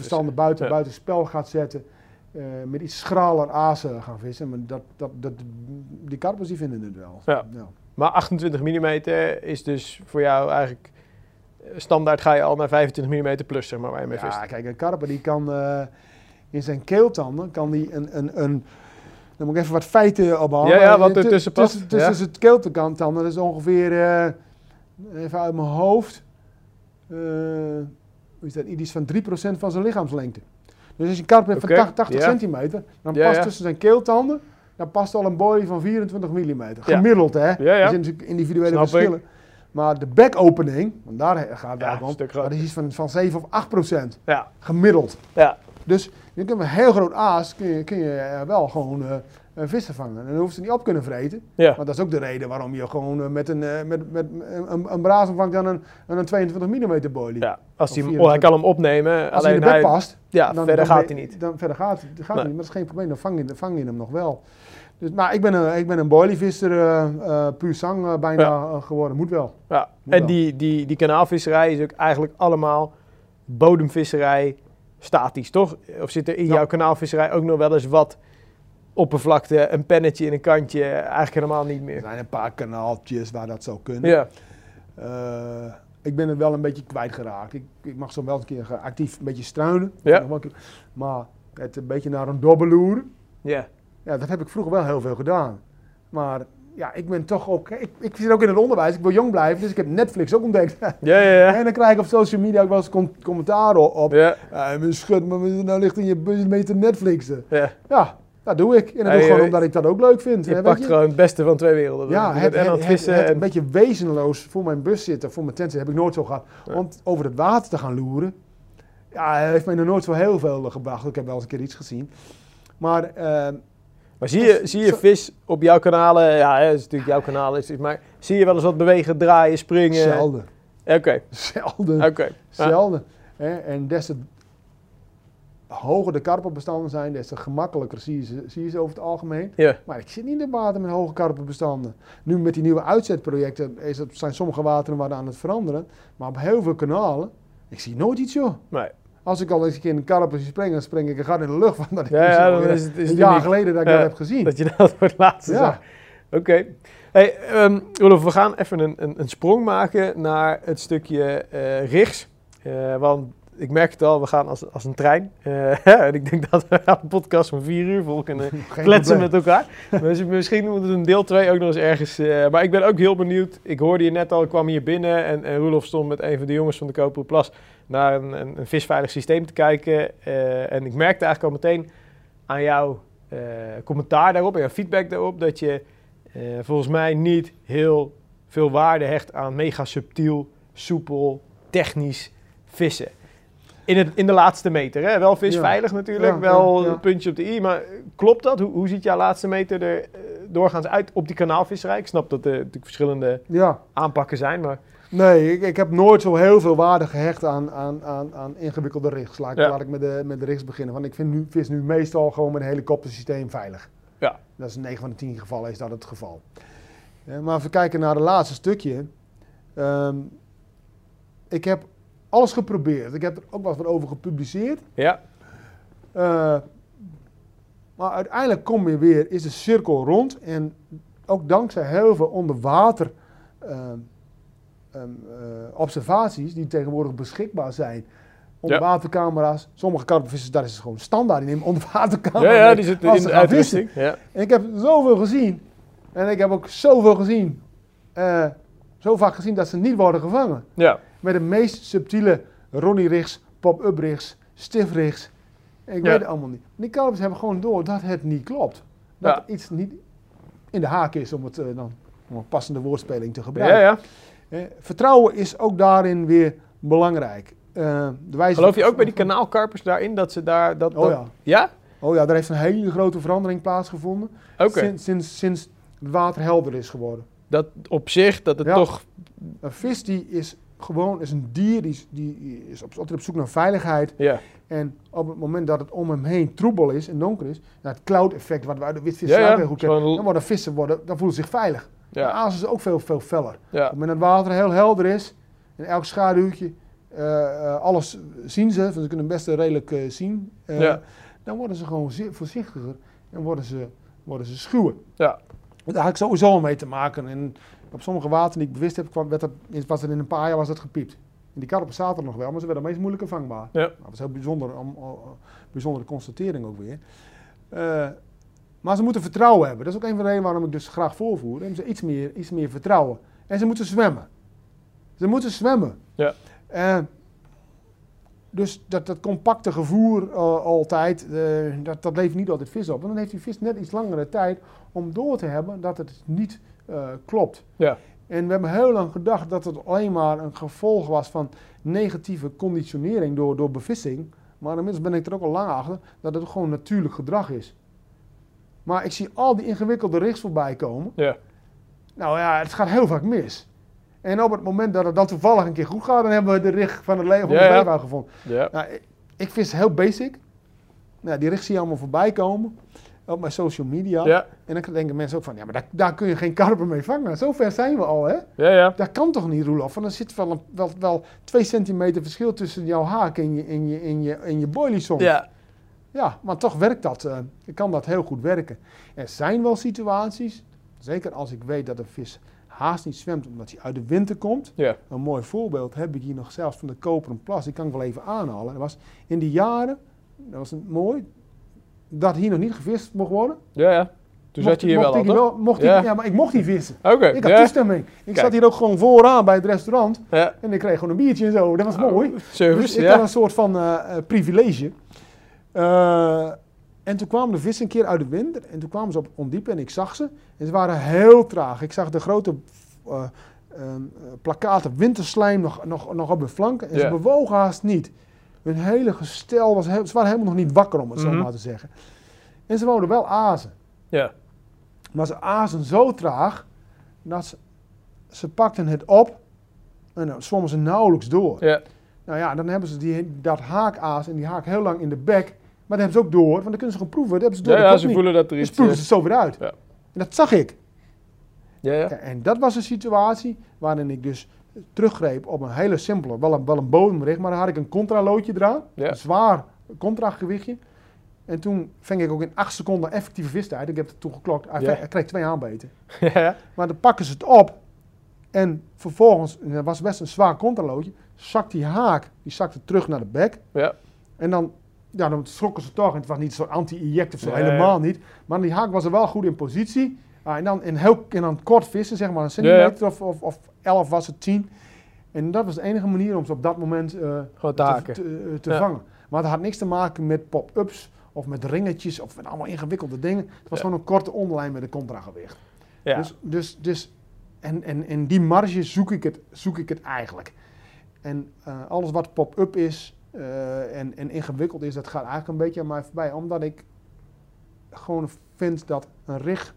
kan buiten, Ja. buiten spel gaat zetten. eh, met iets schraler azen gaan vissen. Maar dat, dat, dat, die karpers die vinden het wel. Ja. Maar 28 mm is dus voor jou eigenlijk... Standaard ga je al naar 25 mm plus, zeg maar, waar je mee vist. Ja, kijk, een karper die kan in zijn keeltanden kan die een, een, een dan moet ik even wat feiten ophalen. Ja, ja, wat Tu- ertussen past, Tussen, tussen ja. het keeltanden, dat is ongeveer, eh, even uit mijn hoofd, eh, hoe is dat, iets van 3% van zijn lichaamslengte. Dus als je een hebt Oké, van 80, 80 ja. centimeter, dan past tussen zijn keeltanden, dan past al een boy van 24 mm. Gemiddeld, hè? Ja, ja. Er zijn natuurlijk individuele Snap ik. verschillen. Maar de backopening, want daar gaat het Ja, om, dat is iets van, van 7 of 8 procent. Ja, Gemiddeld. ja. Dus je kunt met een heel groot aas kun je, kun je eh, wel gewoon eh, een vissen vangen. En dan hoeft ze niet op kunnen vreten. ja. Maar dat is ook de reden waarom je gewoon eh, met een, eh, met, met een, een braas vangt dan een, een 22 mm boilie. ja. Als Of hij, 24. oh, hij kan hem opnemen, Als hij in de bek past, Ja, dan, verder dan gaat hij niet. Dan, verder gaat, gaat hij Nee. niet, maar dat is geen probleem. Dan vang je, vang je hem nog wel. Dus, maar ik ben een, ik ben een boilievisser, eh eh, puur zang eh, bijna Ja. eh, geworden. Moet wel. Ja. Moet En wel. die, die, die kanaalvisserij is ook eigenlijk allemaal bodemvisserij statisch, toch? Of zit er in Ja. jouw kanaalvisserij ook nog wel eens wat oppervlakte, een pennetje in een kantje, eigenlijk helemaal niet Er meer? zijn een paar kanaaltjes waar dat zou kunnen. Ja, Eh, ik ben het wel een beetje kwijtgeraakt. Ik, ik mag zo wel een keer actief een beetje struinen. Ja. Maar het een beetje naar een dobbeloeren. ja. Ja, dat heb ik vroeger wel heel veel gedaan. Maar ja, ik ben toch ook... Ik, ik zit ook in het onderwijs. Ik wil jong blijven. Dus ik heb Netflix ook ontdekt. <laughs> Ja, ja, ja. En dan krijg ik op social media ook wel eens com- commentaar op. Ja, mijn schut, maar nou ligt in je bus mee te Netflixen. ja. Ja, dat doe ik. En dat Ja, doe ik je- gewoon omdat ik dat ook leuk vind. Je hè, pakt je? gewoon het beste van twee werelden. Ja, het, en aan het, en- een beetje wezenloos voor mijn bus zitten, voor mijn tent zitten, heb ik nooit zo gehad. Ja. Want over het water te gaan loeren, ja, heeft mij nog nooit zo heel veel gebracht. Ik heb wel eens een keer iets gezien. Maar eh, Maar zie je, zie je vis op jouw kanalen, ja, hè, het is natuurlijk jouw kanaal, is, maar zie je wel eens wat bewegen, draaien, springen? zelden. Oké, <laughs> Zelden. oké. Zelden. Hè? En des te hoger de karpenbestanden zijn, des te gemakkelijker zie je, ze, zie je ze over het algemeen. Ja, Maar ik zit niet in de water met hoge karpenbestanden. Nu met die nieuwe uitzetprojecten is het, zijn sommige wateren wat aan het veranderen. Maar op heel veel kanalen, ik zie nooit iets joh. nee. Als ik al eens een keer in een karper zie springen, dan spring ik een gat in de lucht. Want dat Ja, is ja, dan is het- is een jaar geleden dat ik dat heb gezien. Dat je dat voor het laatste Ja. zag. Oké. Hey, Rolof, we gaan even een, een, een sprong maken naar het stukje rigs. Eh, want ik merk het al, we gaan als, als een trein. Eh, <laughs> en ik denk dat we een podcast van vier uur vol kunnen Geen kletsen probleem. met elkaar. Dus misschien moeten we een deel 2 ook nog eens ergens. eh, maar ik ben ook heel benieuwd. Ik hoorde je net al, ik kwam hier binnen en, en Roelof stond met een van de jongens van de Koperen Plas naar een, een, een visveilig systeem te kijken. Eh, en ik merkte eigenlijk al meteen aan jouw commentaar daarop en jouw feedback daarop dat je volgens mij niet heel veel waarde hecht aan mega subtiel, soepel, technisch vissen. In, het, in de laatste meter, hè? wel visveilig natuurlijk, Ja, wel ja, ja. een puntje op de i, maar klopt dat? Hoe, hoe ziet jouw laatste meter er eh, doorgaans uit op die kanaalvisserij? Ik snap dat er natuurlijk verschillende Ja, aanpakken zijn, maar nee, ik, ik heb nooit zo heel veel waarde gehecht aan, aan, aan, aan ingewikkelde rigs. Laat, ik- Ja. laat ik met de, met de rigs beginnen. Want ik vind nu, vis nu meestal gewoon met een helikoptersysteem veilig. Ja. Dat is in 9 van de 10 gevallen is dat het geval. Eh, maar we kijken naar het laatste stukje. Ehm, ik heb alles geprobeerd. Ik heb er ook wat van over gepubliceerd. ja, Eh, maar uiteindelijk kom je weer, is de cirkel rond. En ook dankzij heel veel onderwater ehm, ehm, eh, observaties die tegenwoordig beschikbaar zijn. Onderwatercamera's. Sommige karpenvissers, daar is het gewoon standaard. Die nemen onderwatercamera ja, ja, die zitten in de uitrusting. Ja. En ik heb zoveel gezien. En ik heb ook zoveel gezien. eh, zo vaak gezien dat ze niet worden gevangen. ja, Met de meest subtiele Ronnie rigs, pop-up rigs, stiff rigs. En ik Ja. weet het allemaal niet. Die karpers hebben gewoon door dat het niet klopt. Dat Ja. iets niet in de haak is om het eh, dan om een passende woordspeling te ja, gebruiken. ja. Eh, vertrouwen is ook daarin weer belangrijk. Eh, de wijze Geloof je ook bij die kanaalkarpers daarin dat ze daar... Dat, Oh dat- ja. Ja? oh ja, daar heeft een hele grote verandering plaatsgevonden. Sinds, sinds, sinds het water helder is geworden. Dat op zich, dat het Ja. toch... Een vis die is gewoon is een dier die, is- die is op, altijd op zoek naar veiligheid. Ja. En op het moment dat het om hem heen troebel is en donker is, nou, het cloud-effect wat we uit de witvissen Ja, ja, goed kennen, dan worden vissen worden, dan voelen ze zich veilig. Ja. azen ze ook veel, veel feller. Op het moment dat het water heel helder is, en elk schaduwtje, eh, eh, alles zien ze, want ze kunnen best redelijk eh, zien, Ja. dan worden ze gewoon zeer voorzichtiger en worden ze, worden ze schuwer. Ja. Daar had ik sowieso al mee te maken. En op sommige wateren die ik bewust heb, kwam, werd dat, was er in een paar jaar was het gepiept. En die karpen zaten er nog wel, maar ze werden meest moeilijker vangbaar. Ja. Dat was heel bijzonder, om- om- bijzondere constatering ook weer. Eh, maar ze moeten vertrouwen hebben. Dat is ook een van de redenen waarom ik dus graag voorvoer. Hebben ze iets meer, iets meer vertrouwen. En ze moeten zwemmen. Ze moeten zwemmen. Ja. Eh, dus dat, dat compacte gevoer eh, altijd, dat, dat levert niet altijd vis op. En dan heeft die vis net iets langere tijd om door te hebben dat het niet eh, klopt. Ja. En we hebben heel lang gedacht dat het alleen maar een gevolg was van negatieve conditionering door, door bevissing. Maar inmiddels ben ik er ook al lang achter dat het gewoon natuurlijk gedrag is. Maar ik zie al die ingewikkelde richts voorbij komen. Ja. Nou ja, het gaat heel vaak mis. En op het moment dat het dan toevallig een keer goed gaat, dan hebben we de richt van het leven van Ja, gevonden. Ja. Nou, ik, ik vis heel basic. Nou, die richt zie je allemaal voorbij komen op mijn social media. Ja. En dan denken mensen ook van, ja, maar daar, daar kun je geen karper mee vangen. Zo ver zijn we al, hè? Ja, ja. Dat kan toch niet, Roelof? Want er zit wel, een, wel, wel twee centimeter verschil tussen jouw haak en je, en je, en je, en je boilie soms. Ja. Ja, maar toch werkt dat, eh, kan dat heel goed werken. Er zijn wel situaties, zeker als ik weet dat een vis haast niet zwemt omdat hij uit de winter komt. Ja. Een mooi voorbeeld heb ik hier nog zelfs van de Koperen Plas, die kan ik wel even aanhalen. Dat was in die jaren, dat was een mooi, dat hier nog niet gevist mocht worden. Ja, ja. Toen Mocht- zat je hier mocht wel ik wel- mocht Ja. ik, ja, maar ik mocht niet vissen. <laughs> Oké. Ik had ja. toestemming. Ik Kijk. zat hier ook gewoon vooraan bij het restaurant. Ja. En ik kreeg gewoon een biertje en zo. Dat was mooi. Dus Service, ik had een soort van eh, eh, privilege. Eh, en toen kwamen de vissen een keer uit de winter. En toen kwamen ze op ondiepe en ik zag ze. En ze waren heel traag. Ik zag de grote eh, plakaten winterslijm nog, nog, nog op de flanken. En ze bewogen haast niet. Hun hele gestel was... Ze waren helemaal nog niet wakker, om het zo Mhm. maar te zeggen. En ze wouden wel azen. Ja. Maar ze azen zo traag dat ze, ze pakten het op en dan zwommen ze nauwelijks door. Ja. Nou ja, dan hebben ze die, dat haakaas en die haak heel lang in de bek. Maar dat hebben ze ook door, want dan kunnen ze gewoon proeven. Dat hebben ze door, Ja, ze niet. voelen dat er Dan iets... spugen eh, ze het zo weer uit. Ja. En dat zag ik. Ja, ja. En dat was een situatie waarin ik dus teruggreep op een hele simpele, wel een, wel een bodemricht, maar dan had ik een contraloodje eraan. Ja. Een zwaar contragewichtje. En toen ving ik ook in 8 seconden effectieve vistijd. Ik heb het toen geklokt. Hij, Ja. kreeg twee aanbeten. <laughs> ja. Maar dan pakken ze het op. En vervolgens, en dat was best een zwaar contraloodje, zakt die haak, die zakte terug naar de bek. Ja. En dan, ja, dan schrokken ze toch. En het was niet zo anti-eject of zo, Nee. helemaal niet. Maar die haak was er wel goed in positie. Ah, en, dan in heel, en dan kort vissen, zeg maar een centimeter Of, of, of 11 was het 10. En dat was de enige manier om ze op dat moment eh, te haken. te, te Ja. vangen. Maar het had niks te maken met pop-ups of met ringetjes of met allemaal ingewikkelde dingen. Het was Ja. gewoon een korte onderlijn met een contragewicht. Ja. Dus, dus, dus en, en, en die marge zoek ik het, zoek ik het eigenlijk. En eh, alles wat pop-up is eh, en, en ingewikkeld is, dat gaat eigenlijk een beetje aan mij voorbij. Omdat ik gewoon vind dat een rig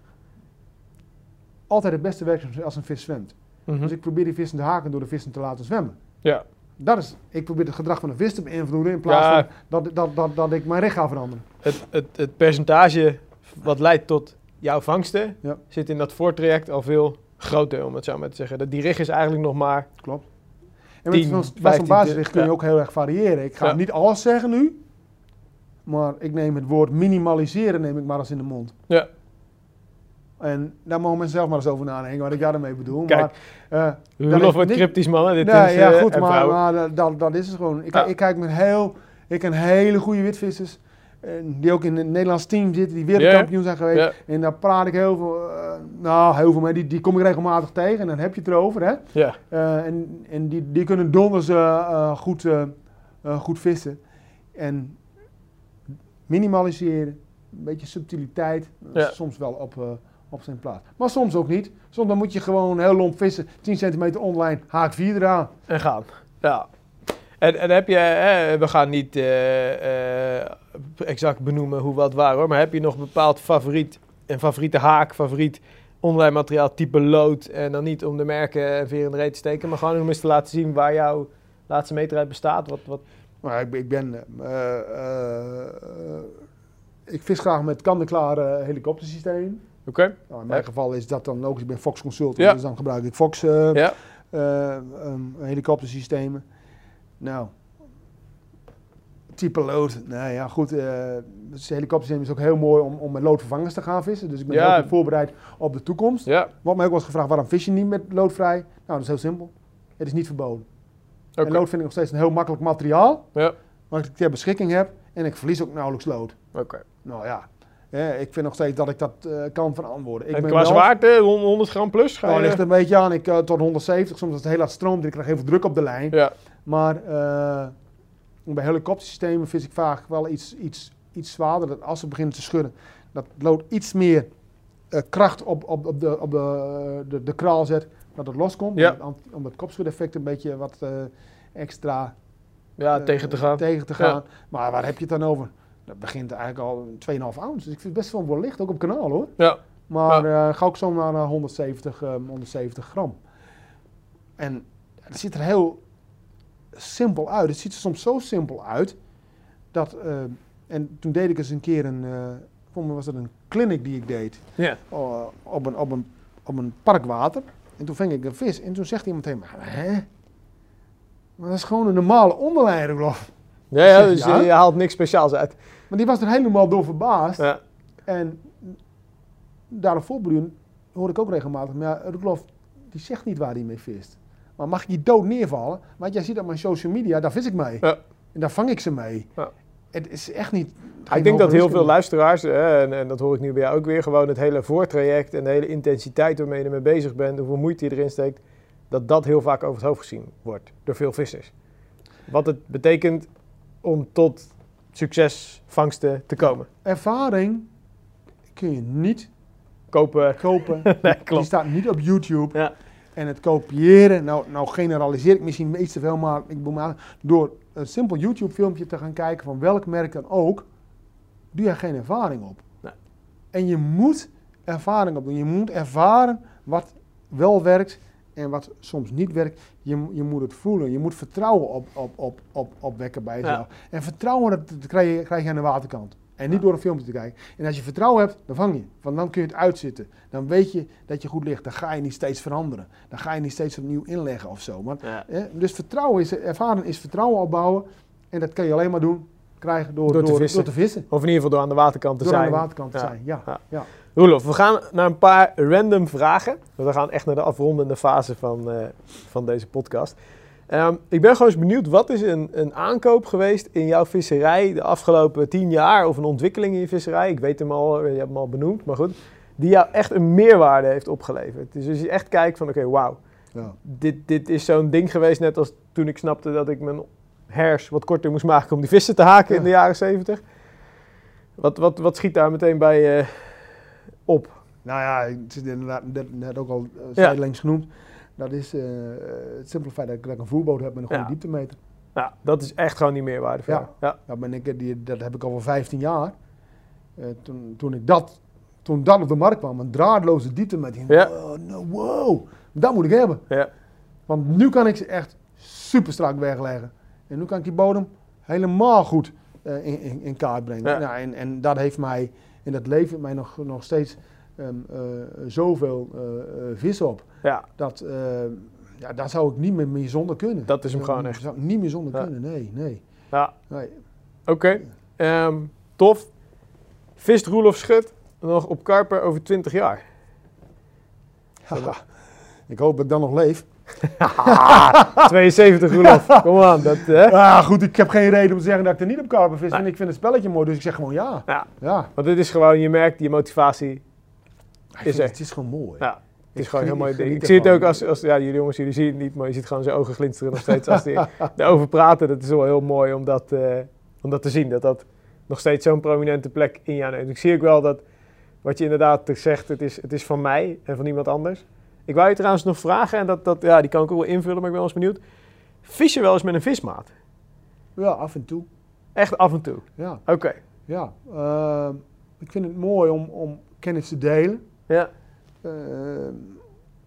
altijd het beste werkt als een vis zwemt. Mhm. Dus ik probeer die vissen te haken door de vissen te laten zwemmen. Ja. Dat is, ik probeer het gedrag van de vis te beïnvloeden in plaats Ja. van dat, dat, dat, dat ik mijn rig ga veranderen. Het, het, het percentage wat leidt tot jouw vangsten Ja. zit in dat voortraject al veel groter, om het zo maar te zeggen. Dat die rig is eigenlijk nog maar... Klopt. En met 10, zo'n- bij 15, zo'n basisricht kun je ja. ook heel erg variëren. Ik ga niet alles zeggen nu, maar ik neem het woord minimaliseren neem ik maar eens in de mond. Ja. En daar mogen mensen zelf maar eens over nadenken wat ik daarmee bedoel. Kijk, maar, wat niet- cryptisch, mannen. Dit nee, is, ja, eh, goed, maar, dat- dat, is het gewoon. Ik, Ja. ik kijk met heel, ik ken hele goede witvissers. eh, die ook in het Nederlands team zitten, die wereldkampioen zijn geweest. En daar praat ik heel veel, nou heel veel mee, die, die kom ik regelmatig tegen en dan heb je het erover. Hè? Ja. Eh, en en die, die kunnen donders goed, goed vissen. En minimaliseren, een beetje subtiliteit, soms wel op, op zijn plaats. Maar soms ook niet. Soms dan moet je gewoon heel lomp vissen, 10 centimeter online, haak 4 eraan. En gaan. Ja. En, en heb je, hè, we gaan niet eh, eh, exact benoemen hoe wat waar hoor, maar heb je nog een bepaald favoriet, een favoriete haak, favoriet onderlijnmateriaal type lood. En dan niet om de merken en veer in de reet te steken, maar gewoon om eens te laten zien waar jouw laatste meter uit bestaat. Wat, wat... Maar ik, ben- ik ben... eh, ik vis graag met kant-en-klare helikoptersysteem. Oké. Nou, in mijn Ja. geval is dat dan logisch. Ik ben Fox Consultant, Ja. dus dan gebruik ik Fox eh, Ja. eh, ehm, helikoptersystemen. Nou, type lood. Nou ja, goed. eh het helikoptersysteem is ook heel mooi om, om met loodvervangers te gaan vissen. Dus ik ben heel goed voorbereid op de toekomst. Wordt mij ook wel eens gevraagd, waarom vis je niet met loodvrij? Nou, dat is heel simpel. Het is niet verboden. Oké. En lood vind ik nog steeds een heel makkelijk materiaal. Ja. Wat ik ter beschikking heb. En ik verlies ook nauwelijks lood. Oké. Nou ja, ik vind nog steeds dat ik dat eh, kan verantwoorden. Ik En ben qua wel- zwaarte, 100 gram plus? Ga Nou, je... ligt er een beetje aan. Ik, eh, tot 170, soms als het heel hard stroomt. Ik krijg heel veel druk op de lijn. Ja. Maar eh, bij helikoptersystemen vis ik vaak wel iets, iets, iets zwaarder. Dat als ze beginnen te schudden, dat lood iets meer kracht op, op, op, de, op de, de, de kraal zet. Dat het loskomt. Ja. Om, om het kopschudeffect een beetje wat extra ja, tegen te gaan. tegen te Ja. gaan. Maar waar heb je het dan over? Dat begint eigenlijk al 2,5 ounce. Dus ik vind het best wel wel licht, ook op kanaal hoor. Ja. Maar eh, ga ook zo naar eh, 170, eh, 170 gram. En het ziet er heel simpel uit. Het ziet er soms zo simpel uit dat. eh, en toen deed ik eens een keer een. eh voor mij was het een clinic die ik deed. Ja. eh, op, een, op, een, op een parkwater. En toen ving ik een vis. En toen zegt iemand tegen me: Hè? Maar dat is gewoon een normale onderlijnruglof. Ja, ja, dus ja? je, je haalt niks speciaals uit. Maar die was er helemaal door verbaasd. Ja. En daarop voortborduren hoor ik ook regelmatig, maar ja, die zegt niet waar hij mee vist. Maar mag ik die dood neervallen? Want jij ziet op mijn social media, daar vis ik mee. Ja. En daar vang ik ze mee. Ja. Het is echt niet... ik denk dat heel veel luisteraars, hè, en, en dat hoor ik nu bij jou ook weer, gewoon het hele voortraject en de hele intensiteit waarmee je ermee bezig bent, hoeveel moeite je erin steekt, dat dat heel vaak over het hoofd gezien wordt door veel vissers. Wat het betekent om tot succesvangsten te komen. Ervaring kun je niet Kopen, <laughs> kopen. nee, Die klopt. staat niet op YouTube. Ja. En het kopiëren, nou, nou generaliseer ik misschien iets te veel, maar ik bedoel maar door een simpel YouTube filmpje te gaan kijken van welk merk dan ook, doe je geen ervaring op. Nee. En je moet ervaring opdoen. Je moet ervaren wat wel werkt en wat soms niet werkt. Je, je moet het voelen. Je moet vertrouwen op, op, op, op, opwekken bij jezelf. En vertrouwen dat, dat krijg, je, krijg je aan de waterkant. En niet door een filmpje te kijken. En als je vertrouwen hebt, dan vang je. Want dan kun je het uitzitten. Dan weet je dat je goed ligt. Dan ga je niet steeds veranderen. Dan ga je niet steeds opnieuw inleggen of zo. Maar, Ja. dus vertrouwen is, ervaren is vertrouwen opbouwen. En dat kan je alleen maar doen, krijgen door, Door te vissen. Door te vissen. Of in ieder geval door aan de waterkant te Door zijn. aan de waterkant te Ja. zijn. Ja. Ja. Roelof, we gaan naar een paar random vragen. We gaan echt naar de afrondende fase van, eh, van deze podcast. Ehm, ik ben gewoon eens benieuwd, wat is een, een aankoop geweest in jouw visserij de afgelopen tien jaar? Of een ontwikkeling in je visserij? Ik weet hem al, je hebt hem al benoemd, maar goed. Die jou echt een meerwaarde heeft opgeleverd. Dus als je echt kijkt van, oké, wauw. Ja. Dit, dit is zo'n ding geweest, net als toen ik snapte dat ik mijn hers wat korter moest maken om die vissen te haken in de jaren zeventig. Wat, wat, wat schiet daar meteen bij je op? Nou ja, het is inderdaad net, ook al Ja. zijdelings genoemd. Dat is eh, het simpele feit dat ik, dat ik een voerboot heb met een goede Ja. dieptemeter. Nou, dat is echt gewoon die meerwaarde. voor Ja. ja. Dat, ben ik, die, dat heb ik al voor 15 jaar. Eh, toen, toen ik dat, toen dat op de markt kwam, een draadloze dieptemeter. Ja. Oh, no, wow, dat moet ik hebben. Ja. Want nu kan ik ze echt super strak wegleggen. En nu kan ik die bodem helemaal goed eh, in, in, in kaart brengen. Ja. Nou, en, en dat heeft mij, en dat levert mij nog, nog steeds ehm, eh, zoveel eh, eh, vis op. ja, Dat, eh, ja, daar zou ik niet meer, meer zonder kunnen. Dat is hem gewoon echt. zou ik niet meer zonder Ja. kunnen, nee, nee. ja. nee. Oké. Ehm, tof. Vist Roelof Schut nog op Karper over 20 jaar? Haha. ik hoop dat ik dan nog leef. <laughs> 72 Roelof, kom aan. Dat, hè? Ja, goed, ik heb geen reden om te zeggen dat ik er niet op karper vis. En ik vind het spelletje mooi, dus ik zeg gewoon ja. Ja, Ja, want dit is gewoon, je merkt die motivatie. Ik Is er. het, is gewoon mooi. Ja, het is gewoon een heel mooi ik ding. Ik zie het ook als, als ja, jullie jongens, jullie zien het niet, maar je ziet gewoon zijn ogen glinsteren nog steeds als hij <laughs> erover praten. Dat is wel heel mooi om dat, eh, om dat te zien, dat dat nog steeds zo'n prominente plek in jou neemt. Ik zie ook wel dat, wat je inderdaad zegt, het is, het is van mij en van iemand anders. Ik wou je trouwens nog vragen, en dat, dat, ja, die kan ik ook wel invullen, maar ik ben wel eens benieuwd. Vis je wel eens met een vismaat? Ja, af en toe. Echt af en toe? Ja, Oké. ja. Ehm, ik vind het mooi om, om kennis te delen. Ja. Eh,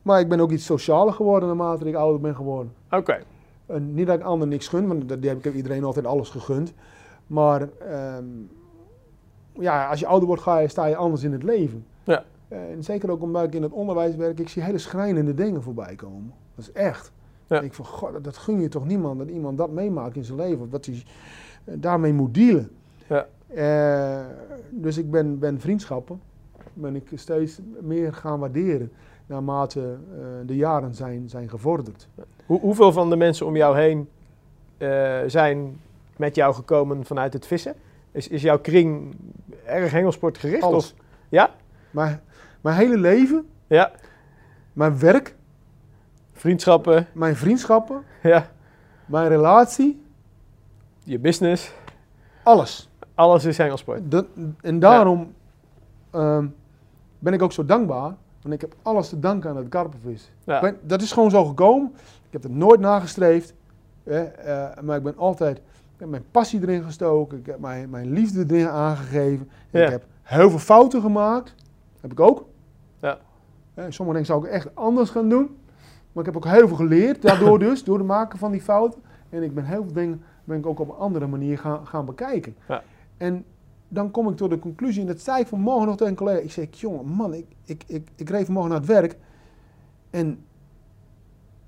maar ik ben ook iets socialer geworden naarmate ik ouder ben geworden. Oké. Niet dat ik anderen niks gun, want dat- die heb ik iedereen altijd alles gegund. Maar ehm, ja, als je ouder wordt, ga je, sta je anders in het leven. Ja. En zeker ook omdat ik in het onderwijs werk, ik zie hele schrijnende dingen voorbij komen. Dat is echt. Ja. Ik denk van, god, dat- gun je toch niemand, dat iemand dat meemaakt in zijn leven. Of dat hij eh, daarmee moet dealen. Ja. Eh, dus ik ben, ben vriendschappen, ben ik steeds meer gaan waarderen. Naarmate eh, de jaren zijn, zijn gevorderd. Hoe, hoeveel van de mensen om jou heen eh, zijn met jou gekomen vanuit het vissen? Is, is jouw kring erg hengelsport gericht? Alles. Of? Ja? Mijn, mijn hele leven, Ja. mijn werk, Vriendschappen? mijn vriendschappen, Ja. mijn relatie, Je business? alles. Alles is hengelsport. En daarom ehm, ben ik ook zo dankbaar, want ik heb alles te danken aan het karpenvis. Ja. Ik ben- dat is gewoon zo gekomen. Ik heb het nooit nagestreefd, hè, eh, maar ik ben altijd ik heb mijn passie erin gestoken, ik heb mijn, mijn liefde erin aangegeven. Ja. Ik heb heel veel fouten gemaakt, heb ik ook. Sommige dingen zou ik echt anders gaan doen, maar ik heb ook heel veel geleerd daardoor <laughs> dus, door het maken van die fouten. En ik ben heel veel dingen ben ik ook op een andere manier gaan, gaan bekijken. Ja. En dan kom ik tot de conclusie, en dat zei ik vanmorgen nog tegen een collega. Ik zei, jongen, man, ik, ik, ik, ik reed vanmorgen naar het werk en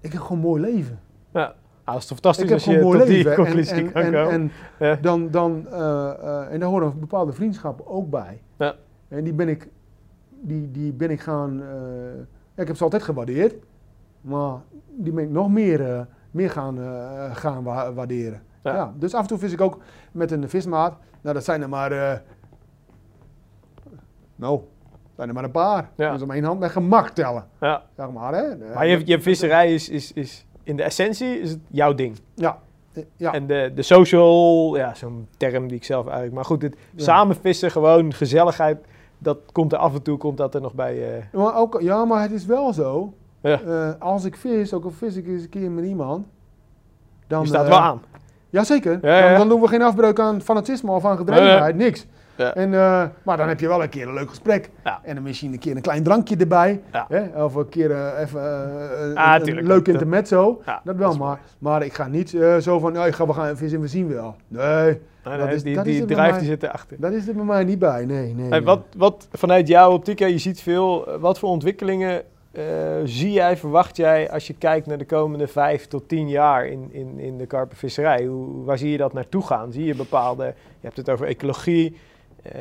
ik heb gewoon een mooi leven. Ja. Ah, dat is fantastisch ik heb je gewoon een mooi leven. en, en, Ja. dan, dan, eh, en daar horen bepaalde vriendschappen ook bij. Ja. En die ben ik, die, die ben ik gaan, eh, ja, ik heb ze altijd gewaardeerd, maar die ben ik nog meer, eh, meer gaan, eh, gaan wa- waarderen. Ja. Ja. dus af en toe vis ik ook met een vismaat. Nou, dat zijn er maar, nou, dat zijn er maar een paar. Ja. Dus om één hand met gemak tellen, ja. zeg maar. Hè. Maar je, je visserij is, is, is in de essentie is het jouw ding. Ja, ja. En de, de social, ja, zo'n term die ik zelf eigenlijk... Maar goed, het Ja. samen vissen, gewoon gezelligheid, dat komt er af en toe komt dat er nog bij. eh, Maar ook, ja, maar het is wel zo. Ja. eh, als ik vis, ook al vis ik eens een keer met iemand. Dan, je staat eh, wel aan. Jazeker. Ja, ja, ja. Dan, dan doen we geen afbreuk aan fanatisme of aan gedrevenheid, niks. Ja. En, eh, maar dan heb je wel een keer een leuk gesprek. Ja. En dan misschien een keer een klein drankje erbij. Ja. Hè? Of een keer eh, even eh, een, Ah, een tuurlijk. leuk intermezzo. Dat wel, maar, maar ik ga niet zo van, oh, ik ga, we gaan vissen en we zien wel. Nee, Nee, dat is- die dat is die drive mij. die zit erachter. dat is er bij mij niet bij. Nee, nee. Hey, wat, wat vanuit jouw optiek, je ziet veel, wat voor ontwikkelingen zie jij, verwacht jij als je kijkt naar de komende vijf tot tien jaar in, in, in de karpenvisserij? Hoe, waar zie je dat naartoe gaan? Zie je bepaalde, je hebt het over ecologie,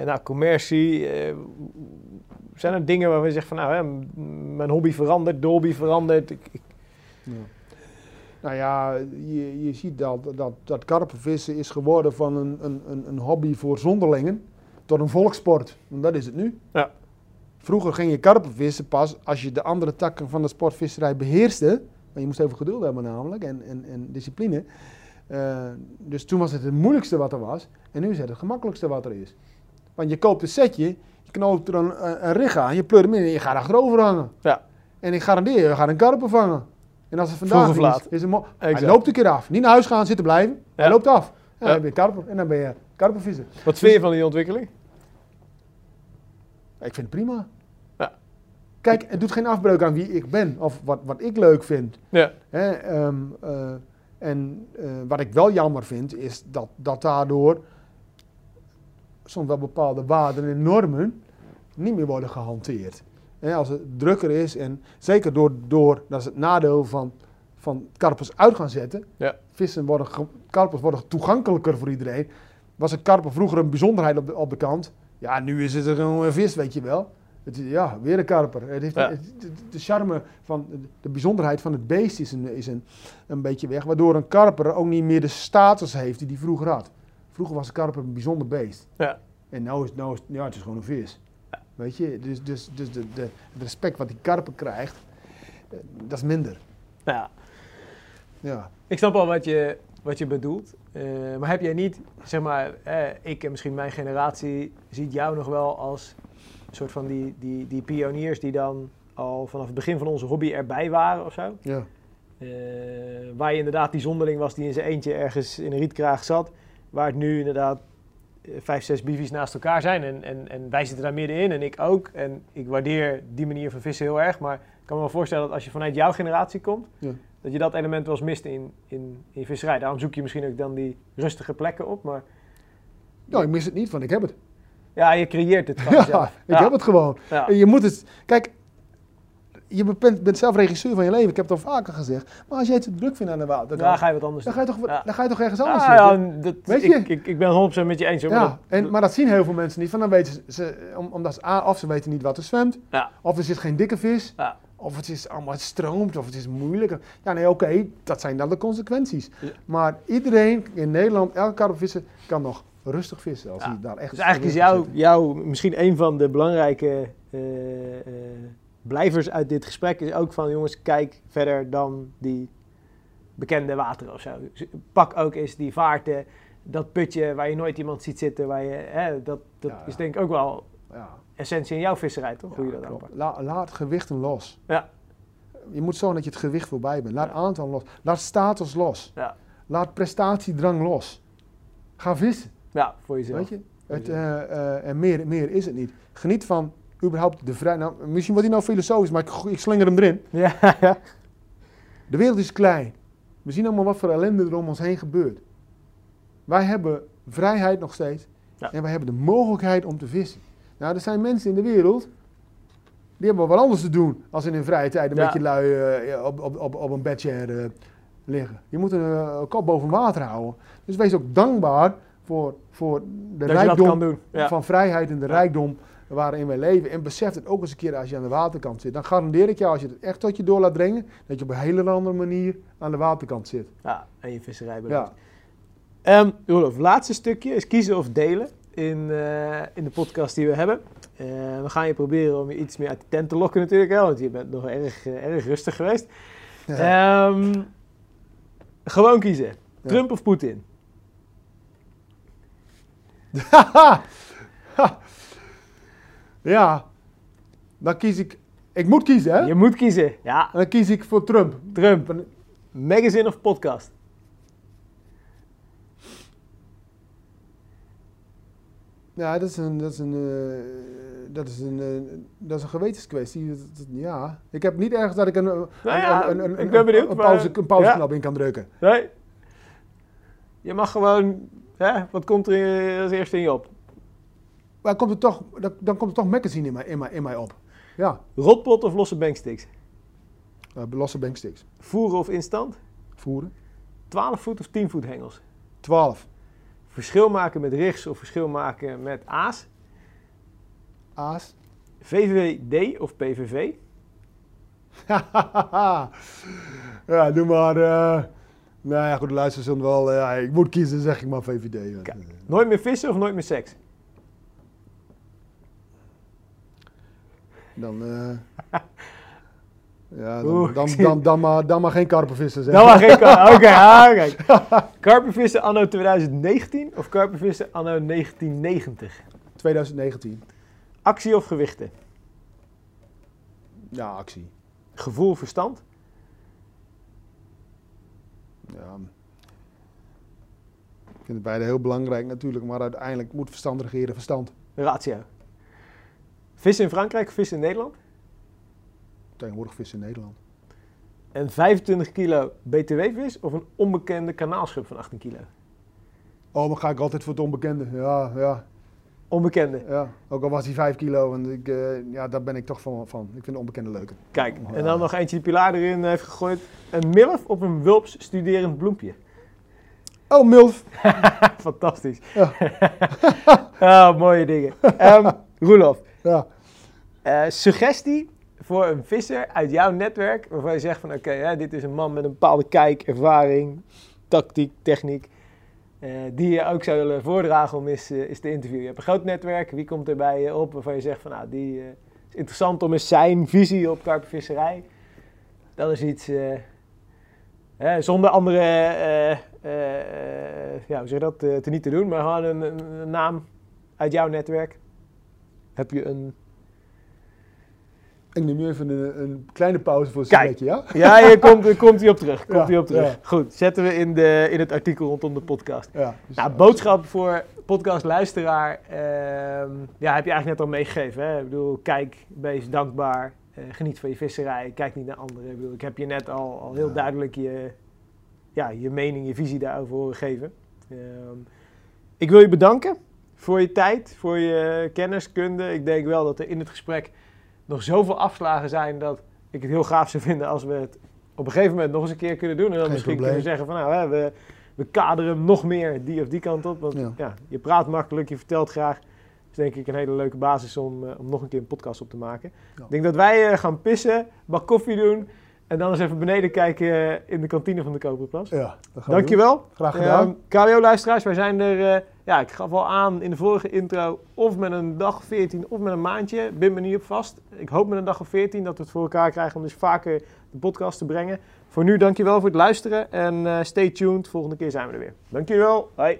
nou, commercie. eh, zijn er dingen waarvan je zegt van nou, hè, mijn hobby verandert, de hobby verandert. Ik, ik- Ja. Nou ja, je, je ziet dat, dat, dat karpenvissen is geworden van een, een, een, een hobby voor zonderlingen tot een volkssport. En dat is het nu. Ja. Vroeger ging je karpenvissen pas als je de andere takken van de sportvisserij beheerste. Maar je moest even geduld hebben namelijk en, en, en discipline. Eh, dus toen was het het moeilijkste wat er was. En nu is het het gemakkelijkste wat er is. Want je koopt een setje, je knoopt er een, een, een rig aan, je pleurt hem in en je gaat achterover hangen. Ja. En ik garandeer je, we gaan een karpen vangen. En als het vandaag is, is het Hij loopt een keer af. Niet naar huis gaan, zitten blijven. Ja. Hij loopt af. En dan Ja. heb je karper. En dan ben je karpenvisser. wat vind je van die ontwikkeling? Ik vind het prima. Ja. Kijk, het doet geen afbreuk aan wie ik ben of wat, wat ik leuk vind. Ja, Hè, ehm, eh, en eh, wat ik wel jammer vind, is dat, dat daardoor soms wel bepaalde waarden en normen niet meer worden gehanteerd. Als het drukker is en zeker door, door dat is het nadeel van, van karpers uit gaan zetten. Ja. Vissen worden, karpers worden toegankelijker voor iedereen. Was een karper vroeger een bijzonderheid op de, op de kant? Ja, nu is het een vis, weet je wel. Het is, ja, weer een karper. Het heeft, Ja. het- de, de charme van de, de bijzonderheid van het beest is, een, is een, een beetje weg. Waardoor een karper ook niet meer de status heeft die hij vroeger had. Vroeger was een karper een bijzonder beest. Ja. En nu is, nou is ja, het is gewoon een vis. Weet je, dus, dus, dus de, de, het respect wat die karper krijgt, eh, dat is minder. nou ja. Ja. Ik snap al wat je, wat je bedoelt. Eh, maar heb jij niet, zeg maar, eh, ik en misschien mijn generatie ziet jou nog wel als een soort van die, die, die pioniers die dan al vanaf het begin van onze hobby erbij waren of zo? Ja. Eh, waar je inderdaad die zonderling was die in zijn eentje ergens in een rietkraag zat. Waar het nu inderdaad eh, vijf, zes bivies naast elkaar zijn. En, en, en wij zitten daar middenin en ik ook. En ik waardeer die manier van vissen heel erg. Maar ik kan me wel voorstellen dat als je vanuit jouw generatie komt, Ja. dat je dat element wel eens mist in, in, in visserij. Daarom zoek je misschien ook dan die rustige plekken op. Maar Nou, ik mis het niet, want ik heb het. ja, je creëert het van <laughs> Ja, ik heb het gewoon. Ja. En je moet het... Kijk, je bent, bent zelf regisseur van je leven. Ik heb het al vaker gezegd. Maar als jij het te druk vindt aan de water, Dan ga je wat anders dan, doen. ga je toch, Ja. dan ga je toch ergens anders Ah, zitten? ja, dat, Weet ik, je? ik, ik ben 100% met je eens. Hoor, maar dat- en, maar dat zien heel veel mensen niet. Van dan weten ze, ze om, omdat ze, A, of ze weten niet wat er zwemt. Of er zit geen dikke vis. Ja. Of het is allemaal het stroomt. Of het is moeilijk. Ja, nee, oké. dat zijn dan de consequenties. Maar iedereen in Nederland, elke karpvisser, kan nog rustig vissen. Als hij daar echt Dus eigenlijk is rustig jou, zit. jou misschien een van de belangrijke eh, eh, blijvers uit dit gesprek is ook van jongens, kijk verder dan die bekende wateren of zo. Pak ook eens die vaarten, dat putje waar je nooit iemand ziet zitten, waar je, hè, dat, dat Ja, is denk ik ook wel Ja. essentie in jouw visserij, toch? Hoe je dat aanpakt. La- laat gewichten los. Ja. Je moet zorgen dat je het gewicht voorbij bent. Laat aantal los. Laat status los. Ja. Laat prestatiedrang los. Ga vissen. Ja, voor jezelf. Weet je? Het, eh, eh, en meer, meer is het niet. Geniet van überhaupt de. Nou, misschien wordt hij nou filosofisch, maar ik, ik slinger hem erin. Ja, <laughs> ja. De wereld is klein. We zien allemaal wat voor ellende er om ons heen gebeurt. Wij hebben vrijheid nog steeds. Ja. En wij hebben de mogelijkheid om te vissen. Nou, er zijn mensen in de wereld. Die hebben wat anders te doen. als in hun vrije tijd een Ja. beetje lui eh, op, op, op, op een bedje eh, liggen. Je moet een eh, kop boven water houden. Dus wees ook dankbaar voor, voor de Dat rijkdom van vrijheid en de rijkdom waarin wij leven. En besef het ook eens een keer als je aan de waterkant zit. Dan garandeer ik jou, als je het echt tot je door laat dringen, dat je op een hele andere manier aan de waterkant zit. Ja, en je visserij Ja. beleeft. Ehm Roelof, laatste stukje is kiezen of delen in, eh, in de podcast die we hebben. Eh, we gaan je proberen om je iets meer uit de tent te lokken natuurlijk, hè, want je bent nog erg, eh, erg rustig geweest. Ehm, gewoon kiezen. Trump of Poetin? <laughs> <laughs> ja, dan kies ik. Ik moet kiezen, hè? Je moet kiezen. Ja, Dan kies ik voor Trump. Trump. Magazine of podcast? Ja, dat is een, dat is een, eh, dat is een, eh, dat is een gewetenskwestie. Dat- dat- ja, ik heb niet ergens dat ik een, een, Nou ja, een, een, ik een, ben benieuwd, een maar- pauze, een pauzeknop in kan drukken. Nee. Je mag gewoon... Hè, wat komt er als eerste in je op? Maar komt toch, dan, komt er toch magazine in mij, in, mij, in mij op. Ja, Rotpot of losse banksticks? uh, losse banksticks. Voeren of instant? Voeren. 12 voet of 10 voet hengels? 12. Verschil maken met rigs of verschil maken met aas? Aas. VVD of PVV? <laughs> ja, doe maar. eh nou ja, goed, de luisteraars zullen wel. eh, ik moet kiezen, zeg ik maar VVD. Kijk. Nooit meer vissen of nooit meer seks? Dan. eh, ja, Oeh, dan, dan, dan, dan, maar, dan maar geen karpenvissen zeg. Dat mag geen kar- <laughs> Oké, ah, kijk. Karpenvissen anno 2019 of karpenvissen anno 1990? 2019. Actie of gewichten? Ja, actie. Gevoel, verstand? Ja. Ik vind het beide heel belangrijk natuurlijk, maar uiteindelijk moet verstand regeren verstand. Ratio. Vissen in Frankrijk vissen in Nederland? Tegenwoordig vissen in Nederland. En 25 kilo BTW-vis of een onbekende kanaalschub van 18 kilo? Oh, maar ga ik altijd voor het onbekende. Ja, ja, Onbekende. ja. Ook al was hij 5 kilo, en ik, eh, ja, daar ben ik toch van. van. Ik vind de onbekende leuker. Kijk, en dan nog eentje die Pilar erin heeft gegooid. Een milf of een wulps studerend bloempje? Oh, MILF. <laughs> Fantastisch. Ja. <laughs> Ah, mooie dingen. Ehm Roelof, Eh, suggestie voor een visser uit jouw netwerk, waarvan je zegt van oké, hè, dit is een man met een bepaalde kijk, ervaring, tactiek, techniek, eh, die je ook zou willen voordragen om eens, eh, eens te interviewen. Je hebt een groot netwerk, wie komt er bij je op waarvan je zegt van nou, die is interessant om eens zijn visie op karpenvisserij. Dat is iets, zonder andere, ja, hoe zeg dat, te niet te doen, maar gewoon een naam uit jouw netwerk. Heb je een Ik neem nu even een, een kleine pauze voor een sigaretje, ja? Ja, hier komt, komt hij op terug. <laughs> Komt Ja, hij op terug. ja. Goed, zetten we in, de, in het artikel rondom de podcast. Ja, dus, Nou, boodschap voor podcastluisteraar. ehm ja, heb je eigenlijk net al meegegeven. Hè? Ik bedoel, kijk, wees dankbaar. eh, geniet van je visserij. Kijk niet naar anderen. Ik, bedoel, ik heb je net al, al heel duidelijk je, ja, je mening, je visie daarover horen geven. Ehm, ik wil je bedanken voor je tijd, voor je kennis, kunde. Ik denk wel dat er in het gesprek nog zoveel afslagen zijn dat ik het heel gaaf zou vinden als we het op een gegeven moment nog eens een keer kunnen doen. En dan Geen misschien probleem. kunnen zeggen van nou, hè, we, we kaderen hem nog meer die of die kant op. Want ja. Ja. je praat makkelijk, je vertelt graag. Dat is denk ik een hele leuke basis om, eh, om nog een keer een podcast op te maken. Ja. Ik denk dat wij eh, gaan pissen, bak koffie doen en dan eens even beneden kijken eh, in de kantine van de Koperplas. ja, dat gaan doen. Dankjewel. Graag gedaan. KWO-luisteraars, wij zijn er, eh, ja, ik gaf al aan in de vorige intro, of met een dag of 14 of met een maandje. Bin me niet op vast. Ik hoop met een dag of 14 dat we het voor elkaar krijgen om dus vaker de podcast te brengen. Voor nu, dankjewel voor het luisteren en eh, stay tuned. Volgende keer zijn we er weer. Dankjewel. Hoi.